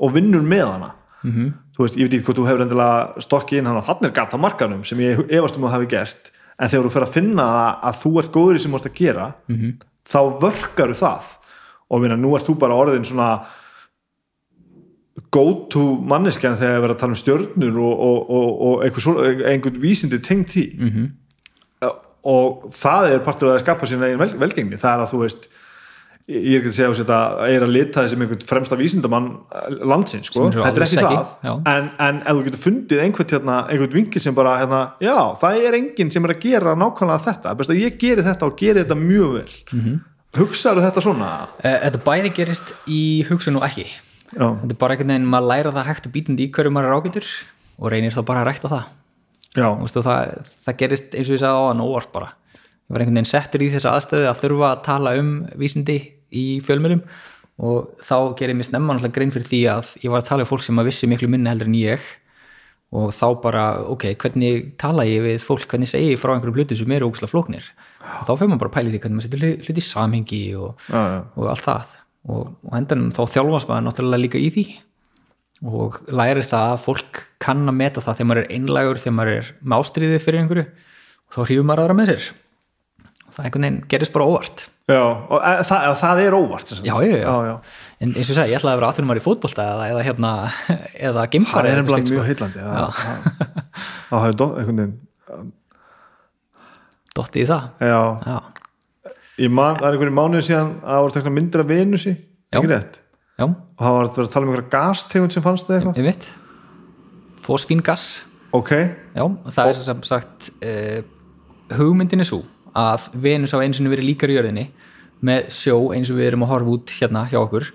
og vinnur með hana. Mm -hmm. þú veist, ég veit ekki hvort þú hefur endilega stokkið inn hann þannig gata markanum sem ég efast um að hafi gert. En þegar þú fer að finna að, þú ert góður í sem þú ert að gera Mhm. Þá vörkaru það. Og minna, nú ert þú bara orðin svona go to manneskjan þegar við erum að tala um stjörnur og, og, og, og einhver, vísindi tengt því. Mhm. og það er partur að skapa sína vel, velgengni, það er að þú veist ég er ekki að segja að þetta er að lita þessum einhvern fremsta vísindamann landsins, sko, þetta er ekki það. já. en, en ef þú getur fundið einhvern, hérna, einhvern vinkil sem bara, hérna, já, það er enginn sem er að gera nákvæmlega þetta, best að ég geri þetta og geri þetta mjög vel. Mm. -hmm. hugsaðu þetta svona. Þetta bæði gerist í hugsun og ekki. Já, þetta er bara einhvern veginn, maður læra það hægt og bítandi í hverju maður er ágætur og reynir þá bara að rækta það. Og það, það gerist eins og ég sagði á hann óvart bara ég var einhvern veginn settur í þessa aðstöðu að þurfa að tala um vísindi í fjölmjölum og þá gerir mér snemma náttúrulega grein fyrir því að ég var að tala um fólk sem að vissi miklu minni heldur en ég og þá bara, ok, hvernig tala ég við fólk, hvernig segi ég frá einhverjum hlutum sem eru ógustlega flóknir? Og þá fyrir maður bara að pæli því hvernig maður setur hlu- hluti í samhengi og, já, já. og allt það. Og, og endanum þá þjálfast maður náttúrulega líka í því og lærir það að fólk kann að meta það þegar maður er einlægur, þegar maður er með ástriði fyrir einhverju. Og þá hrífum maður aðra með sér það einhvern veginn gerist bara óvart. Já, og e, það, það er óvart. Já, já, já. já, en eins og ég segi, ég ætlaði að vera atvinnumar í fótbolta eða, eða hérna, eða það gimfari er eða einhverjum slíkt, mjög sko. heillandi það það hefur einhvern veginn dottið í það. Já, já, man, það er einhverjum mánuði síðan að það voru tekna myndir af Venusi ekki rétt? Já, og það var að tala um einhverja gastegund sem fannst það eitthvað? Ég veit fósfíngas ok, Já, það er sem sagt uh, hugmyndin er svo að Venus á einu sinni verið líkar í jörðinni með sjó eins og við erum að horfa út hérna hjá okkur.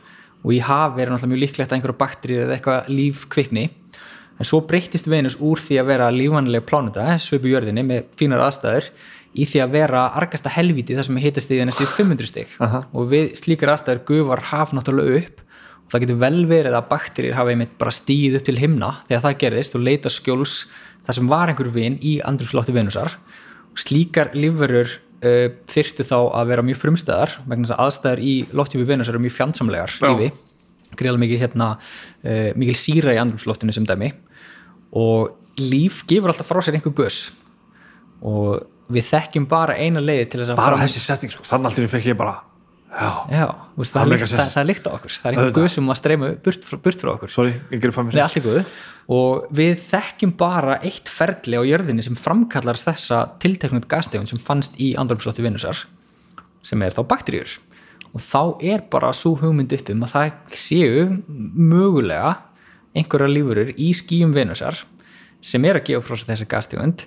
Og í hafi er náttúrulega mjög líklegt að einhverja bakteríur eða eitthvað líf kvikni. En svo breyttist Venus úr því að vera lífanlega plánunda, svipu jörðinni með fínar aðstæður í því að vera argasta helvíti þar sem hitast í næstu 500 stig. Aha. og við slíkar aðstæður gufar haf náttúrulega upp. Og það getur vel verið að bakteríur hafa einmitt bara stíð upp til himna þegar það gerðist og leita skjóls þar sem var einhver vin í andrúfslótti Venusar. og slíkar lífverur uh, þyrftu þá að vera mjög frumstæðar vegna þess að aðstæður í lofthjúpi Venusar eru mjög fjandsamlegar lífi. Greiðlega mikið hérna uh, mikil síra í andrúfsloftinu sem dæmi. Og líf gefur alltaf frá sér einhver gös og við þekkjum bara eina leiði til þess að bara þessi setting sko, þannig alltaf fekk ég bara já, veist, það, er sens. það, er lykt á okkur. Það er einhver guð sem að streyma burt, burt frá okkur. Sorry, Nei, og við þekkjum bara eitt ferli á jörðinni sem framkallar þessa tilteknut gastegund sem fannst í andrumslótti Venusar sem er þá bakteríur. Og þá er bara svo hugmynd upp um að það séu mögulega einhverja lífurur í skýjum Venusar sem er að gefa frá sér þessi gastegund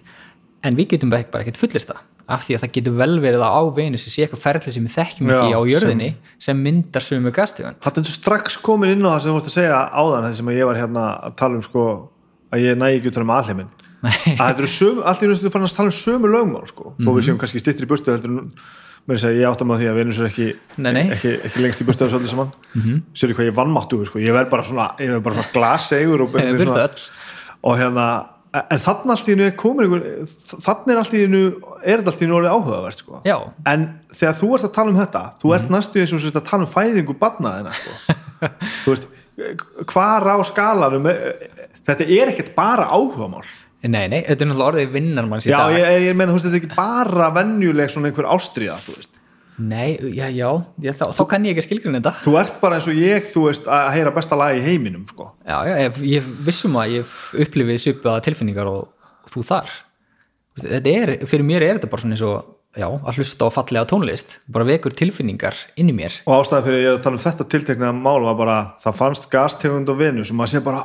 en við getum bara ekkert fullist það af því að það getur vel verið að á Venusi sé eitthvað ferli sem við þekkjum ekki á jörðinni sem, myndar sömu gastegund. Það er strax komin inn á það sem þú vorst að segja áðan það sem ég var hérna að tala um sko að ég nægi ekki út um alheimin að þetta eru sömu, allt í rauninu fann að tala um sömu lögmál sko, þó við séum kannski stittir í burtu heldur en mér að segja, ég áttam að því að Venus er ekki, Nei, nei. ekki, ekki lengst í burtu -hmm. sér hvað ég vannmáttu sko, ég verð bara svona, svona glasegur og, og hérna en þannig allt í hennu er komin einhver þannig er allt í hennu, er þetta allt í hennu orðið áhugavert sko. Já, en þegar þú ert að tala um þetta þú ert næstu eins og sért að tala um fæðingu barnaðina sko. þú veist hvar á skalanum þetta er ekkert bara áhugamál. Nei, nei, þetta er náttúrulega orðið vinnar manns í já, dag. ég, ég meina þú veist þetta er ekki bara venjuleg svona einhver ástríða þú veist Nei, já, já, já þá, þá kann ég ekki skilgrinn þetta. Þú ert bara eins og ég, þú veist, að heyra besta lag í heiminum sko. Já, já, ég, ég vissum að ég upplifið svipaða tilfinningar og, og þú þar Þetta er, fyrir mér er þetta bara svona eins og já, að hlusta á fallega tónlist bara vekur tilfinningar inn í mér. Og ástæða fyrir ég er að tala um þetta tiltekna mál var bara, það fannst gastegund og Venus og maður sé bara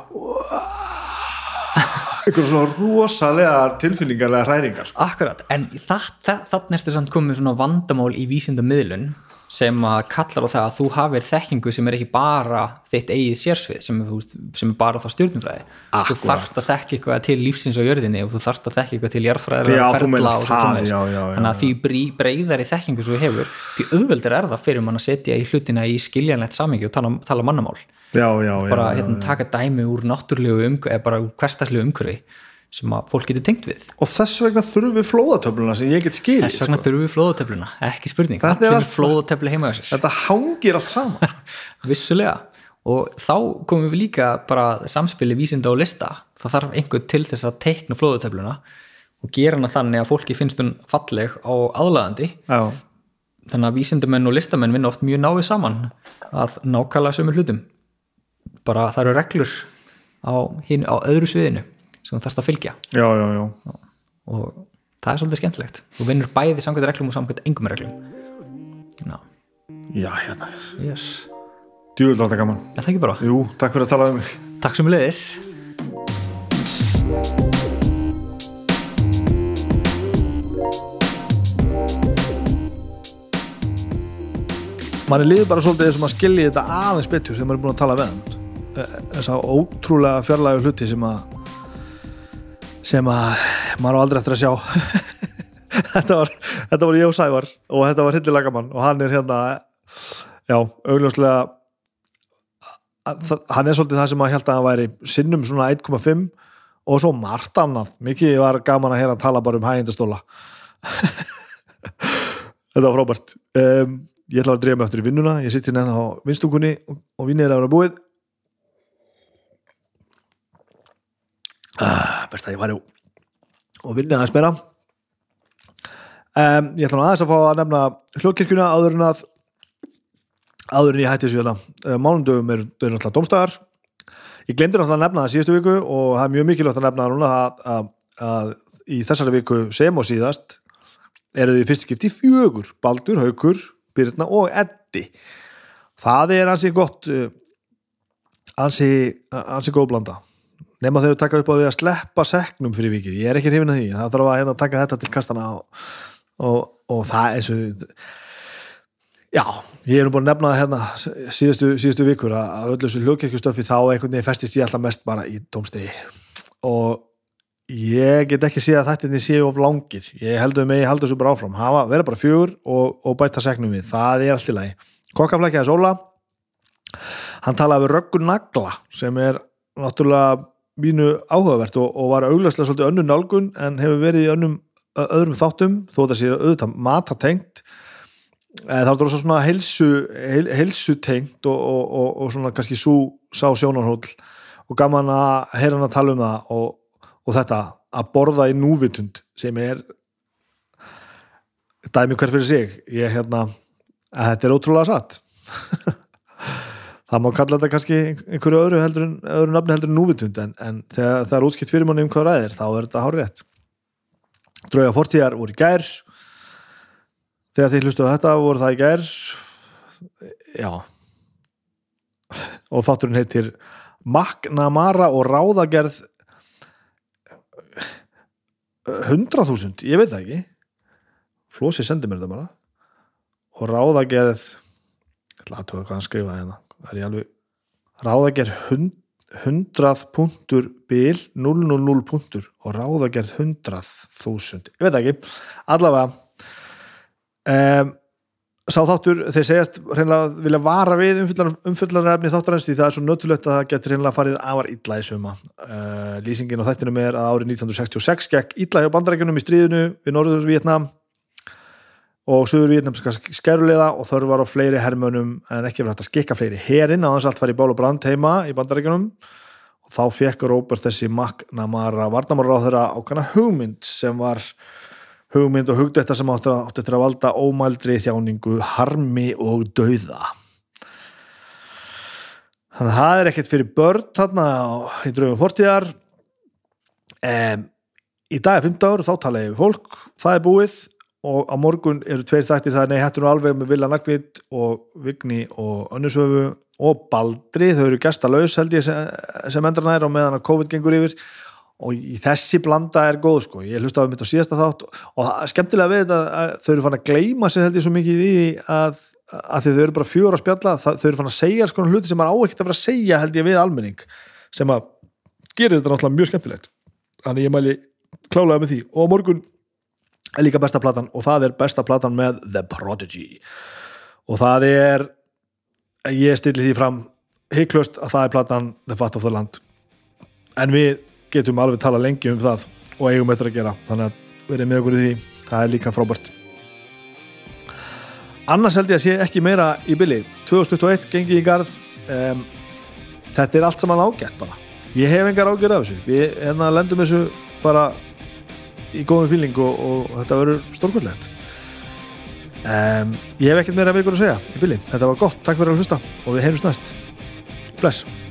einhver svona rosalega tilfinningarlega hræringar sko. Akkurat, en þannig ertu samt komið svona vandamál í vísindamiðlun sem að kallar á það að þú hafir þekkingu sem er ekki bara þitt eigið sérsvið sem, er, sem er bara þá stjórnumfræði þú þarft að þekka eitthvað til lífsins á jörðinni og þú þarft að þekka eitthvað til jarðfræðilega þú ferla og svo það, framvegis. já, já, já, þannig að því brey- breiðari þekkingu sem þú hefur því auðveldur er það fyrir mann að setja í hlutina í skiljanlegt samingi og tala, tala mannamál já, já, já, bara hérna, taka dæmi úr náttúrlegu umhverfi eða bara úr hverstarlegu umhverfi sem að fólk getur tengt við. Og þess vegna þurfum við flóðatöfluna sem ég get skilið þess vegna sko. þurfum við flóðatöfluna, ekki spurning. Þetta er flóðatöflu heima á sér. Þetta hangir allt saman. Vissulega. Og þá komum við líka bara samspili vísinda og lista. Það þarf einhver til þess að teikna flóðatöfluna og gera hana þannig að fólki finnst hún falleg á aðlaðandi. Já, þannig að vísindamenn og listamenn vinna oft mjög náið saman að nákvæmlega sömu hlutum bara það eru reglur á, hin, á öðru sviðinu sem þú þarfst að fylgja. Já, já, já. og það er svolítið skemmtilegt. Þú vinnur bæði samkvæmt reglum og samkvæmt engum reglum. Já, já hérna er. Yes. djúvill átta gaman. Er það ekki bara? jú, takk fyrir að tala um mig. Takk sem leiðis manni líður bara svolítið þessum að skilja þetta aðeins betur sem maður er búin að tala við hann þessa ótrúlega fjarlægu hluti sem að sem að maður aldrei eftir að sjá. Þetta var þetta var ég og Sævar og þetta var Hildi Lagamann og hann er hérna já, augljóslega hann er svolítið það sem að held að hann væri sinnum svona 1,5 og svo margt annað. Mikið var gaman að hann tala bara um hægindastóla. Þetta var frábært. Um, ég ætla að drefa mig eftir í vinnuna. Ég sitt hérna á vinstungunni og, og vinnið er að vera búið ah, best að ég væri og vinnið aðeins meira. Um, ég ætla nú aðeins að fá að nefna hljóðkirkjuna áður en að áður en ég hætti þessu hérna. Uh, mánundum er, er náttúrulega domstæðar ég glemdi náttúrulega að nefna það síðustu viku og það er mjög mikilvægt að nefna núna að, að, að í þessari viku sem og síðast eru því fyrst skipti fjögur. Baldur, Haukur, Birna og Eddi. Það er ansi gott uh, ansi, ansi góð blanda nema þau taka upp á því að sleppa seknum fyrir vikið, ég er ekki hrifin að því. Það þarf að hérna, taka þetta til kastana og, og, og það er svo já, ég er nú búin að nefna það hérna síðustu, síðustu vikur að, öllu þessu hljókirkjustöfi þá einhvern veginn festist ég alltaf mest bara í domstegi og ég get ekki séð að þetta séu of langir, ég heldur mig ég heldur þessu bara áfram, hafa, vera bara fjögur og, og bæta seknum við, það er allt í lagi. Kokkaflækjaði Sóla hann talaði við Röggun Nagla sem er náttúrulega mínu áhugavert og, og var auglastlega svolítið önnum nálgun en hefur verið í önnum öðrum þáttum, þó þetta sé auðvitað matatengt. Það er svo svona helsu heil, helsu tengt og, og, og svona kannski svo sá sjónarhóll og gaman að heyra hann að tala um það og þetta að borða í núvitund sem er dæmi hver fyrir sig. Ég hérna, að þetta er ótrúlega satt það má kalla þetta kannski einhverju öðru heldur öðru nafni heldur en núvitund en, en þegar það er útskipt fyrir manni um hvað ræðir þá er þetta hár rétt drauga fortíðar voru í gær. Þegar þið hlustuðu þetta voru það í gær. Já. Og þátturinn heitir Magnamara og ráðagerð 100.000 ég veit það ekki. Flósi sendi mér þetta bara. Og ráðagerð ég ætla að tóka hvað hann skrifaði hérna það er ég alveg ráðagerð 100 punktur bil 000 punktur og ráðagerð 100.000 ég veit ekki, allavega um, sá þáttur þeir segjast reynilega vilja vara við umfyllarefni þáttarins því það er svo nöttulegt að það getur reynilega farið afar illa í suma uh, lýsingin á þættinum er að árið 1966 gekk illa hjá bandarækjunum í stríðinu við Norður Vietnam og Suður Vietnamska skerulega og þörf var á fleiri hermönum en ekki verið hægt að skikka fleiri herinn á þess að allt var í bál og brand heima í bandarækjunum og þá fekk Róbert þessi Magnamara varnamára á þeirra ákvæmna hugmynd sem var hugmynd og hugdetta sem átti átti að valda ómældri þjáningu, harmi og dauða. Þannig að það er ekkert fyrir börn þarna í draugum fortíðar. Um, í dag er 15 ár þá tala ég við fólk, það er búið og á morgun eru tveir þættir það er nei hættur nú alveg með Villa Nagvit og Vigni og Önnusöfu og Baldri, þau eru gestalauðs held ég sem, endran er á meðan að COVID gengur yfir. Og í þessi blanda er góð sko, ég hlusta á mitt á síðasta þátt og skemmtilega við þetta þau eru fann að gleima sér held ég svo mikið í að, að þau eru bara fjóra að spjalla. Þau eru fann að segja sko hluti sem maður á ekkert að vera að segja held ég við almenning sem að gerir þetta náttúrulega mjög skemmtilegt. Þannig ég mæli klálega með því. Og morgun er líka besta platan og það er besta platan með The Prodigy. Og það er ég stilli því fram heiklust að það er platan The Fat of the Land. En við getum alveg tala lengi um það og eigum eitthvað að gera þannig að verið með okkur í því. Það er líka frábært. Annars held ég að sé ekki meira í bylli 2021 gengi í garð. Um, þetta er allt saman ágætt bara. Ég hef engar ágjör af þessu. Við hérna lendum þessu bara í góðum fíling og, og þetta verður stórkvöldlegt um, ég hef ekkert meira ykkur að segja í bylli, þetta var gott, takk fyrir að hlusta og við heyrjumst næst. Bless